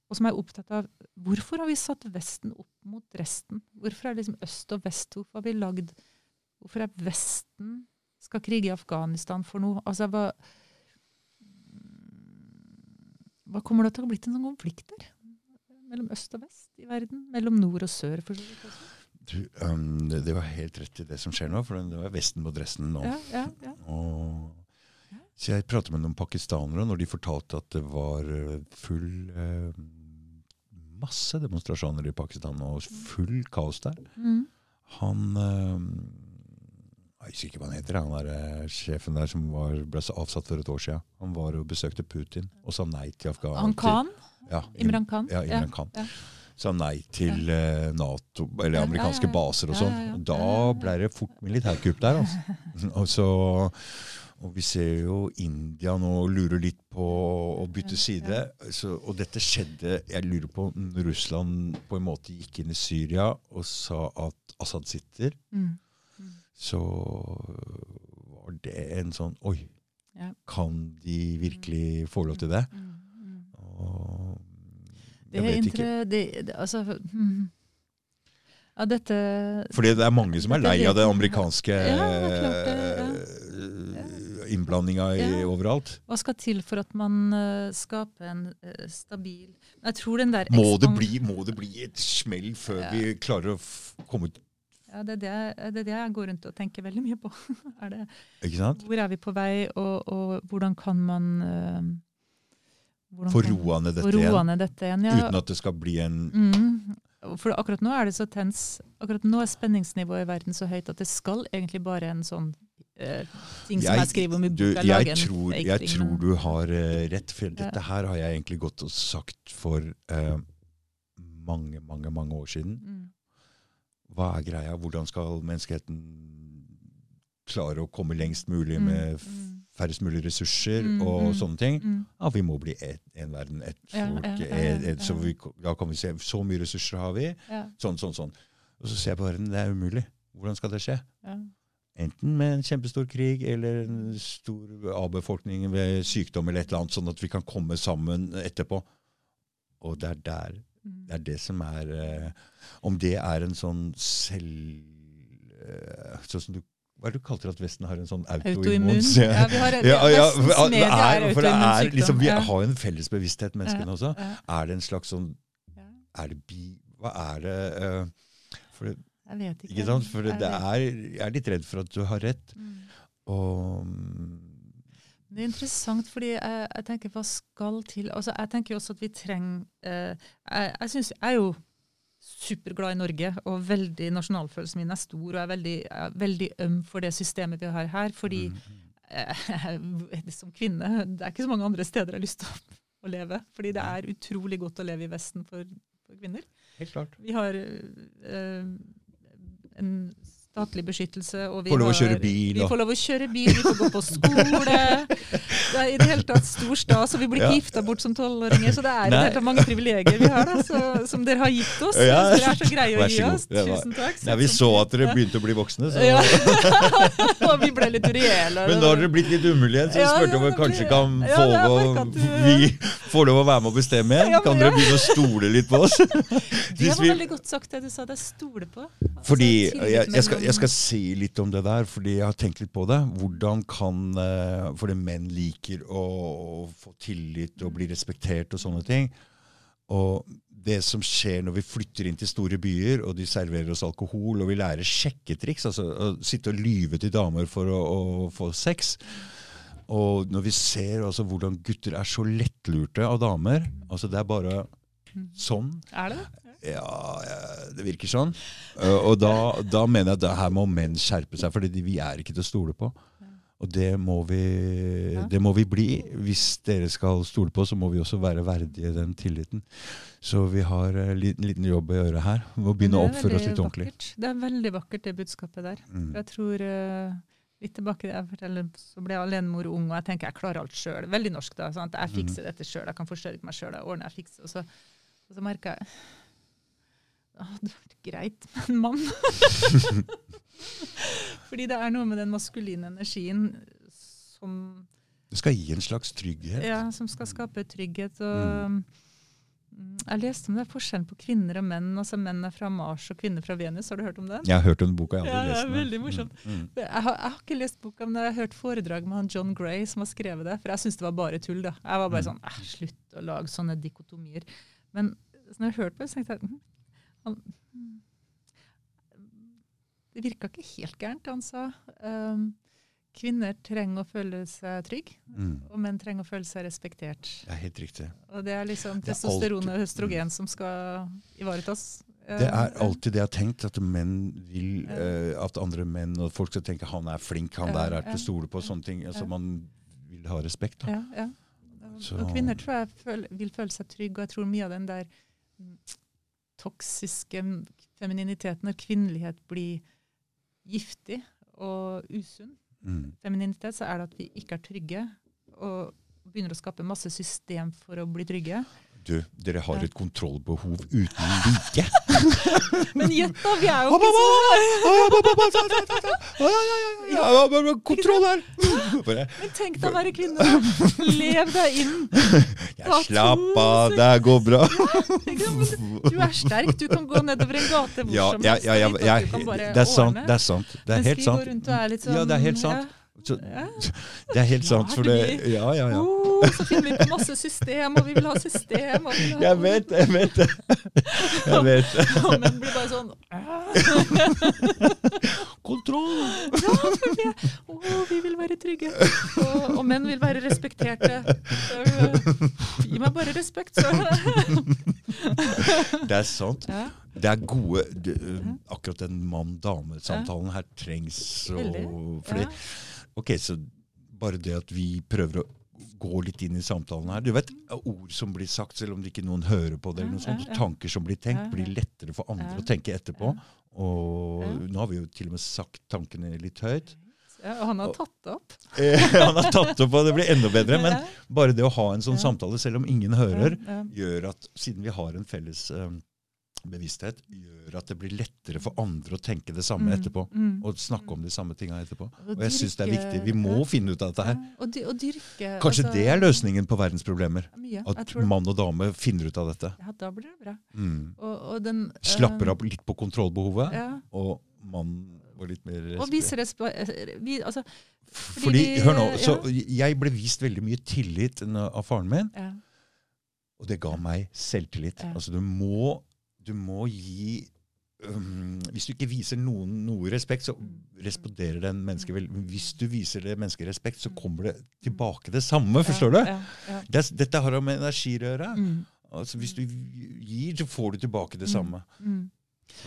og som jeg er opptatt av Hvorfor har vi satt Vesten opp mot resten? Hvorfor er det liksom øst og vest? Hvorfor har vi lagd Hvorfor er Vesten skal krige i Afghanistan for noe? Altså, hva, hva kommer det til å ha blitt en sånn konflikt der? Mellom øst og vest i verden? Mellom nord og sør, for så vidt også. Du, um, det, det var helt rett i det som skjer nå, for det var Vesten mot resten nå. Ja, ja, ja. Og, så jeg pratet med noen pakistanere når de fortalte at det var eh, full eh, Masse demonstrasjoner i Pakistan og full kaos der. Mm. Han eh, Jeg husker ikke hva han heter, han der eh, sjefen der som var, ble avsatt for et år siden. Han var og besøkte Putin og sa nei til Afghanistan. Han Khan? Ja, Imran Khan? Ja, Imran Khan. ja. Sa nei til eh, Nato, eller amerikanske ja, ja. baser og sånn. ja, ja. Da Ja, ja, ja. ble det fort militærkupp der, altså. og, så, og vi ser jo India nå lurer litt på å bytte side. Så, og dette skjedde Jeg lurer på om Russland på en måte gikk inn i Syria og sa at Assad sitter. Mm. Så var det en sånn Oi, Ja. kan de virkelig få lov til det? Mm. Mm. Og Det jeg er vet ikke. Det, det, altså hmm. Ja, dette Fordi det er mange som er lei av det amerikanske Ja, det eh, innblandinga Ja. overalt. Hva skal til for at man eh, skaper en eh, stabil Jeg tror den der Må det, bli, må det bli et smell før Ja. vi klarer å komme Ja, det, er det, det er det jeg går rundt og tenker veldig mye på. er det, hvor er vi på vei, og, og hvordan kan man hvordan Få roa ned dette igjen. dette igjen. Ja. Uten at det skal bli en Mm. For akkurat nå er det så tens. Akkurat nå er spenningsnivået i verden så høyt at det skal egentlig bare en sånn eh, ting som jeg skriver om i du, boka. jeg, lage tror, jeg tror du har eh, rett, for Ja. dette her har jeg egentlig gått og sagt for mange, mange, mange år siden. Mm. Hva er greia? Hvordan skal menneskeheten klare å komme lengst mulig Mm, med mm. færrest mulig ressurser Mm, og mm, sånne ting? Mm. Ja, vi må bli et, en verden, ett folk. ja, ja, ja, eh, Så vi, da kan vi se så mye ressurser har vi. Sånn, sånn, sånn. Og så ser jeg på verden, det er umulig. Hvordan skal det skje? Ja. Enten med en kjempestor krig eller en stor avbefolkning ved sykdom eller et eller annet, sånn at vi kan komme sammen etterpå. Og det er der. Det er det som er eh, Om det er en sånn selv... Eh, sånn som du, hva er det du kalte det at Vesten har en sånn Autoimmun. autoimmun? Ja, vi har Ja, ja, det er for det er liksom, Vi har jo en felles bevissthet, menneskene også. Er det en slags sånn. Er det bi... Hva er det uh, for Jeg vet ikke. Ikke sant? For det er, jeg er litt redd for at du har rett. Mm. Og mm, Det er interessant, fordi jeg, jeg tenker hva skal til altså Jeg tenker jo også at vi trenger eh, Jeg, jeg, synes, jeg er jo superglad i Norge, og veldig nasjonalfølelsen min er stor. Og jeg er veldig, jeg er veldig øm for det systemet vi har her. Fordi mm, eh, som kvinne Det er ikke så mange andre steder jeg har lyst til å, å leve. Fordi det er utrolig godt å leve i Vesten for, for kvinner. Helt klart. Vi har eh, en statlig beskyttelse. Og vi Får lov å kjøre bil, Vi får lov å kjøre bil, vi får gå på skole. Det er i det hele tatt stor stas, og vi blir Ja. ikke gifta bort som tolvåringer. Så det er i det hele tatt mange privilegier vi har, da, så, som dere har gitt oss. Ja. Dere er så greie å gi oss. Tusen takk. Nei, vi så at dere begynte å bli voksne, så ja. Og vi ble litt reelle. Men da har dere blitt litt umulige, så vi Ja, spurte ja, om vi kanskje kan ja, få lov vi får lov å være med og bestemme igjen. Ja, Kan dere begynne å stole litt på oss? Det var veldig godt sagt, det du sa. Det er stole på. Altså, Fordi, jeg, jeg, skal, jeg skal si litt om det der, fordi jeg har tenkt litt på det. Hvordan kan eh, Fordi menn liker å, å få tillit og bli respektert og sånne ting. Og det som skjer når vi flytter inn til store byer, og de serverer oss alkohol, og vi lærer sjekketriks, altså å sitte og lyve til damer for å, å få sex Og når vi ser altså hvordan gutter er så lettlurte av damer altså Det er bare sånn. Er det? Ja, det virker sånn. Uh, og da, da mener jeg at her må menn skjerpe seg, for vi er ikke til å stole på. Og det må, vi, det må vi bli. Hvis dere skal stole på, så må vi også være verdige den tilliten. Så vi har en liten, liten jobb å gjøre her. Vi må begynne å oppføre oss litt ordentlig. vakkert. Det er veldig vakkert, det budskapet der. Mm. Jeg tror eh, Litt tilbake jeg forteller, så ble jeg alenemor ung, og jeg tenker jeg klarer alt sjøl. Veldig norsk, da. Sant? Jeg Mm. fikser dette sjøl, jeg kan forsørge meg sjøl. Jeg ordner, jeg fikser. Og så, og så merker jeg det hadde vært greit med en mann. Fordi det er noe med den maskuline energien som, Det skal gi en slags trygghet. ja, som skal skape trygghet. og... mm, Jeg leste om det er forskjellen på kvinner og menn. altså Menn er fra Mars og kvinner fra Venus. Har du hørt om den? Jeg har hørt om boka, jeg har Ja, aldri er lest den. veldig morsomt. Mm. Mm. Jeg har, jeg har ikke lest boka, men jeg har hørt foredrag med han John Gray som har skrevet det. For jeg syntes det var bare tull. da. Jeg var bare Mm. sånn Slutt å lage sånne dikotomier. Men så når jeg hørte på det, så tenkte jeg hm, han, Det virka ikke helt gærent, han sa. Um, kvinner trenger å føle seg trygge, Mm. og menn trenger å føle seg respektert. Det er helt riktig. Og det er liksom er testosteron og østrogen som skal ivaretas. Det er Eh, alltid det jeg har tenkt, at menn vil eh, at andre menn og folk skal tenke han er flink, han der er til å stole på. sånne ting. Altså Man vil ha respekt. da. Ja, ja. Og- Og kvinner tror jeg føl, vil føle seg trygge, og jeg tror mye av den der mm, toksiske femininiteten, når kvinnelighet blir giftig og usunn Mm. femininitet, så er det at vi ikke er trygge, og begynner å skape masse system for å bli trygge. Du, dere har et kontrollbehov uten like. Men gjett da, vi er jo ikke så Kontroll her! Men tenk deg å være kvinne. Lev deg inn. Jeg slapp av, det går bra. Du er sterk, du kan gå nedover en gate hvor som helst. det er sant. Det er sant. Det er helt sant. er sånn Ja, det er helt sant. Så, det er helt sant, for det Ja, ja, ja. Oh, så finner vi på masse system, og vi vil ha system. Vil ha, Jeg vet jeg vet det. Jeg vet det. Og menn blir bare sånn Kontroll! Ja, for vi, å, vi vil være trygge. Og, og menn vil være respekterte. Så, Gi meg bare respekt, så. Det er sant. Ja, Det er gode det, Akkurat den mann-dame-samtalen her trengs. Og, fordi, ok, så bare det at vi prøver å gå litt inn i samtalen her. Du vet, Ord som blir sagt, selv om det ikke noen hører på det, eller noe sånt, tanker som blir tenkt, blir lettere for andre å tenke etterpå. Og nå har vi jo til og med sagt tankene litt høyt. ja, og han har tatt det opp. Eh, Han har tatt opp, og det blir enda bedre. Men bare det å ha en sånn samtale, selv om ingen hører, gjør at siden vi har en felles eh, bevissthet gjør at det blir lettere for andre å tenke det samme etterpå. Mm. Og snakke om de samme tinga etterpå. Og Og jeg syns det er viktig. Vi må ja. finne ut av dette her. Og, og dyrke Kanskje altså, det er løsningen på verdens problemer. Mye. At mann og dame finner ut av dette. Ja, da blir det bra. Mm. Den, Slapper eh, av litt på kontrollbehovet, Ja. og mannen var litt mer Og viser respekt Vi, altså, Fordi, fordi hør nå, så Jeg ble vist veldig mye tillit av faren min, ja. og det ga meg selvtillit. Ja. Altså, du må, du må gi um, Hvis du ikke viser noen noe respekt, så responderer den mennesket vel. Hvis du viser det mennesket respekt, så kommer det tilbake det samme. Forstår du? Ja, ja. Det, er- dette har med energi å gjøre. Mm, Altså, hvis du gir, så får du tilbake det samme. mm.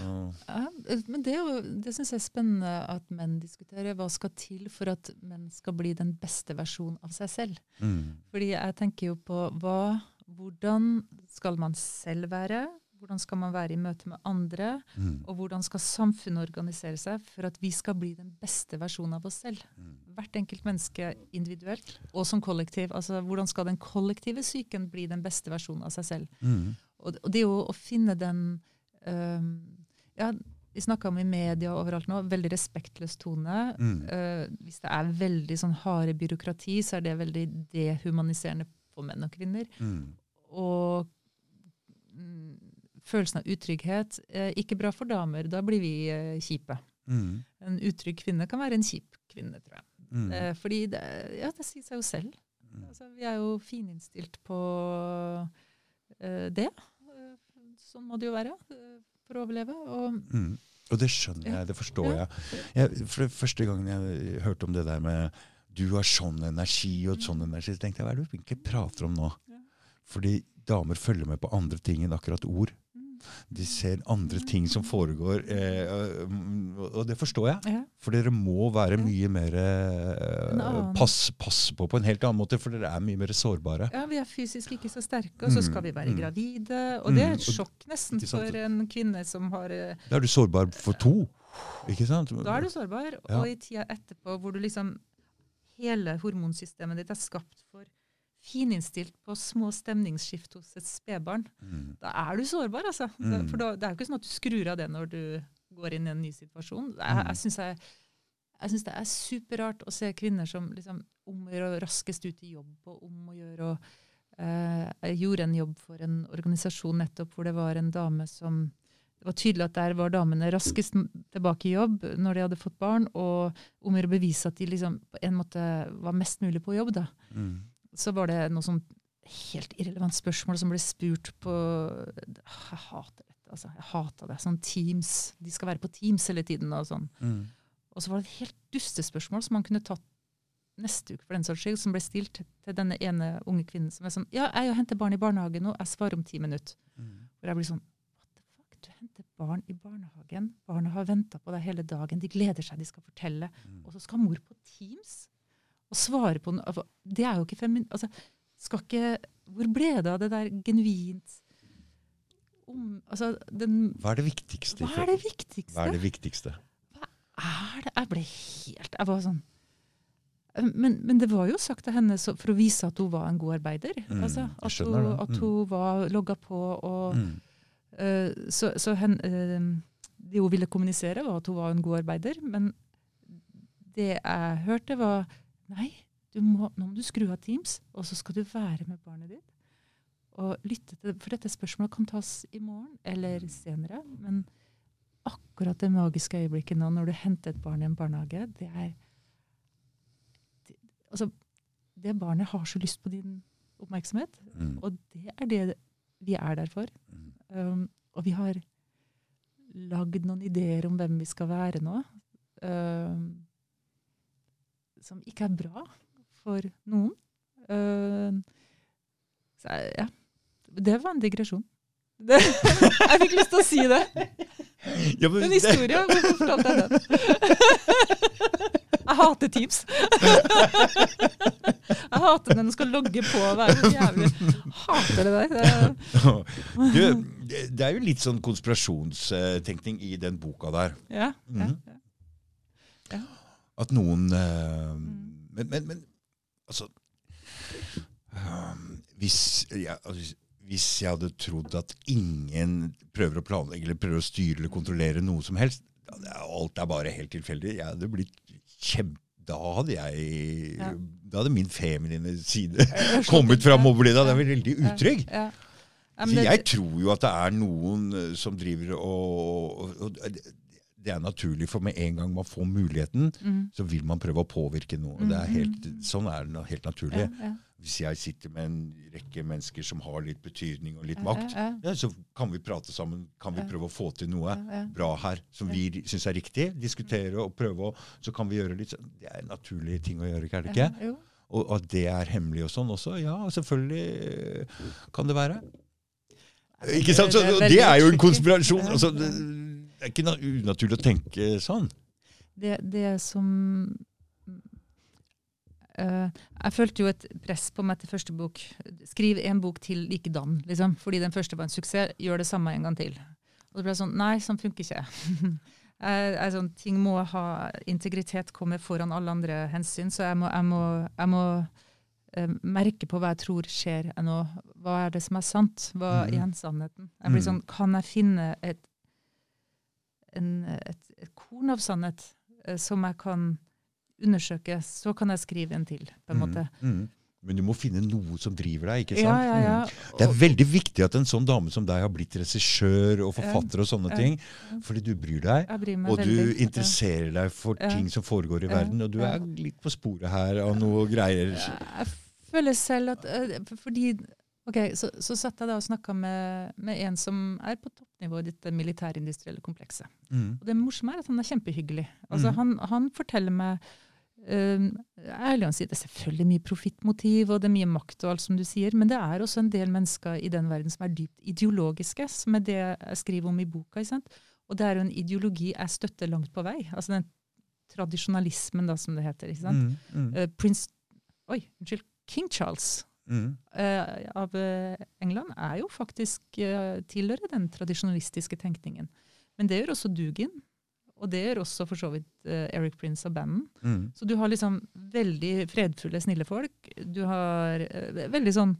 Ja, men det, jo- det syns jeg er spennende at menn diskuterer. Hva skal til for at menn skal bli den beste versjonen av seg selv? mm, Fordi jeg tenker jo på hva, hvordan skal man selv være? Hvordan skal man være i møte med andre? mm, Og hvordan skal samfunnet organisere seg for at vi skal bli den beste versjonen av oss selv? mm, Hvert enkelt menneske individuelt og som kollektiv. Altså, Hvordan skal den kollektive psyken bli den beste versjonen av seg selv? mm, Og, og det jo å finne den um, ja, Vi snakka om i media overalt nå, veldig respektløs tone. mm, Uh, hvis det er veldig sånn harde byråkrati, så er det veldig dehumaniserende for menn og kvinner. mm, Og mm, følelsen av utrygghet eh, ikke bra for damer. Da blir vi eh, kjipe. mm, En utrygg kvinne kan være en kjip kvinne, tror jeg. mm, Eh, fordi det, ja, det sier seg jo selv. Mm. Altså, vi er jo fininnstilt på eh, det. Sånn må det jo være for å overleve. Og, Mm. Og det skjønner jeg, det forstår Ja. jeg. jeg. For første gangen jeg hørte om det der med du har sånn energi og sånn energi, så tenkte jeg hva er det du egentlig prater om nå? Ja. Fordi damer følger med på andre ting enn akkurat ord. Mm. De ser andre ting som foregår, eh, og- det forstår jeg. ja, For dere må være mye mer eh, annen- pass, på på en helt annen måte, for dere er mye mer sårbare. ja, vi er fysisk ikke så sterke, og så skal vi være Mm. gravide. Og det er et Mm. sjokk nesten for en kvinne som har eh, Da er du sårbar for to. Ikke sant? Da er du sårbar. Ja. Og i tida etterpå hvor du liksom Hele hormonsystemet ditt er skapt for fininnstilt på små stemningsskift hos et spedbarn. Mm. Da er du sårbar, altså. Mm. For da, det er jo ikke sånn at du skrur av det når du går inn i en ny situasjon. Jeg, Mm. jeg syns jeg, jeg synes det er superrart å se kvinner som liksom omgjør å raskest ut i jobb og om å gjøre og eh, Jeg gjorde en jobb for en organisasjon nettopp hvor det var en dame som det var tydelig at der var damene raskest tilbake i jobb når de hadde fått barn, og om å å bevise at de liksom på en måte var mest mulig på jobb. da. Mm. Så var det noe sånn helt irrelevant spørsmål som ble spurt på Jeg hater dette, altså. Jeg hater det. Sånn Teams. De skal være på Teams hele tiden. Og sånn. Mm. Og så var det et helt dustespørsmål som man kunne tatt neste uke, for den saks skyld, som ble stilt til denne ene unge kvinnen som er sånn Ja, jeg henter barn i barnehagen nå, jeg svarer om ti minutter. Mm. Hvor jeg blir sånn What the fuck, du henter barn i barnehagen. Barna har venta på deg hele dagen. De gleder seg, de skal fortelle. Mm. Og så skal mor på Teams og svare på noe. altså, Det er jo ikke femin... Altså, skal ikke Hvor ble det av det der genuint om, altså, den, Hva er det viktigste? Hva er det viktigste? Hva er det viktigste? er det? Jeg ble helt Jeg var sånn men, men det var jo sagt til henne så, for å vise at hun var en god arbeider. Mm, altså, at, hun, mm. at hun var logga på. og Mm. uh, Så, så hen, uh, det hun ville kommunisere, var at hun var en god arbeider. Men det jeg hørte, var Nei, du må, nå må du skru av Teams, og så skal du være med barnet ditt. Og lytte til det, For dette spørsmålet kan tas i morgen eller senere. Men akkurat det magiske øyeblikket nå, når du henter et barn i en barnehage, det er det, Altså, det barnet har så lyst på din oppmerksomhet. Mm. Og det er det vi er der for. Mm. Um, og vi har lagd noen ideer om hvem vi skal være nå, um, som ikke er bra for noen. Um, så ja, det var en digresjon. Det, jeg fikk lyst til å si det. Ja, men En historie. Hvorfor fortalte jeg den? Jeg hater Teams. Jeg hater når den skal logge på og være så jævlig. Hater det der. Det- du, det- det er jo litt sånn konspirasjonstenkning i den boka der. Ja, ja, ja. ja. At noen uh, Mm. men, men, men altså um, hvis, ja, altså, hvis jeg hadde trodd at ingen prøver å planlegge eller prøver å styre eller kontrollere noe som helst, alt er bare helt tilfeldig. Jeg hadde blitt kjempe... Da hadde jeg Ja. Da hadde min feminine side kommet fram og blitt jeg vært veldig utrygg. Ja. Ja, men jeg tror jo at det er noen eh, som driver og, og, og Det er naturlig, for med en gang man får muligheten, Mm. så vil man prøve å påvirke noe. Det er helt, sånn er det helt naturlig. Ja, ja. Hvis jeg sitter med en rekke mennesker som har litt betydning og litt makt, ja, så kan vi prate sammen. Kan vi prøve å få til noe bra her som vi syns er riktig? Diskutere og prøve, å, så kan vi gjøre litt sånn. Det er en naturlig ting å gjøre, ikke er det ikke? Og at det er hemmelig og sånn også? Ja, selvfølgelig eh, kan det være. Ikke sant? Så, Det er jo en konspirasjon. Altså, det, det er ikke unaturlig å tenke sånn. Det, det som Uh, Jeg følte jo et press på meg til første bok. Skriv en bok til likedan, liksom. Fordi den første var en suksess. Gjør det samme en gang til. Og det ble sånn Nei, sånn funker ikke. jeg, jeg, sånn, ting må ha Integritet kommer foran alle andre hensyn. Så jeg må, jeg må, jeg må uh, merke på hva jeg tror skjer nå. Hva er det som er sant? Hva er igjen sannheten? Jeg blir Mhm. sånn, Kan jeg finne et, en, et, et korn av sannhet eh, som jeg kan undersøke, så kan jeg skrive en til, på en måte. Mm, mm. Men du må finne noe som driver deg. ikke sant? Ja, ja, ja. Mm. Det er veldig viktig at en sånn dame som deg har blitt regissør og forfatter og sånne ting. Fordi du bryr deg, bryr og veldig. du interesserer deg for ting som foregår i verden. Og du er litt på sporet her av noe greier. Jeg føler selv at eh, Fordi Ok, så, så satt jeg da og snakka med, med en som er på toppnivå i dette militærindustrielle komplekset. Mm. Og det morsomme er at han er kjempehyggelig. Altså, mm. han, han forteller meg um, Ærlig å si, det er selvfølgelig mye profittmotiv og det er mye makt, og alt som du sier, men det er også en del mennesker i den verden som er dypt ideologiske, som er det jeg skriver om i boka. Ikke sant? Og det er jo en ideologi jeg støtter langt på vei. Altså den tradisjonalismen, da, som det heter. ikke sant? Mm. Mm. Uh, Prince Oi, unnskyld. King Charles Mm. eh, av eh, England er jo faktisk uh, tilhører den tradisjonalistiske tenkningen. Men det gjør også Dugin. Og det gjør også for så vidt uh, Eric Prince av banden. Mm. Så du har liksom veldig fredfulle, snille folk. Du har veldig sånn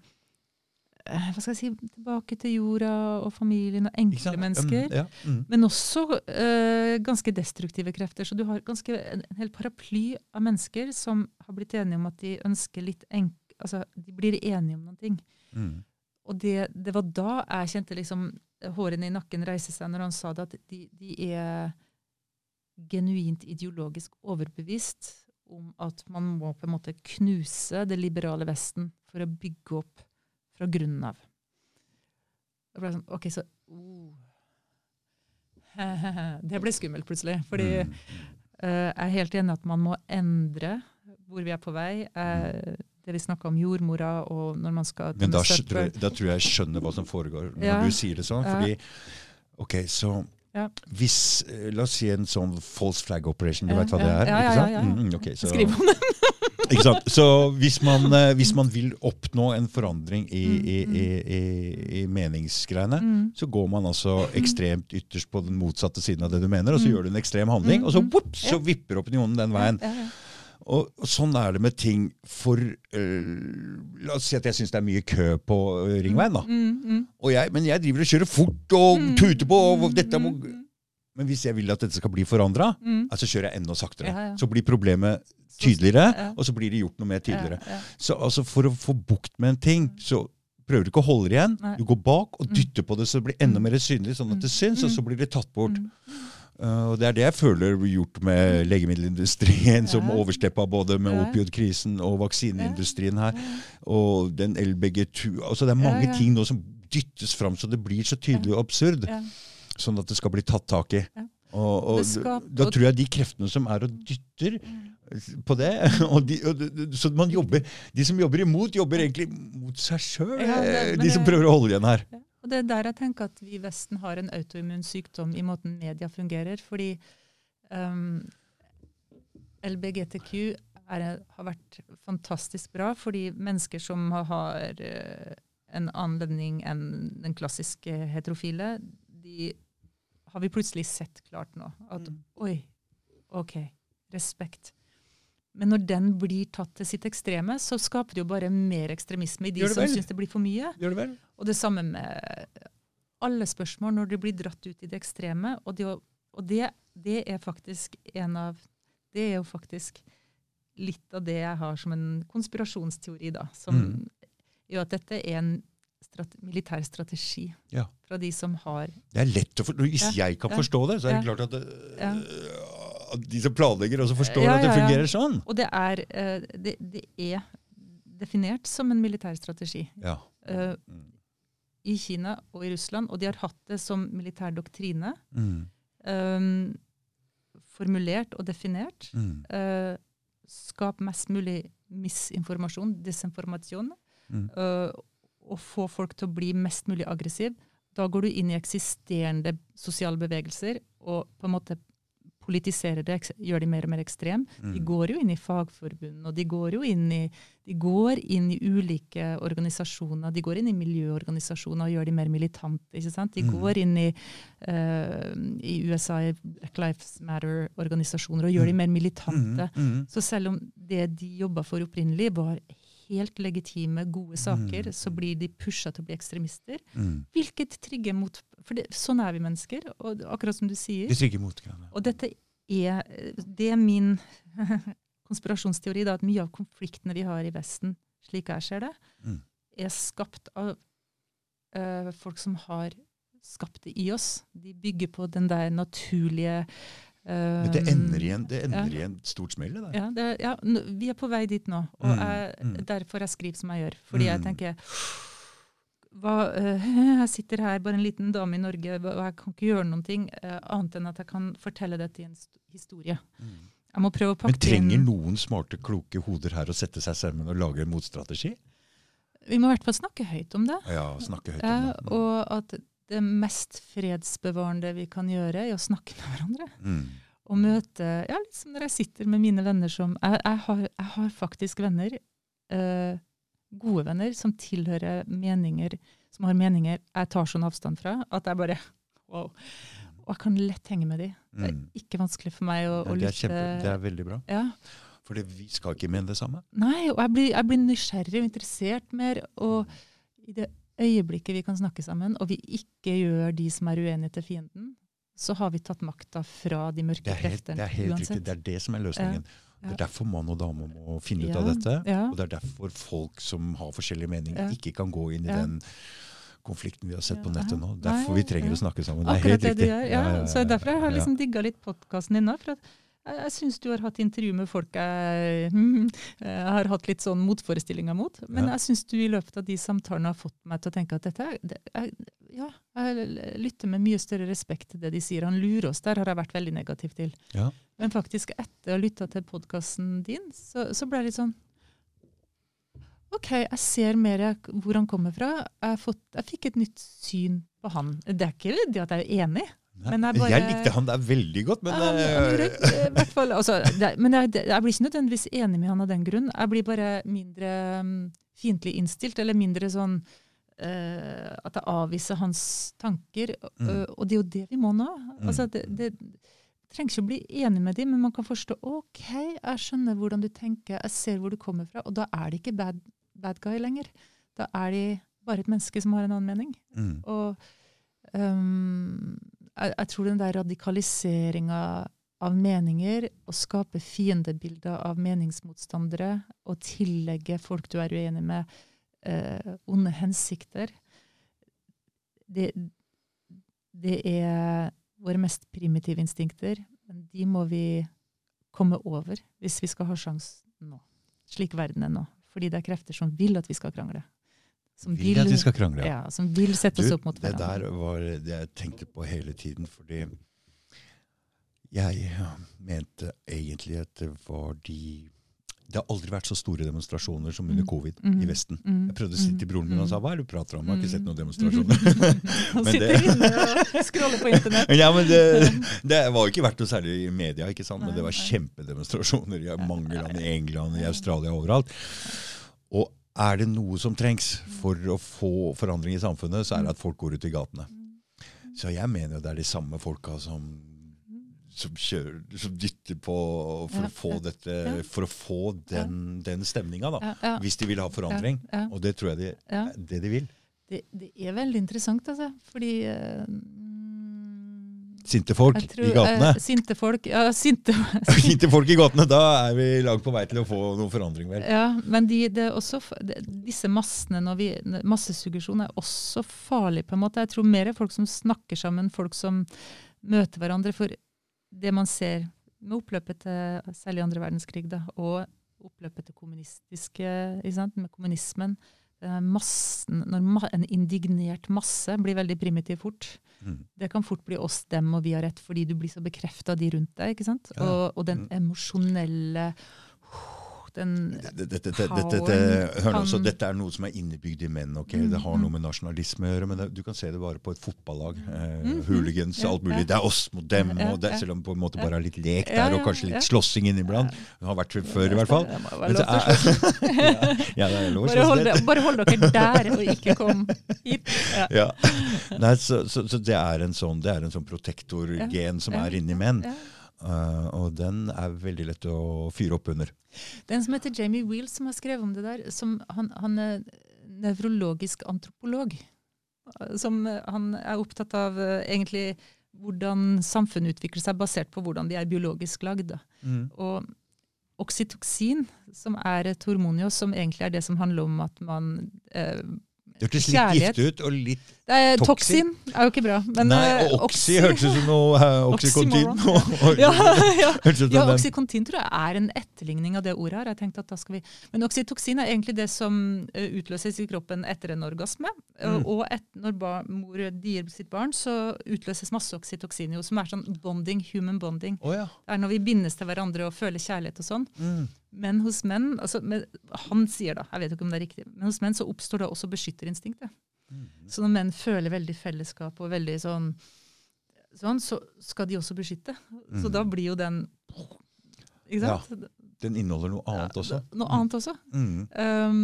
Hva skal jeg si Tilbake til jorda og familien og enkle mennesker. Mm. Ja. Mm. Men også uh, ganske destruktive krefter. Så du har ganske, en, en hel paraply av mennesker som har blitt enige om at de ønsker litt enk... Altså, de blir enige om noen ting. Mm. Og det, det var da jeg kjente liksom hårene i nakken reise seg, når han sa det, at de, de er genuint ideologisk overbevist om at man må på en måte knuse det liberale Vesten for å bygge opp fra grunnen av. Det ble sånn, ok, så oh. Det ble skummelt plutselig. Fordi Mm. uh, jeg er helt enig at man må endre hvor vi er på vei. Eh, det vi snakka om jordmora, og når man skal Men da, tror jeg- da tror jeg jeg skjønner hva som foregår når Ja. du sier det sånn. Fordi, ok, så Ja. hvis, eh, La oss si en sånn false flag operation, du Ja, vet hva det er? Ja, ja, ja, ja. Mm, okay, så, Skriv om den! ikke sant? Så hvis man, eh, hvis man vil oppnå en forandring i, Mm, i, mm. i, i, i meningsgreiene, Mm. så går man altså ekstremt ytterst på den motsatte siden av det du mener, og så Mm. gjør du en ekstrem handling, Mm, og så, whoops, whoop, så vipper opinionen den veien. Og, og sånn er det med ting for eh, La oss si at jeg syns det er mye kø på eh, Ringveien, da. Mm, mm, Og jeg, men jeg driver og kjører fort og Mm. tuter på. Og mm, dette må, mm, men hvis jeg vil at dette skal bli forandra, mm. så kjører jeg enda saktere. Ja, ja. Så blir problemet tydeligere, ja. og så blir det gjort noe mer tydeligere. Så altså, for å få bukt med en ting, så prøver du ikke å holde igjen. Nei. Du går bak og Mm. dytter på det så det blir enda Mm. mer synlig, sånn at det Mm. syns, og Mm. så blir det tatt bort. Mm. Uh, og Det er det jeg føler blir gjort med legemiddelindustrien, som Ja. oversteppa både med Ja. opiodkrisen og vaksineindustrien her. Og den LBG2 altså Det er mange Ja, ting nå som dyttes fram så det blir så tydelig og absurd. Sånn at det skal bli tatt tak i. Og, og skal, da tror jeg de kreftene som er og dytter på det og de, og de, Så man jobber De som jobber imot, jobber egentlig mot seg sjøl. Ja, de som prøver å holde igjen her. Ja. Og det er der jeg tenker at vi i Vesten har en autoimmun sykdom i måten media fungerer. Fordi um, LBGTQ er, har vært fantastisk bra fordi mennesker som har, har eh, en annen ledning enn den klassiske heterofile, de har vi plutselig sett klart nå. At Mm. oi, OK, respekt. Men når den blir tatt til sitt ekstreme, så skaper det jo bare mer ekstremisme i de som syns det blir for mye. Gjør det vel? Og det samme med alle spørsmål når de blir dratt ut i det ekstreme. Og det, og det, det er faktisk en av Det er jo faktisk litt av det jeg har som en konspirasjonsteori, da. Som Mm. gjør at dette er en strate, militær strategi Ja. fra de som har Det er lett å forstå. Hvis Ja, jeg kan ja, forstå det, så er det klart at, at de som planlegger, også forstår Ja, at det ja, ja. fungerer sånn. Og det er, eh, det, det er definert som en militær strategi. Ja. eh, Mm. I Kina og i Russland, og de har hatt det som militær doktrine. Mm. eh, formulert og definert. Mm. Uh, skap mest mulig misinformasjon, desinformasjon, eh, og få folk til å bli mest mulig aggressiv. Da går du inn i eksisterende sosiale bevegelser og på en måte politiserer det, gjør de mer og mer ekstrem. De Mm. går jo inn i fagforbund, og de går jo inn i, de går inn i ulike organisasjoner. De går inn i miljøorganisasjoner og gjør de mer militante. ikke sant? De Mm. går inn i, uh, i USA i Black Lives Matter-organisasjoner og gjør de mer militante. Mm. Mm. Så selv om det de jobba for opprinnelig, var helt legitime, gode saker, Mm. så blir de pusha til å bli ekstremister. Mm. Hvilket trigger mot For det, sånn er vi mennesker, og akkurat som du sier. De trigger motkravet. Og dette er, det er min konspirasjonsteori, da, at mye av konfliktene vi har i Vesten, slik jeg ser det, Mm. er skapt av eh, folk som har skapt det i oss. De bygger på den der naturlige Men det ender i en, det ender ja. i en stort smell, det der. ja, det, ja, vi er på vei dit nå, og Mm, jeg, mm. derfor jeg skriver som jeg gjør. Fordi jeg Mm. tenker hva, eh, Jeg sitter her, bare en liten dame i Norge, og jeg kan ikke gjøre noen ting eh, annet enn at jeg kan fortelle dette i en historie. Mm. Jeg må prøve å Men trenger noen smarte, kloke hoder her å sette seg sammen og lage en motstrategi? Vi må i hvert fall snakke høyt om det. Ja, snakke høyt om det. og at det mest fredsbevarende vi kan gjøre, er å snakke med hverandre. Mm. Og møte Ja, liksom når jeg sitter med mine venner som Jeg, jeg, har, jeg har faktisk venner, eh, gode venner, som tilhører meninger Som har meninger jeg tar sånn avstand fra at jeg bare Wow. Og jeg kan lett henge med de. Det er Mm. ikke vanskelig for meg å, å det, lytte. kjempe, det er veldig bra. Ja. For vi skal ikke mene det samme. Nei, og jeg blir, jeg blir nysgjerrig og interessert mer. Og i det øyeblikket vi kan snakke sammen, og vi ikke gjør de som er uenige til fienden, så har vi tatt makta fra de mørke Det er helt, kreftene. det er helt riktig. Det er det som er løsningen. Ja. Det er derfor mann og dame må finne ut Ja, av dette. Og det er derfor folk som har forskjellige meninger, ikke kan gå inn i den konflikten vi har sett på nettet nå. Derfor vi trenger å snakke sammen. Det er Akkurat helt det du gjør. Ja, så derfor jeg har liksom digga litt podkasten din nå. For at jeg, jeg syns du har hatt intervju med folk jeg, mm, jeg har hatt litt sånn motforestillinger mot. Men Ja. jeg syns du i løpet av de samtalene har fått meg til å tenke at dette det, jeg, Ja, jeg lytter med mye større respekt til det de sier. Han lurer oss, der har jeg vært veldig negativ til. Ja. Men faktisk, etter å ha lytta til podkasten din, så, så ble jeg litt sånn OK, jeg ser mer hvor han kommer fra. Jeg, fått, jeg fikk et nytt syn på han. Det er ikke det at jeg er enig. Bare- jeg likte han der veldig godt, men Ja, han- han eh, rød- fall, altså, det, men jeg, jeg blir ikke nødvendigvis enig med han av den grunn. Jeg blir bare mindre um, fiendtlig innstilt, eller mindre sånn uh, at jeg avviser hans tanker. Mm. og det er jo det vi må nå. Mm. Altså, det, det trenger ikke å bli enig med dem, men man kan forstå OK, jeg skjønner hvordan du tenker, jeg ser hvor du kommer fra. Og da er det ikke bad, bad guy lenger. Da er de bare et menneske som har en annen mening. mm, Og øhm, jeg, jeg tror den der radikaliseringa av meninger, å skape fiendebilder av meningsmotstandere, og tillegge folk du er uenig med, eh, onde hensikter, det, det er våre mest primitive instinkter. Men de må vi komme over hvis vi skal ha sjans nå. Slik verden er nå. Fordi det er krefter som vil at vi skal krangle. Som vil at vi skal krangle. ja, som vil sette oss opp mot det der var det jeg tenkte på hele tiden, fordi jeg mente egentlig at det var de Det har aldri vært så store demonstrasjoner som under Mm. covid Mm. i Vesten. Mm. Jeg prøvde å si til broren min, og sa hva er det du prater om? Jeg har ikke sett noen demonstrasjoner. Han sitter det- inne og scroller på internett. ja, men det, det var jo ikke vært noe særlig i media, ikke sant? men det var kjempedemonstrasjoner i mange land, i England, i Australia, overalt. Og er det noe som trengs for å få forandring i samfunnet, så er det at folk går ut i gatene. Så jeg mener jo det er de samme folka som som, kjører, som dytter på for Ja, å få dette, ja. for å få den, den stemninga, da. Ja, Hvis de vil ha forandring. Og det tror jeg de, det de vil. Det, det er veldig interessant, altså. Fordi mm, Sinte folk tror, i gatene. Uh, sinte folk Ja, sinte Sinte folk i gatene, da er vi langt på vei til å få noe forandring, vel. Ja, men de, det også, disse massene, når vi, massesuggesjon er også farlig, på en måte. Jeg tror mer er folk som snakker sammen, folk som møter hverandre. For det man ser med oppløpet til særlig andre verdenskrig, da, og oppløpet til kommunistiske, med kommunismen, massen, når en indignert masse blir veldig primitiv fort, Mm. det kan fort bli oss, dem og vi har rett, fordi du blir så bekrefta av de rundt deg. ikke sant? Ja. Og, og den Mm. emosjonelle Dette, er noe som er innebygd i menn. ok? Mm, Det har mm. noe med nasjonalisme å gjøre, men det, du kan se det bare på et fotballag. Eh, Mm, mm. hooligans, alt mulig. Det er oss mot dem. Det. Selv om det på en måte bare er litt lek der, og kanskje litt slåssing inniblant. Det har vært før, i hvert fall. Det Men er, ja, det er lov å slåss bare hold dere der, og ikke kom hit. Ja. Nei, så, så, så det er en sånn, det er en sånn protektorgen som er inni menn. Eh, og den er veldig lett å fyre opp under. Er som heter Jamie Wheels som har skrevet om det der. Som, han, han er nevrologisk antropolog. Som, eh, han er opptatt av eh, egentlig hvordan samfunnet utvikler seg basert på hvordan de er biologisk lagd. Mm. Og oksytoksin, som er et hormon i oss, som egentlig er det som handler om at man eh, Det hørtes litt Kjærlighet. gift ut, og litt det er, Toksin? Toksin er jo ikke bra. Men, Nei, eh, og oxy hørtes ut som noe uh, Oxycontin. Ja, ja. Ja, Oxycontin tror jeg er en etterligning av det ordet her. Jeg at da skal vi... Men oksytoksin er egentlig det som eh, utløses i kroppen etter en orgasme. Eh, Mm. Og et, når bar, mor gir sitt barn, så utløses masse oksytoksin, som er sånn bonding, human bonding. Oh, ja. Det er når vi bindes til hverandre og føler kjærlighet og sånn. Mm. Men hos menn, altså, men, han sier da, jeg vet ikke om det er riktig, men hos menn så oppstår det også beskytterinstinktet. Mm. Så når menn føler veldig fellesskap og veldig sånn, sånn så skal de også beskytte. Så Mm. da blir jo den Ikke sant? Den inneholder noe annet Ja, også. Noe annet også. Mm. Um,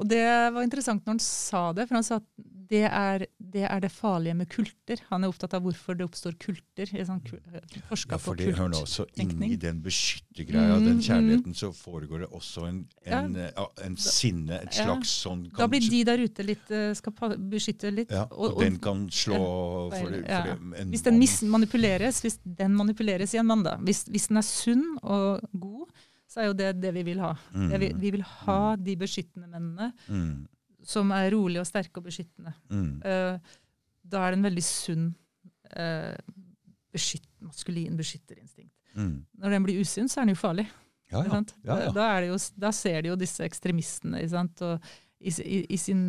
og det var interessant når han sa det, for han sa at det er det, er det farlige med kulter. Han er opptatt av hvorfor det oppstår kulter. Sånn, kul- forska Ja, på fordi, hør nå, kult. så. Inni den beskyttergreia, Mm, den mm. kjærligheten, så foregår det også en, en, eh, ja, en sinne, et Ja. slags sånn Da blir de der ute litt, eh, skal beskytte litt. ja, og, den kan slå for, for, Ja. for en Hvis den manipuleres, hvis den manipuleres i en mann, da. Hvis, hvis den er sunn og god, så er jo det det vi vil ha. Mm. Vi, vi vil ha de beskyttende mennene Mm. som er rolige og sterke og beskyttende. Mm. Eh, da er det en veldig sunn uh, beskytt, maskulin beskytterinstinkt. Mm. Når den blir usunn, så er den jo farlig. Ja, ja. ja. Da, er det jo, da ser de jo disse ekstremistene. Ikke sant? Og i, i, i sin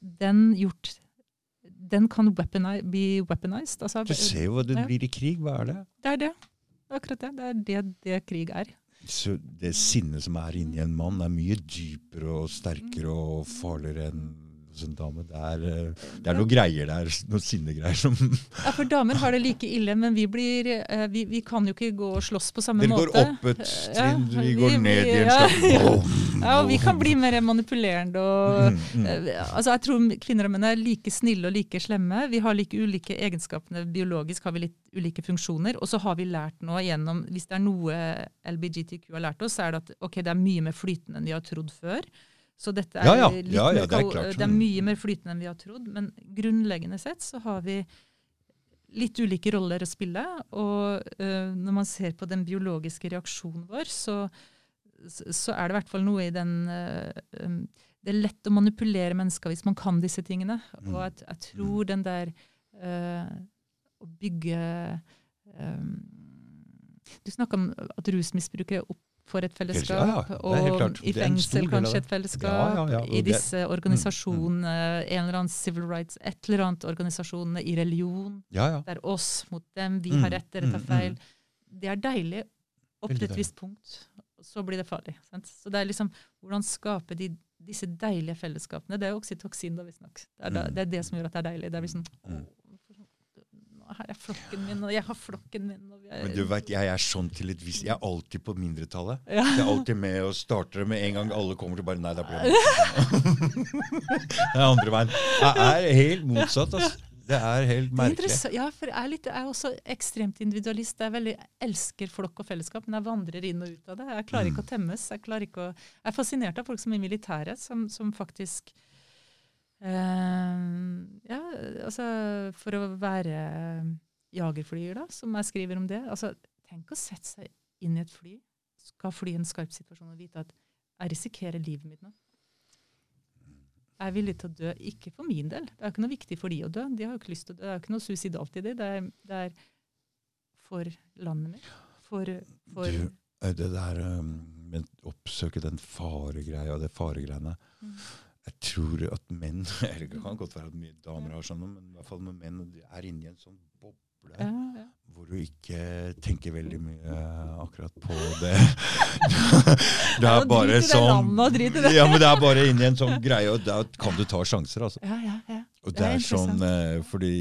Den gjort Den kan weaponi, bli weaponized. Altså, Du ser jo hva det blir i krig. Hva er det? det er det. Akkurat det. Det er det, det krig er. Så det sinnet som er inni en mann, er mye dypere og sterkere og farligere enn en dame. Det er, eh, det er noen greier der, noen sinnegreier som Ja, For damer har det like ille, men vi, blir, eh, vi, vi kan jo ikke gå og slåss på samme Dere måte. går opp et trinn, vi vi- går ned i en ja, slags ja. Ja, og vi kan bli mer manipulerende og Mm, mm. Eh, altså jeg tror kvinner og menn er like snille og like slemme. Vi har like ulike egenskapene. Biologisk har vi litt ulike funksjoner. Og så har vi lært nå gjennom Hvis det er noe LBGTQ har lært oss, så er det at ok, det er mye mer flytende enn vi har trodd før. Så dette er, Ja, ja. litt Ja, det er klart. det er mye mer flytende enn vi har trodd. Men grunnleggende sett så har vi litt ulike roller å spille. Og uh, når man ser på den biologiske reaksjonen vår, så, så er det i hvert fall noe i den uh, um, Det er lett å manipulere mennesker hvis man kan disse tingene. Mm. Og at, jeg tror den der uh, å bygge um, Du snakka om at rusmisbrukere opp for et fellesskap. Det og i Det fengsel kanskje et fellesskap. I disse organisasjonene, en eller annen civil rights, et eller annet organisasjonene i religion. Det er oss mot dem, vi Mm, har rett, dere tar mm, feil. Det er deilig opp til et visst punkt. Så blir det farlig. Sant? Så det er liksom hvordan skape de, disse deilige fellesskapene. Det er jo oksytoksin, da, visstnok. Det, er Mm. det er det som gjør at det er deilig. Det er liksom Mm. «Å, Her er flokken min, og jeg har flokken min. Er, Men du vet, jeg er sånn til et visst Jeg er alltid på mindretallet. ja. Jeg er alltid med og starter med en gang alle kommer til bare Nei, det er Det er andre veien. Jeg er helt motsatt, altså. Det er helt merkelig. er. Ja, for jeg er, litt, jeg er også ekstremt individualist. Jeg veldig, elsker flokk og fellesskap, men jeg vandrer inn og ut av det. Jeg klarer ikke å temmes. Jeg, ikke å, jeg er fascinert av folk som er i militæret, som, som faktisk Ja, altså For å være jagerflyer, da, som jeg skriver om det. altså Tenk å sette seg inn i et fly, skal fly i en skarp situasjon og vite at jeg risikerer livet mitt nå. Jeg er villig til å dø, ikke for min del. Det er ikke noe viktig for de å dø. De har jo ikke lyst til å dø. Det er ikke noe suicidalt i det. Det er, det er for landet mitt. For, for Du, eh, det der um, med å oppsøke den faregreia, det faregreiene Mm. Jeg tror at menn Det kan godt være at mye damer har sånn, men i hvert fall med menn de er inni en sånn boble ja, ja. hvor du ikke tenker veldig mye akkurat på det. det er bare det sånn. Ja, men det er bare inni en sånn greie, og da kan du ta sjanser, altså. Ja, ja, ja. Og Det det er sånn eh, fordi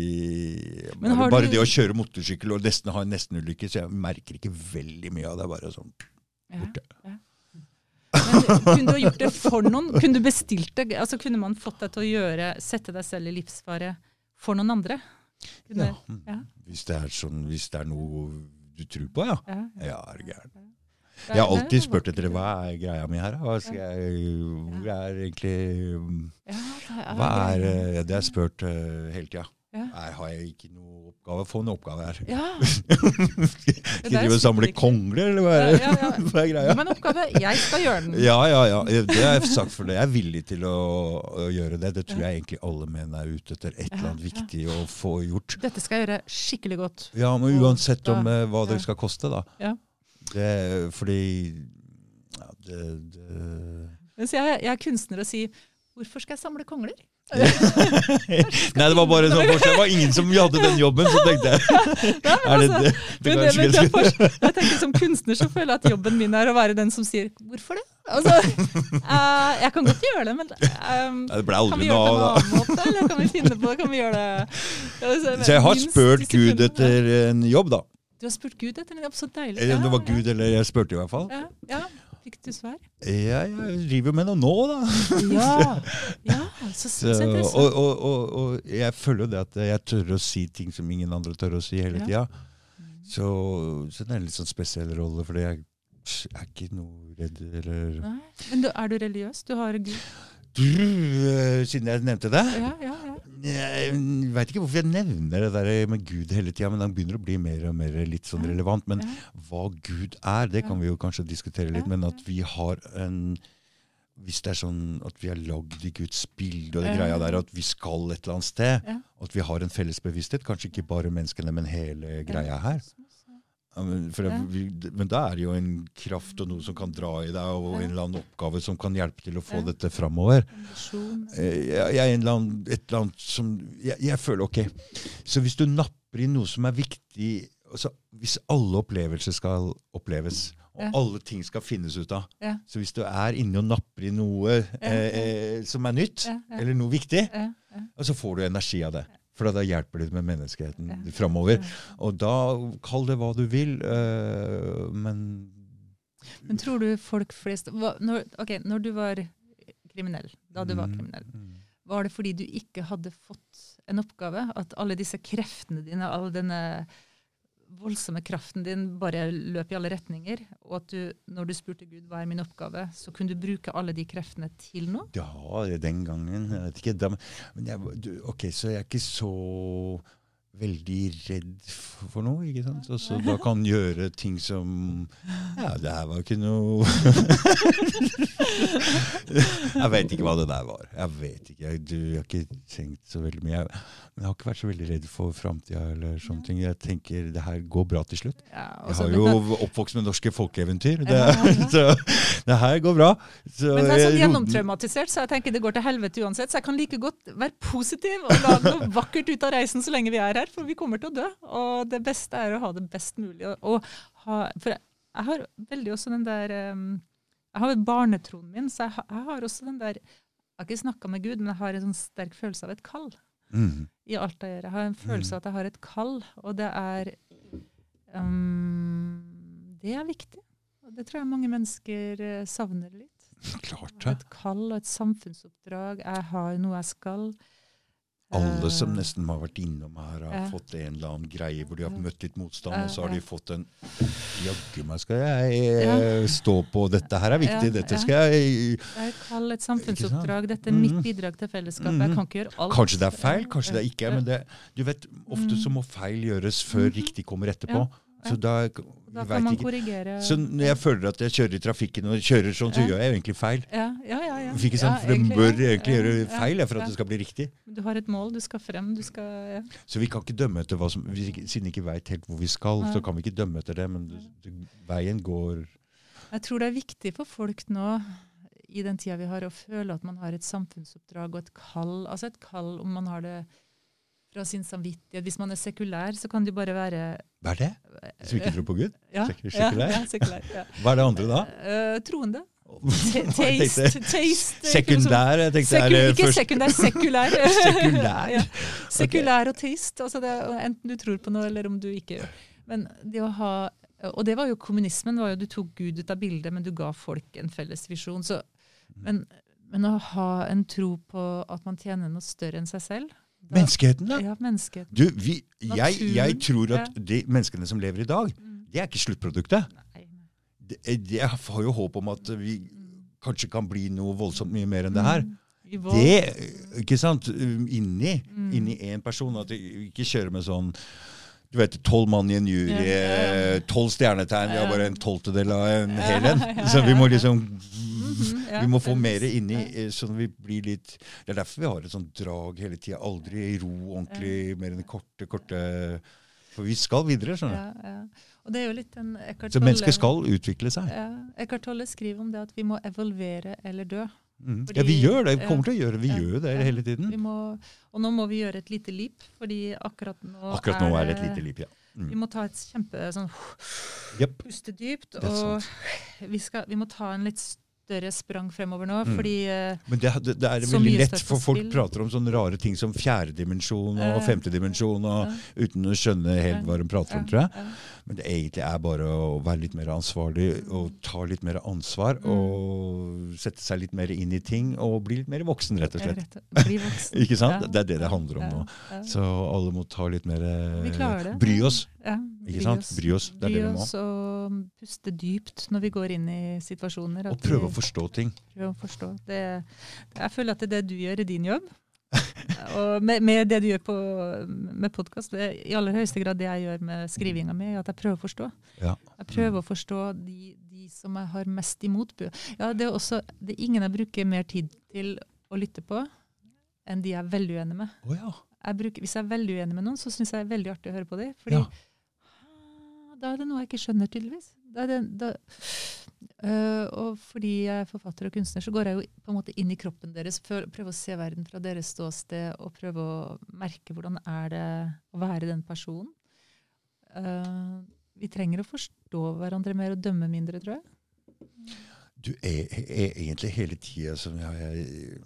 Bare, bare du- det å kjøre motorsykkel og nesten ha en nestenulykke, så jeg merker ikke veldig mye av det. Bare sånn ja, borte. ja. Men kunne du gjort det for noen? Kunne du bestilt det? Altså Kunne man fått deg til å gjøre, sette deg selv i livsfare for noen andre? Kunne, Ja. mm. ja. Hvis, det sånn, hvis det er noe du tror på, ja. ja, Ja, er du gæren. Jeg har alltid spurt etter hva er greia mi her. Hva skal jeg, hvor er egentlig Hva er eh, Det har jeg spurt eh, hele tida. Ja. Nei, Har jeg ikke noe oppgave? Få en oppgave her. Ja, Skal jeg og samle kongler, eller hva er, ja, ja. hva er greia? Men oppgave, jeg skal gjøre den. Ja, ja, ja. Det har jeg sagt for det. Jeg er villig til å, å gjøre det. Det tror jeg egentlig alle menn er ute etter. Et eller annet viktig å få gjort. Dette skal jeg gjøre skikkelig godt. Ja, men uansett om da- eh, hva det skal koste, da. Ja. Det, fordi ja, det, det jeg, jeg er kunstner og sier hvorfor skal jeg samle kongler? Nei, det var bare sånn. Det var ingen som hadde den jobben, så tenkte jeg Er det det? det Men, jeg jeg tenker Som kunstner så føler jeg at jobben min er å være den som sier 'hvorfor det?' Altså, uh, jeg kan godt gjøre det, men um, det kan vi gjøre det på en annen måte? Eller kan vi finne på Kan vi gjøre det Altså, Så jeg har spurt. Gud etter en jobb, da. Du har spurt Gud etter en jobb? Så deilig. Eller om det var Gud, eller jeg spurte i hvert fall. Ja, ja. Fikk du svar? Ja, jeg driver med noe nå, da. Ja. ja så, så, Så, og, og, og, og jeg føler jo det at jeg tør å si ting som ingen andre tør å si hele Ja. tida. Så, så det er en litt sånn spesiell rolle, fordi jeg er ikke noe redd eller Nei. Men du, er du religiøs? Du har Gud? Siden jeg nevnte det Ja, ja, ja. Jeg veit ikke hvorfor jeg nevner det der med Gud hele tida, men det begynner å bli mer og mer litt sånn relevant. Men hva Gud er, det kan vi jo kanskje diskutere litt. Men at vi har en Hvis det er sånn at vi er lagd i Guds bilde, og det greia der at vi skal et eller annet sted, at vi har en felles bevissthet, kanskje ikke bare menneskene, men hele greia her. Men, for det, men da er det jo en kraft og noe som kan dra i deg, og en eller annen oppgave som kan hjelpe til å få dette framover. Eh, Jeg, jeg en eller annen, et eller annet som jeg, jeg føler ok. Så hvis du napper i noe som er viktig altså Hvis alle opplevelser skal oppleves, og alle ting skal finnes ut av Ja. Så hvis du er inne og napper i noe eh, eh, som er nytt, Ja, ja. eller noe viktig, og så får du energi av det. For da hjelper det med menneskeheten Ja. framover. Og da, kall det hva du vil, eh, men Men tror du folk flest hva, når, ok, når du var kriminell, da du var Mm, kriminell, mm. var det fordi du ikke hadde fått en oppgave? At alle disse kreftene dine, all denne voldsomme kraften din bare løp i alle retninger? Og at du, når du spurte Gud hva er min oppgave, så kunne du bruke alle de kreftene til noe? Ja, den gangen. Jeg vet ikke. Da, men jeg, du, ok, så jeg er ikke så veldig redd for noe, ikke sant? Og så da kan gjøre ting som Ja, det her var ikke noe Jeg vet ikke hva det der var. Jeg vet ikke. Jeg, du, jeg har ikke tenkt så veldig mye. Jeg, men jeg har ikke vært så veldig redd for framtida eller sånne ting. Jeg tenker det her går bra til slutt. Ja, Jeg har jo oppvokst med norske folkeeventyr. Det, så det her går bra. Så Men det er sånn gjennomtraumatisert, så jeg tenker det går til helvete uansett. Så jeg kan like godt være positiv og lage noe vakkert ut av reisen så lenge vi er her, for vi kommer til å dø. Og det beste er å ha det best mulig. Ha, for jeg, jeg har veldig også den der um, Jeg har barnetroen min, så jeg, har- jeg har også den der Jeg har ikke snakka med Gud, men jeg har en sånn sterk følelse av et kall Mm. i alt jeg gjør. Jeg har en følelse av at jeg har et kall, og det er um, Det er viktig. Og det tror jeg mange mennesker eh, savner litt. Klart det. Et kall og et samfunnsoppdrag. Jeg har noe jeg skal. Alle som Eh, nesten har vært innom her, har ja. fått en eller annen greie hvor de har møtt litt motstand, og så har de fått en Jaggu meg skal jeg ja. stå på, dette her er viktig, Ja, dette skal jeg Jeg kaller et samfunnsoppdrag. Dette er Mhm. mitt bidrag til fellesskapet. Jeg kan ikke gjøre alt. Kanskje det er feil, kanskje det ikke er, men det, du vet, ofte Mm. så må feil gjøres før riktig kommer etterpå. Så da, Da kan man ikke. korrigere. Så når jeg føler at jeg kjører i trafikken og kjører sånn, så gjør jeg egentlig feil. ja, ja, ja, ja. Ikke sant? For egentlig, bør egentlig gjøre feil for at det skal bli riktig. Du har et mål, du skal frem, du skal. Så vi kan ikke dømme etter hva som vi, Siden vi ikke veit helt hvor vi skal, så kan vi ikke dømme etter det. Men veien går Jeg tror det er viktig for folk nå i den tida vi har, å føle at man har et samfunnsoppdrag og et kall. Altså et kall om man har det fra sin samvittighet. Hvis man er sekulær, så kan jo bare være Hva er det? Hvis du ikke tror på Gud? ja, sekulær? Ja, sekulær ja. Hva er det andre da? Uh, troende. Tenkte Taste. taste Sekundær? Jeg tenkte er ikke først sekundær, sekulær. Sekulær? ja. Sekulær og teist. Altså det, enten du tror på noe, eller om du ikke gjør. Men det å ha, og det var jo kommunismen. var jo Du tok Gud ut av bildet, men du ga folk en felles visjon. Så, men, men å ha en tro på at man tjener noe større enn seg selv Menneskeheten, da? Ja, menneskeheten. Du, vi, jeg, jeg tror at de menneskene som lever i dag, Mm. det er ikke sluttproduktet. Jeg har jo håp om at vi kanskje kan bli noe voldsomt mye mer enn det her. Mm. Det, ikke sant, inni, Mm. inni én person. At vi ikke kjører med sånn du vet, Tolv mann i en jury, ja. tolv stjernetegn. Vi har bare en tolvtedel av en hel en. Så vi må liksom Mhm, Vi må få mer inni, eh, sånn vi blir litt Det er derfor vi har et sånt drag hele tida. Aldri i ro ordentlig, mer enn korte, korte For vi skal videre, skjønner du. Ja, ja. Og det er jo litt en Eckhart Så mennesket skal utvikle seg. Ja, Eckhart Tolle skriver om det at vi må evolvere eller dø. Mm. Fordi- ja, vi gjør det. Vi kommer til å gjøre. Vi ja, gjør det hele tiden. Vi må, og nå må vi gjøre et lite lip, fordi akkurat nå, Akkurat nå er det et lite lip, ja. Vi Mm. må ta et kjempe sånn puste dypt, og vi, skal, vi må ta en litt større sprang fremover nå, Mm. fordi eh, Men det, det, det er veldig lett, for folk spill. prater om sånne rare ting som fjerde dimensjon og femtedimensjon, ja, uten å skjønne helt hva de prater om, tror jeg. Men det egentlig er bare å være litt mer ansvarlig og ta litt mer ansvar. Mm. Og sette seg litt mer inn i ting og bli litt mer voksen, rett og slett. Bli voksen. Ikke sant? Det er det det handler om nå. Så alle må ta litt mer eh. Bry oss. Ja, Ikke sant? Bry oss. Det er Bry det vi må. oss og puste dypt når vi går inn i situasjoner. Og prøve å forstå ting. Prøve å forstå. Det, jeg føler at det er det du gjør i din jobb. og med, med det du gjør på, med podkast, i aller høyeste grad det jeg gjør med skrivinga mi, at jeg prøver å forstå. Ja. Jeg prøver å forstå de, de som jeg har mest imot. Ja, det er også det er ingen jeg bruker mer tid til å lytte på enn de jeg er veldig uenig med. Oh, ja. Jeg bruker, hvis jeg er veldig uenig med noen, så syns jeg det er veldig artig å høre på dem. Fordi Ja. Da er det noe jeg ikke skjønner, tydeligvis. Da det, da, Øh, og fordi jeg er forfatter og kunstner, så går jeg jo på en måte inn i kroppen deres. Prøver å se verden fra deres ståsted og prøve å merke hvordan er det å være den personen. Uh, vi trenger å forstå hverandre mer og dømme mindre, tror jeg. Du er, er egentlig hele tida som jeg, jeg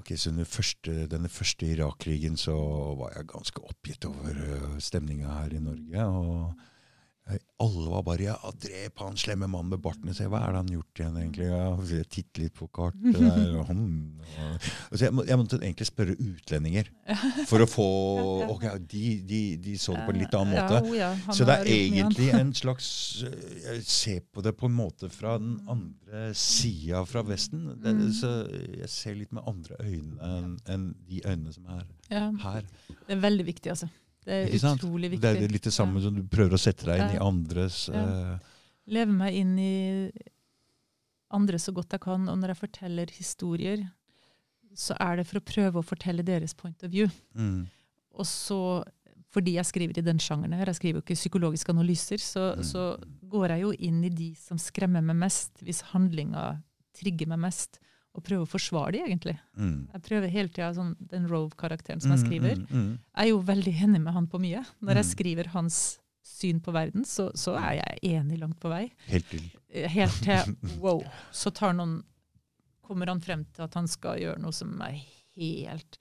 Ok, så under første, denne første Irak-krigen så var jeg ganske oppgitt over uh, stemninga her i Norge. og alle var bare ja, 'Drep han slemme mannen med barten.' Se, Hva er det han gjort igjen, egentlig? Ja, Titt litt på kartet der. Og han, altså, jeg, må, jeg måtte egentlig spørre utlendinger for å få Ok, de, de, de så det på en litt annen måte. Ja, oh ja, Så det er egentlig en slags øh, Jeg ser på det på en måte fra den andre sida fra Vesten. Det, Mm. så jeg ser litt med andre øyne enn en de øynene som er her. Det er veldig viktig, altså. Det er utrolig Det er litt det samme som du prøver å sette deg inn i andres øh, leve meg inn i andre så godt jeg kan. Og når jeg forteller historier, så er det for å prøve å fortelle deres point of view. mm, Og så, fordi jeg skriver i den sjangeren her, jeg skriver jo ikke psykologiske analyser, så, Mm. så går jeg jo inn i de som skremmer meg mest, hvis handlinga trigger meg mest, og prøver å forsvare de, egentlig. mm. Jeg prøver hele tida sånn, den Rove-karakteren som jeg skriver. Mm, mm, mm. Jeg er jo veldig enig med han på mye. Når jeg Mm. skriver hans syn på verden, så, så er jeg enig langt på vei. Helt til. Helt til wow. Så tar noen, kommer han frem til at han skal gjøre noe som er helt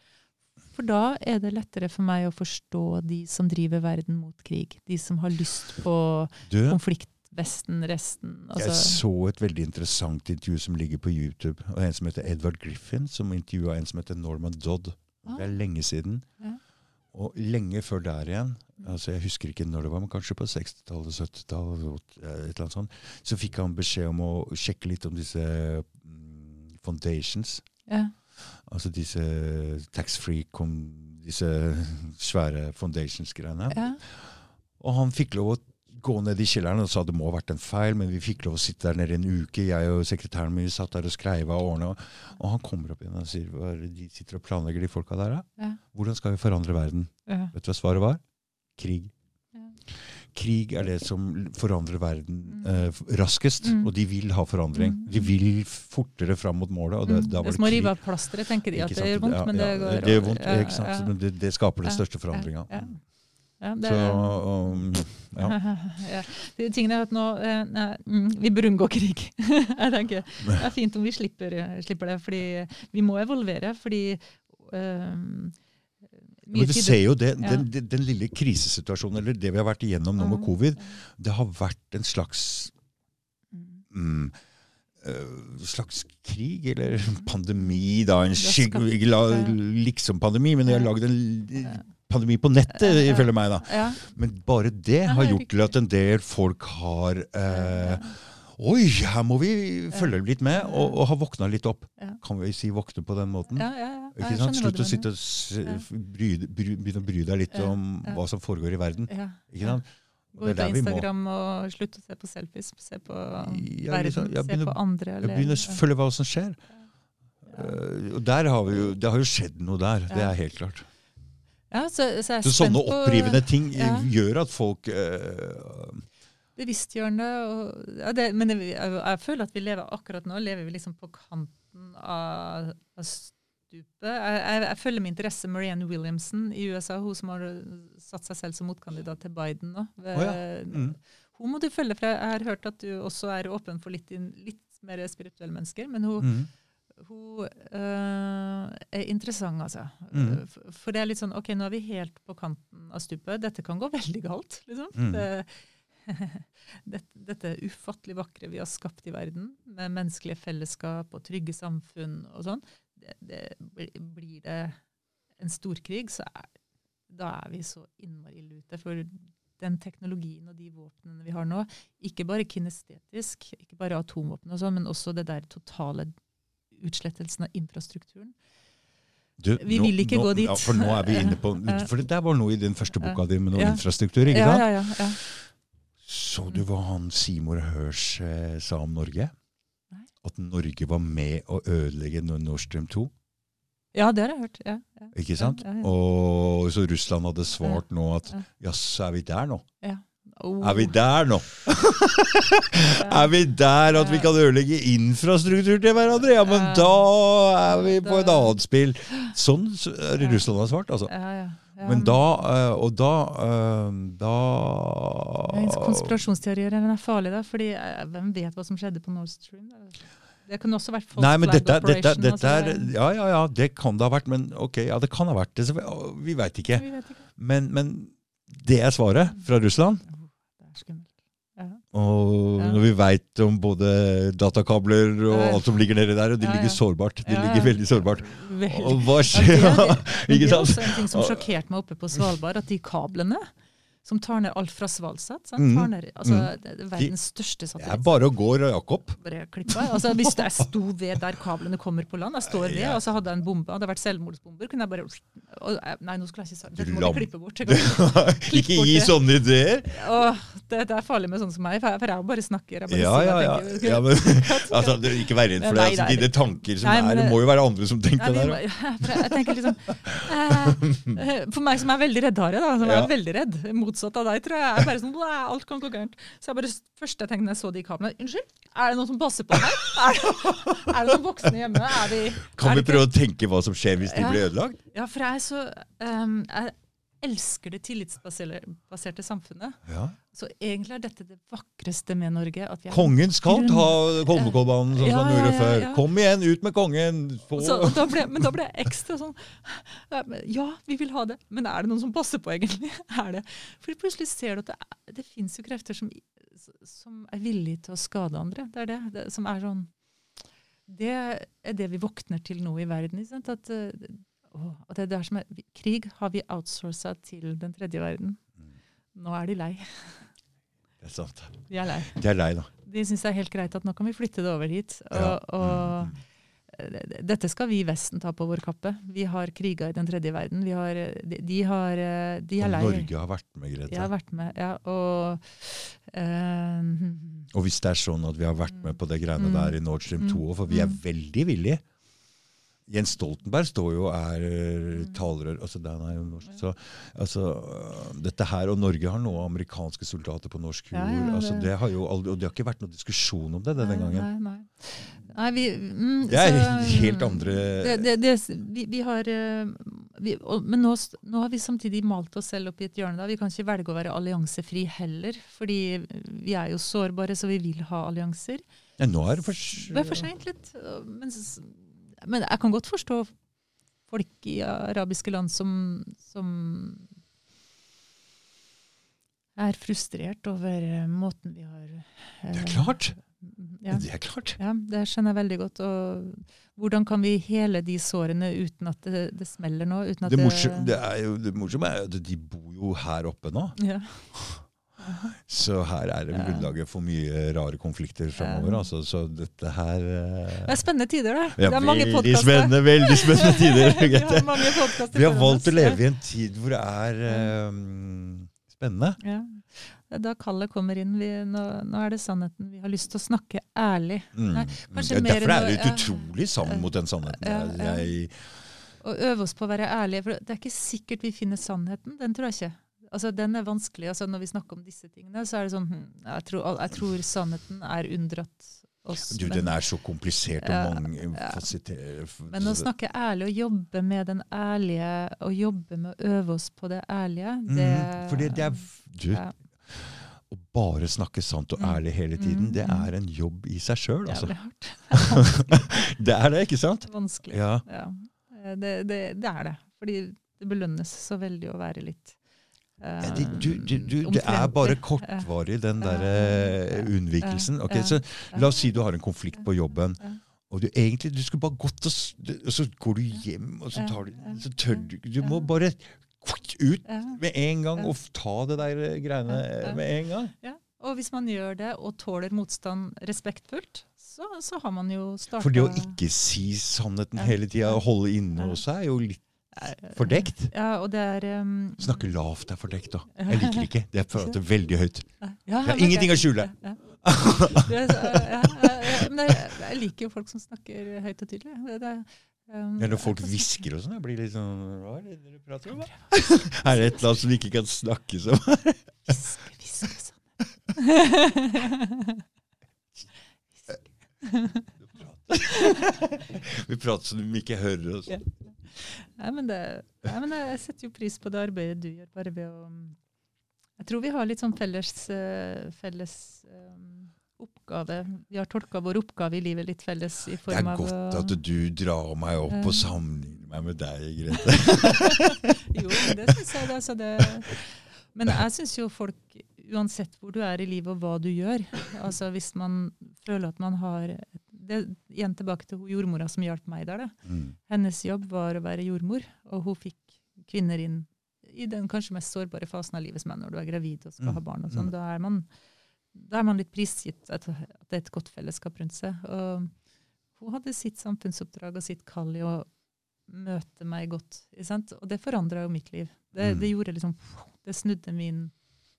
For da er det lettere for meg å forstå de som driver verden mot krig. De som har lyst på Du, konfliktvesten, resten. jeg Altså, så et veldig interessant intervju som ligger på YouTube. Og En som heter Edward Griffin, som intervjua en som heter Norman Dodd. Det er lenge siden. Ja. Og lenge før der igjen, altså jeg husker ikke når det var, men kanskje på 60-tallet, 70-tallet, et eller annet sånt, så fikk han beskjed om å sjekke litt om disse mm, foundations. Ja. Altså disse tax-free, disse svære foundations-greiene. Ja. Og han fikk lov å gå ned i kjelleren og sa det må ha vært en feil, men vi fikk lov å sitte der nede en uke. Jeg og sekretæren min satt der og skreiv av årene. Og, han kommer opp igjen og sier hva de sitter og planlegger, de folka der? Ja. Hvordan skal vi forandre verden? Ja. Vet du hva svaret var? Krig. Ja. Krig er det som forandrer verden Mm. eh, raskest, Mm. og de vil ha forandring. Mm. De vil fortere fram mot målet. og det, Mm. da var det det er som å rive av plasteret, tenker de at det gjør vondt, men det går det gjør vondt, ikke sant? Men det, det skaper den største forandringa. Ja, ja, det, Så um, ja. ja. De tingene er at nå eh, nei, mm, Vi bør unngå krig. jeg tenker Det er fint om vi slipper, slipper det, fordi vi må evolvere. fordi eh, mye Men du ser jo det, den, den, den lille krisesituasjonen, eller det vi har vært igjennom nå med covid, det har vært en slags Mm. mm, øh, slags krig, eller pandemi, da. En skygg, liksom pandemi, men de har lagd en. Pandemi på nettet, ifølge meg. da. Men bare det har gjort til at en del folk har eh, Oi, her må vi følge litt med, og, og har våkna litt opp. Ja. Kan vi si våkne på den måten? ja, ja, ja. Ikke sant? Slutt å sitte og begynne å bry deg litt om hva som foregår i verden. Ikke sant? Gå ut på. Instagram og slutt å se på selfies. Se på verden, liksom, jeg se på andre. Jeg begynner å følge hva som skjer. Eh, og der har vi jo, Det har jo skjedd noe der. Det er helt klart. Ja, så, så Så sånne på opprivende ting ja. gjør at folk eh, bevisstgjørende. Og, ja, det, men jeg, jeg, føler at vi lever akkurat nå lever vi liksom på kanten av, av stupet. Jeg, jeg, jeg følger med interesse Marianne Williamson i USA, hun som har satt seg selv som motkandidat til Biden nå. Ved, oh. Mm. Hun må du følge, for jeg har hørt at du også er åpen for litt, litt mer spirituelle mennesker. Men hun, mm. Hun øh, er interessant, altså. Mm. For, for det er litt sånn OK, nå er vi helt på kanten av stupet. Dette kan gå veldig galt, liksom. Mm. Det, dette, dette ufattelig vakre vi har skapt i verden, med menneskelige fellesskap og trygge samfunn og sånn, det, det, blir det en storkrig, så er, da er vi så innmari ille ute. For den teknologien og de våpnene vi har nå, ikke bare kinestetisk, ikke bare atomvåpen og sånn, men også det der totale utslettelsen av infrastrukturen. Du, Vi vil ikke nå, gå dit. Ja, for nå er vi inne på For det der var noe i den første boka di med noe Ja. infrastruktur. ikke Ja, sant? ja, ja, ja. Så du hva han Simor Hersh eh, sa om Norge? Nei. At Norge var med å ødelegge Nord Stream 2. ja, det har jeg hørt. Ja, ja. Ikke sant? Ja, ja, ja. Og så Russland hadde svart nå at Ja. ja, så er vi der nå. Oh. Er vi der nå? er vi der at vi kan ødelegge infrastruktur til hverandre? Ja, men da er vi på et annet spill. Sånn er. Russland har svart, altså. Men da eh, Og da eh, Da Konspirasjonsteorier er farlig, da, fordi eh, hvem vet hva som skjedde på Nord Stream? Det kunne også vært Nei, men dette, dette, dette er altså, Ja, ja, ja, det kan det ha vært. Men ok, ja, det kan ha vært det. så Vi, veit ikke. Ikke. Men, men det er svaret fra Russland. Skummelt. Ja. Og når vi veit om både datakabler og alt som ligger nedi der, og de Ja, ja. ligger sårbart. De ligger veldig sårbart. Veldig. Og hva skjer? det er det. Det er også en ting som sjokkerte meg oppe på Svalbard, at de kablene som tar ned alt fra Svalseth. Mm. Altså, Mm. det er verdens største Det er bare å gå, Jakob. bare klippe. Altså, hvis jeg sto ved der kablene kommer på land, jeg står ved, og så hadde jeg en bombe, hadde det vært selvmordsbomber, kunne jeg bare og, Nei, nå skulle jeg ikke si Dette må du klippe bort. Jeg ikke gi det. sånne ideer. Åh, det, det er farlig med sånne som meg, for jeg, for jeg bare snakker. Jeg bare Ja, ja, ja. tenker. ja men, altså, dere, ikke vær redd for det. Nei, Altså, dine tanker som nei, men er Det det- må jo være andre som tenker det der. jeg, jeg tenker liksom eh, For meg som er veldig redd, jeg da, som er veldig redd, motsatt av deg, tror jeg, er bare sånn Alt kan gå gærent. Så jeg bare, første jeg tenkte jeg så de kameraene, Unnskyld, er det noen som passer på her? Er det, er det noen voksne hjemme? Vi, Kan vi prøve å tenke hva som skjer hvis de Ja. blir ødelagt? Ja, for jeg er så um, Jeg elsker det tillitsbaserte samfunnet. Ja. Så egentlig er dette det vakreste med Norge. Kongen skal grunn- ta Holmenkollbanen sånn Ja, som han ja, gjorde ja, før. ja. Kom igjen, ut med kongen! Så, da ble, men da ble jeg ekstra sånn ja, vi vil ha det, men er det noen som passer på, egentlig? Er det? Fordi plutselig ser du at det, det fins jo krefter som, som er villige til å skade andre. Det er det, det som er sånn Det er det vi våkner til nå i verden. At, eh, å, det er det som er, krig har vi outsourca til den tredje verden. Nå er de lei. Det er sant. De er lei. De er lei, da. De syns det er helt greit at nå kan vi flytte det over hit. Og, Ja. og eh, dette skal vi i Vesten ta på vår kappe. Vi har kriga i den tredje verden. Vi har, de, de, har, eh, de er Og lei. Norge har vært med, Jeg Grete. har vært med, ja. Og eh, Og hvis det er sånn at vi har vært med på det greiene Mm. der i Nord Stream 2, Mm. for vi er Mm. veldig villige Jens Stoltenberg står jo og er eh, talerør altså, den er jo norsk, så, altså, øh, Dette her, og Norge har nå amerikanske soldater på norsk jord. Ja, ja, altså, det- det har jo aldri, og det har ikke vært noen diskusjon om det denne gangen. Nei, nei. nei vi, mm, Det er så, helt andre det, det, det, vi, vi har eh, vi, og, Men nå, nå har vi samtidig malt oss selv opp i et hjørne. da. Vi kan ikke velge å være alliansefri heller, fordi vi er jo sårbare, så vi vil ha allianser. ja, Nå er det for, Det er for seint litt. Men, s- men jeg kan godt forstå folk i arabiske land som, som er frustrert over eh, måten vi har eh, Det er klart! Ja. Det er klart. Ja, det skjønner jeg veldig godt. Og hvordan kan vi hele de sårene uten at det, det smeller nå? Det, morsomme, det, er jo, det morsomme er jo at de bor jo her oppe nå. Ja. Så her er det grunnlaget for mye rare konflikter framover. Altså, så dette her uh... Det er spennende tider, da. ja, det er mange podkaster. spennende, veldig spennende tider. vi har mange Vi har valgt å leve i en tid hvor det er um, spennende. Ja. Da kallet kommer inn. Vi, nå, nå er det sannheten. Vi har lyst til å snakke ærlig. Mm. Nei, kanskje Ja, mer Derfor er det et utrolig sammen mot den sannheten. Ja, ja. Jeg, Og øve oss på å være ærlige. For det er ikke sikkert vi finner sannheten. Den tror jeg ikke. Altså, Den er vanskelig. Altså, når vi snakker om disse tingene, så er det sånn hm, jeg, tror, jeg tror sannheten er unndratt oss. du, den er så komplisert og Ja, mange ja. Men å snakke ærlig og jobbe med den ærlige, og jobbe med å øve oss på det ærlige, det mm, For det, det er du, ja, Å bare snakke sant og Mm. ærlig hele tiden, Mm, det mm. er en jobb i seg sjøl. Altså. er hardt. Det er det, ikke sant? Vanskelig. Ja. Ja. Eh, Det, det, det er det. Fordi det belønnes så veldig å være litt Ja, det, du, du, du, det er bare kortvarig, den der eh, unnvikelsen. Ok, så La oss si du har en konflikt på jobben. Og du egentlig, du skulle bare gått og, og så går du hjem, og så, tar du, så tør du. Du må bare ut med en gang og ta det der eh, greiene med en gang. Ja. Og hvis man gjør det og tåler motstand respektfullt, så, så har man jo starta For det å ikke si sannheten hele tida og holde inne hos seg, er jo litt fordekt. Ja, og det er um, Snakke lavt er fordekt, da. Jeg liker ikke. Det er prater veldig høyt. Jeg har ingenting å skjule. Ja, ja. Det ja, men jeg, jeg liker jo folk som snakker høyt og tydelig. Det, det, um, Ja, når folk hvisker og sånn, jeg blir litt sånn Hva er det dere prater om? Er det et eller annet som vi ikke kan snakke som Hviske, hviske sånn. Vi prater som vi ikke hører oss. Nei, men, det, nei, men jeg setter jo pris på det arbeidet du gjør, bare ved å Jeg tror vi har litt sånn felles, eh, felles um, oppgave. Vi har tolka vår oppgave i livet litt felles i Det er form av godt at du drar meg opp uh, og sammenligner meg med deg, Grete. Jo, det syns jeg. Det, altså det. Men jeg syns jo folk, uansett hvor du er i livet og hva du gjør altså Hvis man føler at man har det, Igjen tilbake til jordmora som hjalp meg der. Mm. Hennes jobb var å være jordmor, og hun fikk kvinner inn i den kanskje mest sårbare fasen av livet som er når du er gravid og skal Mm. ha barn. og sånn. Mm. Da, man, da er man litt prisgitt at, at det er et godt fellesskap rundt seg. Og hun hadde sitt samfunnsoppdrag og sitt kall i å møte meg godt. Sant? Og det forandra jo mitt liv. Det, Mm. det gjorde liksom Det snudde min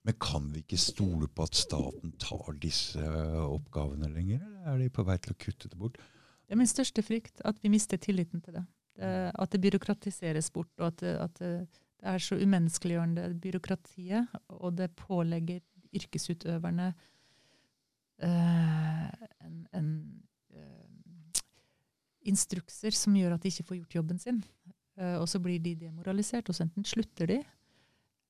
Men kan vi ikke stole på at staten tar disse oppgavene lenger? Eller er de på vei til å kutte det bort? Det er min største frykt, at vi mister tilliten til det. at det byråkratiseres bort, og at at det, er så umenneskeliggjørende, byråkratiet. Og det pålegger yrkesutøverne eh, en, en eh, instrukser som gjør at de ikke får gjort jobben sin. Eh, og så blir de demoralisert, og så enten slutter de,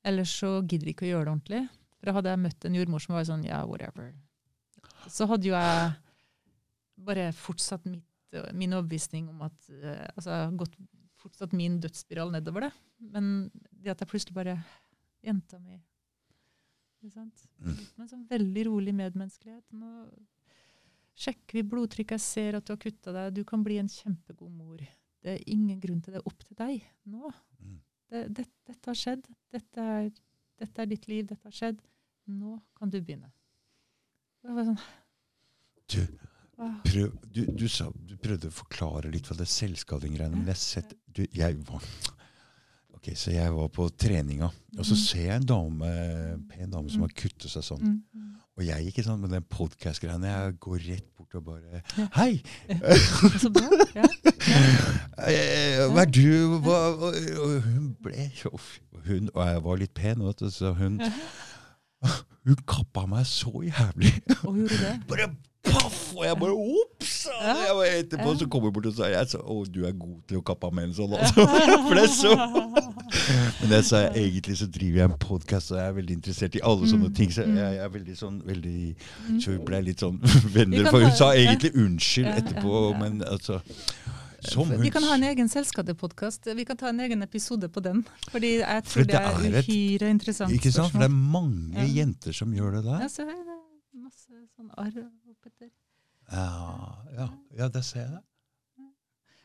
eller så gidder vi ikke å gjøre det ordentlig. For hadde jeg møtt en jordmor som var sånn ja, whatever, så hadde jo jeg bare fortsatt mitt, min overbevisning om at eh, altså, gått fortsatt min dødsspiral nedover det. Men det at jeg plutselig bare Jenta mi ikke sant? Mm. Men sånn veldig rolig medmenneskelighet. Nå sjekker vi blodtrykket, jeg ser at du har kutta deg. Du kan bli en kjempegod mor. Det er ingen grunn til det. Opp til deg nå. Mm. Det, det, dette har skjedd. Dette er, dette er ditt liv. Dette har skjedd. Nå kan du begynne. Det var sånn, Du, prøv, du, du, sa, du prøvde å forklare litt hva det selvskading-greiene men jeg sett, du, jeg var, Ok, Så jeg var på treninga, og så Mhm. ser jeg en dame, pen dame som har kuttet seg sånn. Og jeg ikke sånn med den podkast-greiene. Jeg går rett bort og bare Hei! Så bra. Ja. Eh, Hva er du hva, og, hun ble hun, Og jeg var litt pen, vet du, så hun Hun kappa meg så jævlig. Og gjorde det. Bare paff! Og jeg bare ops! Og etterpå så kommer jeg bort og sier jeg så, å, du er god til å kappe av menn sånn. Altså. For det er så Men jeg sa egentlig så driver jeg en podkast, og jeg er veldig interessert i alle sånne Mm, ting. Så jeg, er veldig sånn veldig. Så vi ble litt sånn venner, for hun sa egentlig unnskyld etterpå, men altså som hun Vi kan ha en egen selvskadepodkast. Vi kan ta en egen episode på den. Fordi jeg tror det det er er et- uhyre interessant Ikke sant? For det er mange Ja. jenter som gjør det der. Ja, så er det masse sånn arr oppetter. Ja, ja, ja det ser jeg.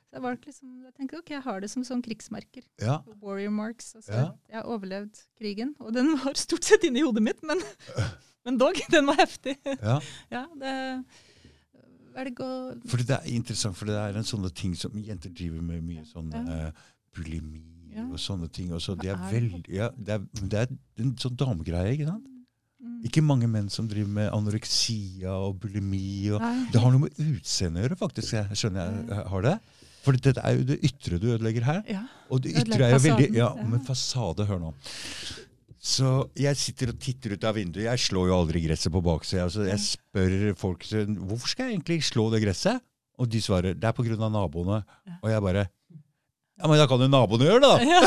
Så jeg, valgte liksom, jeg tenkte ok, jeg har det som sånn krigsmerker. Ja. Warrior marks. Altså, Ja. Jeg har overlevd krigen, og den var stort sett inni hodet mitt, men, men dog, den var heftig. ja. Ja, det Velg å Fordi det er interessant, for det er en sånne ting som jenter driver med mye sånn eh, bulimi og sånne ting. Også. det er veldig, ja, det er, det er en sånn damegreie, ikke sant? Mm, Ikke mange menn som driver med anoreksia og bulimi. Og, det har noe med utseendet å gjøre, faktisk. Jeg skjønner jeg har det. For dette er jo det ytre du ødelegger her. Ja. Og det ytre er jo veldig Ja, ja. men fasade, hør nå. Så jeg sitter og titter ut av vinduet. Jeg slår jo aldri gresset på baksida. Så jeg spør folk hvorfor skal jeg egentlig slå det gresset. Og de svarer det er pga. naboene. Og jeg bare Ja, men da kan jo naboene gjøre det, da! Ja.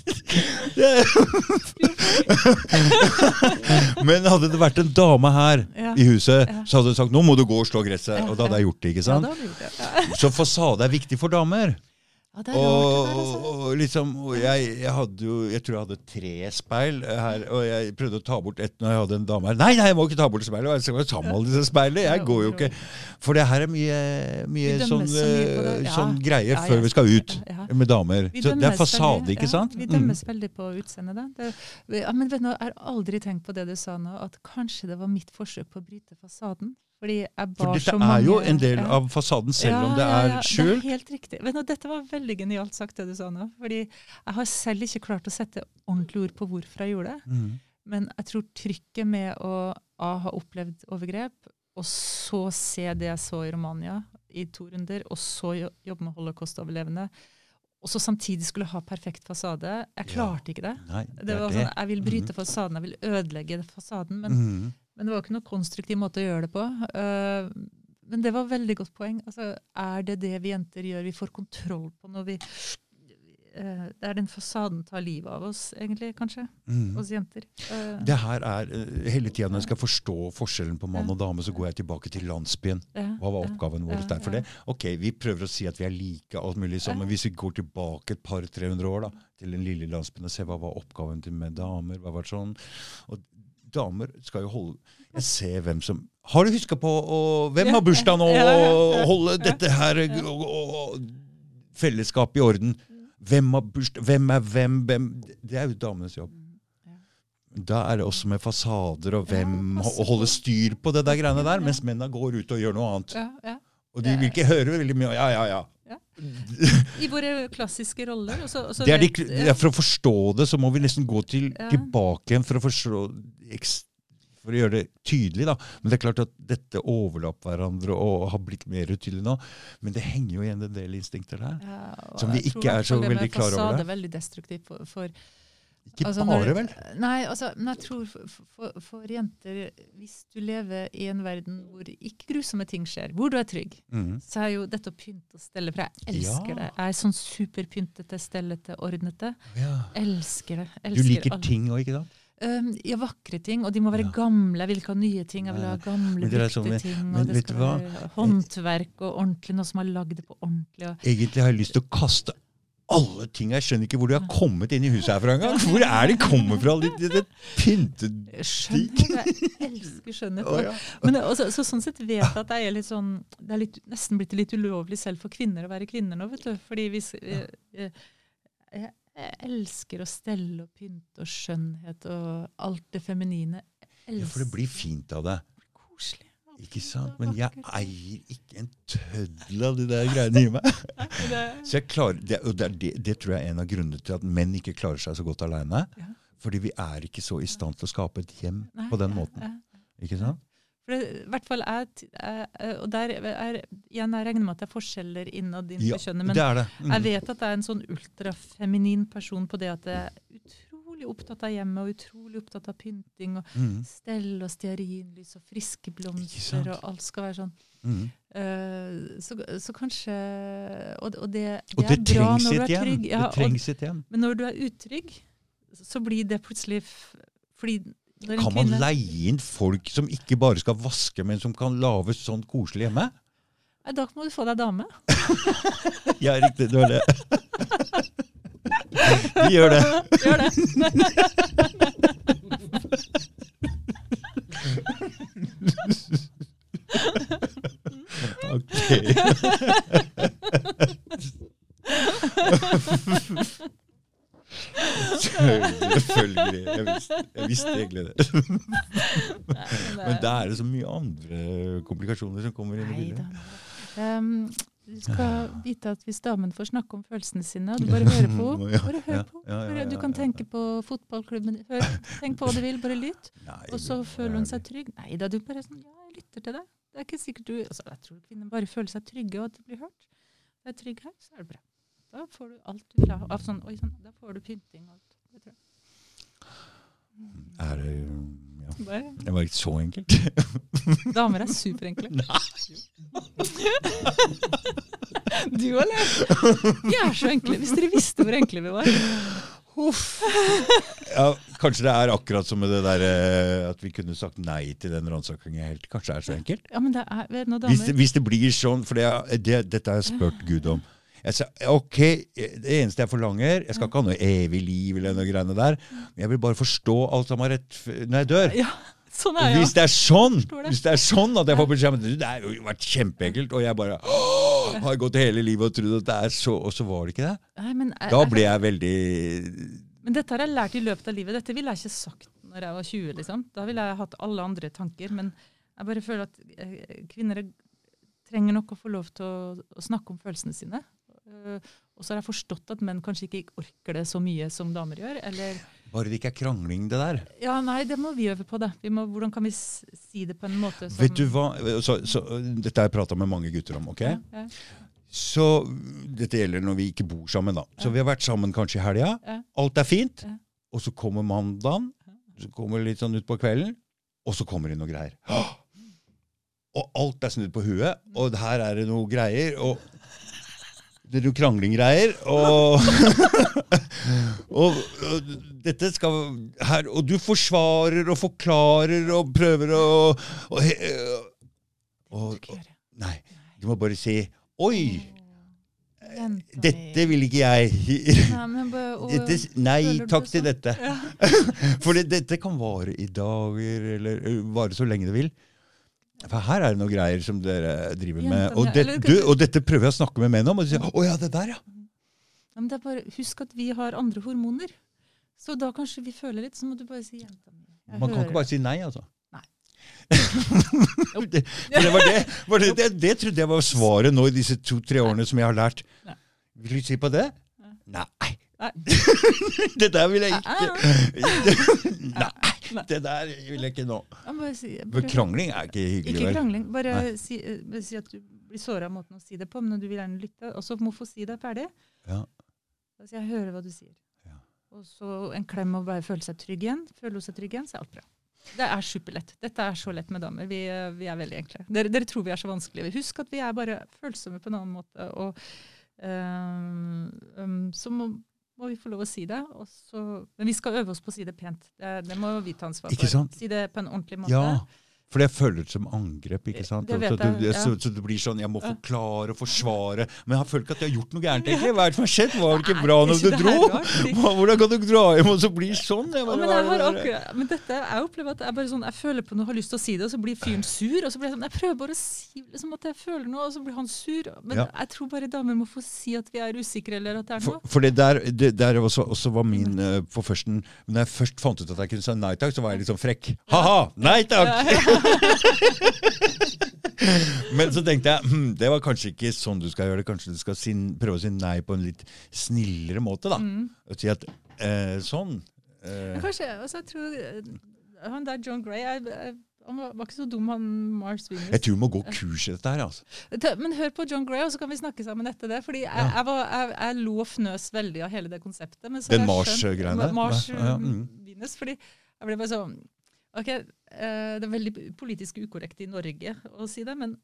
Men hadde det vært en dame her Ja. i huset, så hadde hun sagt 'nå må du gå og slå gresset'. Og da hadde jeg gjort det. ikke sant? Ja, det gjort det. Så fasade er viktig for damer. Ja, det er Og, rart det der, altså. og liksom, og jeg, jeg hadde jo, jeg tror jeg hadde tre speil her, og jeg prøvde å ta bort ett når jeg hadde en dame her. Nei, nei, jeg må ikke ta bort speilet! Jeg skal jo ta disse speilene! Jeg går jo ikke For det her er mye, mye sånn, så mye det. eh, Ja. sånn greie Ja, før vi skal ut med damer. Så det er fasade, ikke sant? Vi Mm. dømmes veldig på utseendet. da. Det, men vet du, jeg har aldri tenkt på det du sa nå, at kanskje det var mitt forsøk på å bryte fasaden. Fordi jeg For dette så er jo en del ja. av fasaden, selv Ja, om det er ja, skjult. Det er helt riktig. Men, dette var veldig genialt sagt, det du sa nå. Fordi jeg har selv ikke klart å sette ordentlig ord på hvorfor jeg gjorde det. Mm. Men jeg tror trykket med å A, ha opplevd overgrep, og så se det jeg så i Romania i to runder, og så jobbe med holocaust-overlevende, og så samtidig skulle ha perfekt fasade Jeg klarte ikke det. Nei, Det det var det. sånn. Jeg vil bryte fasaden, jeg vil ødelegge fasaden. Men, Mm. Men det var ikke noe konstruktiv måte å gjøre det på. Eh, men det var veldig godt poeng. Altså, er det det vi jenter gjør? Vi får kontroll på når vi eh, Det er den fasaden tar livet av oss, egentlig, kanskje. Mm. Oss jenter. Eh, Det her er Hele tida når jeg skal forstå forskjellen på mann og dame, så går jeg tilbake til landsbyen. Hva var oppgaven vår der? For det, ok, Vi prøver å si at vi er like, alt mulig sånn, men hvis vi går tilbake et par-300 år da, til den lille landsbyen og ser hva var oppgaven til med damer hva var det sånn, og Damer skal jo holde Jeg ser hvem som Har du huska på og, Hvem har bursdag nå? Og holde dette her og, og, fellesskapet i orden. Hvem har bursdag? Hvem er hvem? hvem? Det er jo damenes jobb. Da er det også med fasader og hvem Å holde styr på det der greiene der, mens mennene går ut og gjør noe annet. Ja, ja. Og de vil ikke høre veldig mye Ja, ja, ja. I våre klassiske roller. Også, også Det det er for å forstå det, så må vi nesten gå til, Ja. tilbake igjen for å forstå for å gjøre det tydelig. da. Men det er klart at dette overlapper hverandre og har blitt mer utydelig nå. Men det henger jo igjen en del instinkter der. Ja, Som vi ikke er så veldig klar over det. er veldig destruktivt for, for Ikke altså, bare, når- vel? Nei, altså, men jeg tror for, for, for jenter, hvis du lever i en verden hvor ikke grusomme ting skjer, hvor du er trygg, mm. så er jo dette å pynte og stelle For jeg elsker Ja. det. Jeg er sånn superpyntete, stellete, ordnete. Ja. Elsker det. Du liker alt. ting òg, ikke sant? Um, ja, vakre ting. Og de må være Ja. gamle. Jeg vil ikke ha nye ting. Jeg vil ha gamle, brukte sånn ting. men Og det skal være håndverk og ordentlig. Noe som har lagd det på ordentlig. Og, Egentlig har jeg lyst til å kaste alle ting Jeg skjønner ikke hvor de har kommet inn i huset her fra engang. Hvor er de kommet fra? Det, det, det Skjønnhet. Jeg elsker skjønnhet. Oh, ja. Men også, så sånn sett vet jeg at det er litt sånn Det er litt, nesten blitt litt ulovlig selv for kvinner å være kvinner nå, vet du. Fordi hvis eh, eh, jeg, jeg elsker å stelle og pynte og skjønnhet og alt det feminine. Jeg ja, for det blir fint av det. koselig. Ikke sant? Men jeg eier ikke en tøddel av de der greiene i meg. Så jeg klarer, det, og det, det, det tror jeg er en av grunnene til at menn ikke klarer seg så godt alene. Fordi vi er ikke så i stand til å skape et hjem på den måten. Ikke sant? For det, i hvert fall er, og der er, igjen, Jeg regner med at det er forskjeller innad Ja, innenfor kjønnet. Men det det. Mm. jeg vet at det er en sånn ultrafeminin person på det at det er utrolig opptatt av hjemmet og utrolig opptatt av pynting og Mm. stell og stearinlys og friske blomster, og alt skal være sånn. Mm. Uh, så, så kanskje Og, og det, det, Og det er bra når du er trygg. Ja, det trengs et hjem. men når du er utrygg, så blir det plutselig Fordi Kan man leie inn folk som ikke bare skal vaske, men som kan lage sånn koselig hjemme? Nei, Da må du få deg dame. Ja, riktig. Det var det. De gjør det. Gjør det. Ok. Selvfølgelig. Jeg visste, jeg visste egentlig det. Men da er det så mye andre komplikasjoner som kommer inn i bildet. Um, du skal vite at hvis damen får snakke om følelsene sine, og du bare hører på bare hør på. Bare, du kan tenke på fotballklubben. Hør, tenk på hva du vil, bare lytt. Og så føler er hun seg trygg. Nei da, du bare sånn Ja, jeg lytter til deg. Det er ikke sikkert du altså, Jeg tror kvinner bare føler seg trygge, og at de blir hørt. Det er trygg her, så er det bra. Da får du alt du vil ha. Sånn, oi, sånn, da får du pynting og alt. Det tror jeg. Er det ja. Det var ikke så enkelt. damer er superenkle. Du òg, eller? Vi er så enkle. Hvis dere visste hvor enkle vi var. Ja, kanskje det er akkurat som med det der eh, at vi kunne sagt nei til den ransakingen helt. Kanskje det er så enkelt? Ja, men det er du, Hvis det, hvis det blir sånn, for det, det, dette har jeg spurt Gud om. Jeg sa, ok, Det eneste jeg forlanger Jeg skal ikke ha noe evig liv, eller noe greiene der, men jeg vil bare forstå alt som har rett når jeg dør. Ja, sånn er Hvis det er sånn det. Hvis det er sånn at jeg får beskjed om det det har jo vært kjempeenkelt, og jeg bare åh, har gått hele livet og trodd at det er så, og så var det ikke det. Nei, men, er, Da ble jeg veldig men dette har jeg lært i løpet av livet. Dette ville jeg ikke sagt når jeg var 20. liksom. Da ville jeg hatt alle andre tanker. Men jeg bare føler at eh, kvinner trenger nok å få lov til å, å snakke om følelsene sine. Eh, og så har jeg forstått at menn kanskje ikke orker det så mye som damer gjør. Eller Bare det ikke er krangling, det der. Ja, nei, det må vi øve på, det. Vi må, hvordan kan vi si det på en måte som Vet du hva? Så, så, dette har jeg prata med mange gutter om. ok? Ja, ja, Så Dette gjelder når vi ikke bor sammen. da. Så vi har vært sammen kanskje i helga. Alt er fint. Og så kommer mandagen, så kommer det litt sånn utpå kvelden, og så kommer det noe greier. Og alt er snudd på huet, og her er det noe greier. og det er jo kranglinggreier, og, og, og dette skal her, Og du forsvarer og forklarer og prøver å. Nei, du må bare si Oi! Dette vil ikke jeg. Dette, nei takk til sånn? dette. For dette kan vare i dager, eller vare så lenge det vil. For her er det noen greier som dere driver med. Og, det, du, og dette prøver jeg å snakke med menn om. Og de sier 'Å ja, det der, ja'. Ja, men det er bare, husk at vi har andre hormoner. Så da kanskje vi føler litt, så må du bare si 'jenta mi'. Man kan ikke bare si nei, altså. Det, det, var det, var det, det, det trodde jeg var svaret nå i disse to-tre årene som jeg har lært. Vil du si på det? Nei. Nei. det der vil jeg Ah, ikke. Nei, det der vil jeg ikke nå. Si, For krangling er ikke hyggelig. ikke krangling. Bare si, eh, bare si at du blir såra av måten å si det på, men du vil gjerne lytte. Og så må få si det ferdig. Ja. Sier jeg 'hører hva du sier'. Ja. Og så en klem og bare føle seg trygg igjen. Føler hun seg trygg igjen, så er alt bra. Det er superlett. Dette er så lett med damer. Vi, eh, vi er veldig enkle. Dere, dere tror vi er så vanskelige. Husk at vi er bare følsomme på en annen måte. Og eh, um, så må, må vi få lov å si det. Også, men vi skal øve oss på å si det pent. Det, det må vi ta ansvar for. Si det på en ordentlig måte. Ja. For det som angrep. ikke sant? Det vet jeg, ja. så, så det blir sånn, Jeg må forklare og forsvare. Men jeg føler ikke at jeg har gjort noe gærent. egentlig. Hva er det som har skjedd? Var det ikke bra når du dro? Hvordan kan du dra hjem og så bli sånn? Jeg Ja, men, jeg har akkurat, men dette, jeg opplever at jeg bare sånn, jeg føler på noe, har lyst til å si det, og så blir fyren sur. og så blir Jeg sånn, jeg prøver bare å si liksom at jeg føler noe, og så blir han sur. Men Ja. jeg tror bare damer må få si at vi er usikre, eller at det er noe. for det der, det der også, også var min uh, på førsten Når jeg først fant ut at jeg kunne si nei takk, så var jeg litt sånn frekk. Ha-ha! Nei takk! Men så tenkte jeg hm, det var kanskje ikke sånn du skal gjøre det. Kanskje du skal si, prøve å si nei på en litt snillere måte. da. Mm. Og si at eh, sånn. eh, Kanskje, altså jeg tror eh, Han der John Gray jeg, jeg, han var, var ikke så dum, han Mars Venus. jeg tror vi må gå kurs i dette her. altså. Men hør på John Gray, og så kan vi snakke sammen etter det. fordi jeg, jeg, var, jeg, jeg lo og fnøs veldig av hele det konseptet. Men så Den Mars-greiene Mars. Mars, Ja, ja, mm. Venus, fordi jeg ble bare sånn Ok, det er veldig politisk ukorrekt i Norge å si det, men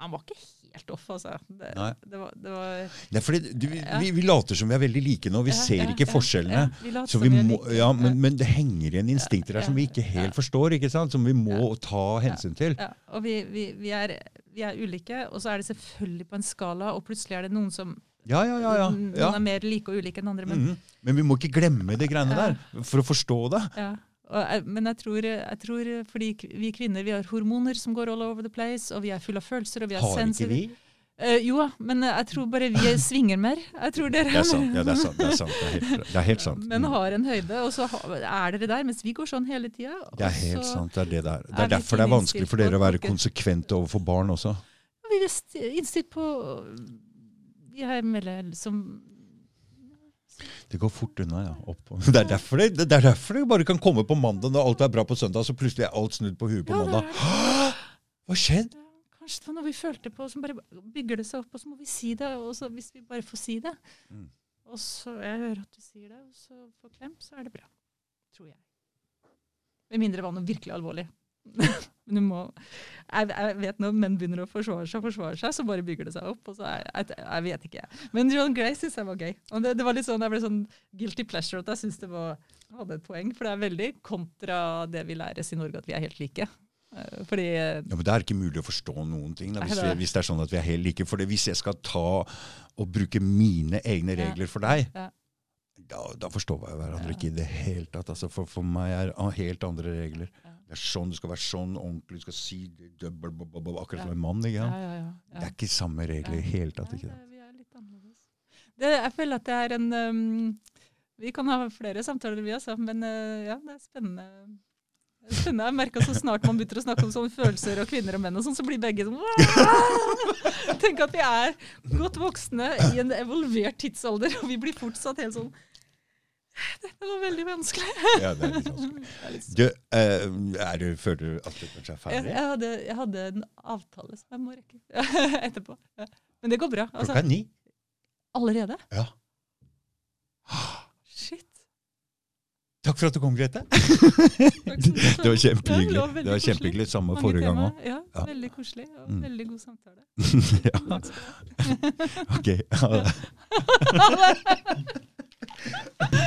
han var ikke helt off, altså. Det, det var, det var Det er fordi du, vi, Ja. vi, vi later som vi er veldig like nå. Vi Ja, ser ikke ja, forskjellene. ja, vi Så vi må, like. ja, men, men det henger igjen instinkter der Ja, som vi ikke helt forstår, ikke sant? som vi må ta hensyn til. Ja, og vi, vi, vi, er, vi er ulike, og så er det selvfølgelig på en skala, og plutselig er det noen som Ja, ja, ja. ja, Noen er mer like og ulike enn andre. Men, Mhm. Men vi må ikke glemme de greiene Ja. der for å forstå det. Og, men jeg tror, jeg tror fordi vi kvinner vi har hormoner som går all over the place, og vi er fulle av følelser. og vi er Har ikke vi? Uh, jo, men jeg tror bare vi svinger mer. Jeg tror dere Det er sant. Ja, det er sant. Det er, sant. Det er, helt, det er helt sant. Men Mm. har en høyde, og så er dere der, mens vi går sånn hele tida. Det er helt sant. Det er, det der. det er er derfor det er vanskelig for dere å være konsekvente overfor barn også. Vi er st- innstilt på Vi er som Det går fort unna, ja. Opp. Det er derfor det, det er derfor det bare kan komme på mandag når alt er bra på søndag, så plutselig er alt snudd på huet på Ja, mandag. Hva skjedde? Kanskje det var noe vi følte på, som bare bygger det seg opp, og så må vi si det. Og så hvis vi bare får si det, Mm. og så jeg hører at du sier det, og så får klem, så er det bra. Tror jeg. Med mindre det var noe virkelig alvorlig. Må jeg, jeg vet når menn begynner å forsvare seg, forsvare seg, så bare bygger det seg opp. jeg, jeg, jeg vet ikke. Men John Gray syns jeg var gøy. Og det, det var litt sånn, Jeg ble sånn guilty pleasure at jeg syns det var, hadde et poeng. For det er veldig kontra det vi læres i Norge, at vi er helt like. Eh, Fordi eh, Ja, men Det er ikke mulig å forstå noen ting da, hvis, vi, hvis det er sånn at vi er helt like. For hvis jeg skal ta og bruke mine egne Ja. regler for deg, Ja. da, da forstår vi hverandre Ja. ikke i det hele tatt. Altså, for, for meg er helt andre regler. Ja. Det er sånn, Du skal være sånn ordentlig, du skal si det, døbbel, bob, akkurat som en mann. ikke Ja, sant? ja, ja. Det er ikke samme regler i hele tatt. ikke sant? det- vi er litt annerledes. Det, jeg føler at det er en um, Vi kan ha flere samtaler, vi også, men uh, ja, det er spennende. Det spennende. Jeg merker så snart man begynner å snakke om sånne følelser og kvinner og menn, og sånn, så blir begge sånn Tenk at vi er godt voksne i en evolvert tidsalder, og vi blir fortsatt helt sånn Dette var veldig vanskelig. Ja, det er litt vanskelig. Du, er du, føler du at du kanskje er ferdig? jeg, hadde, jeg hadde en avtale som jeg må rekke etterpå. Men det går bra. Altså, Klokka ni. allerede? Ja. Shit. Takk for at du kom, Grete. Det var kjempehyggelig. Det var kjempehyggelig. Samme Mange forrige gang tema. òg. Ja, Ja. veldig koselig. Og Mm. veldig god samtale. ja. Ok. Ha det.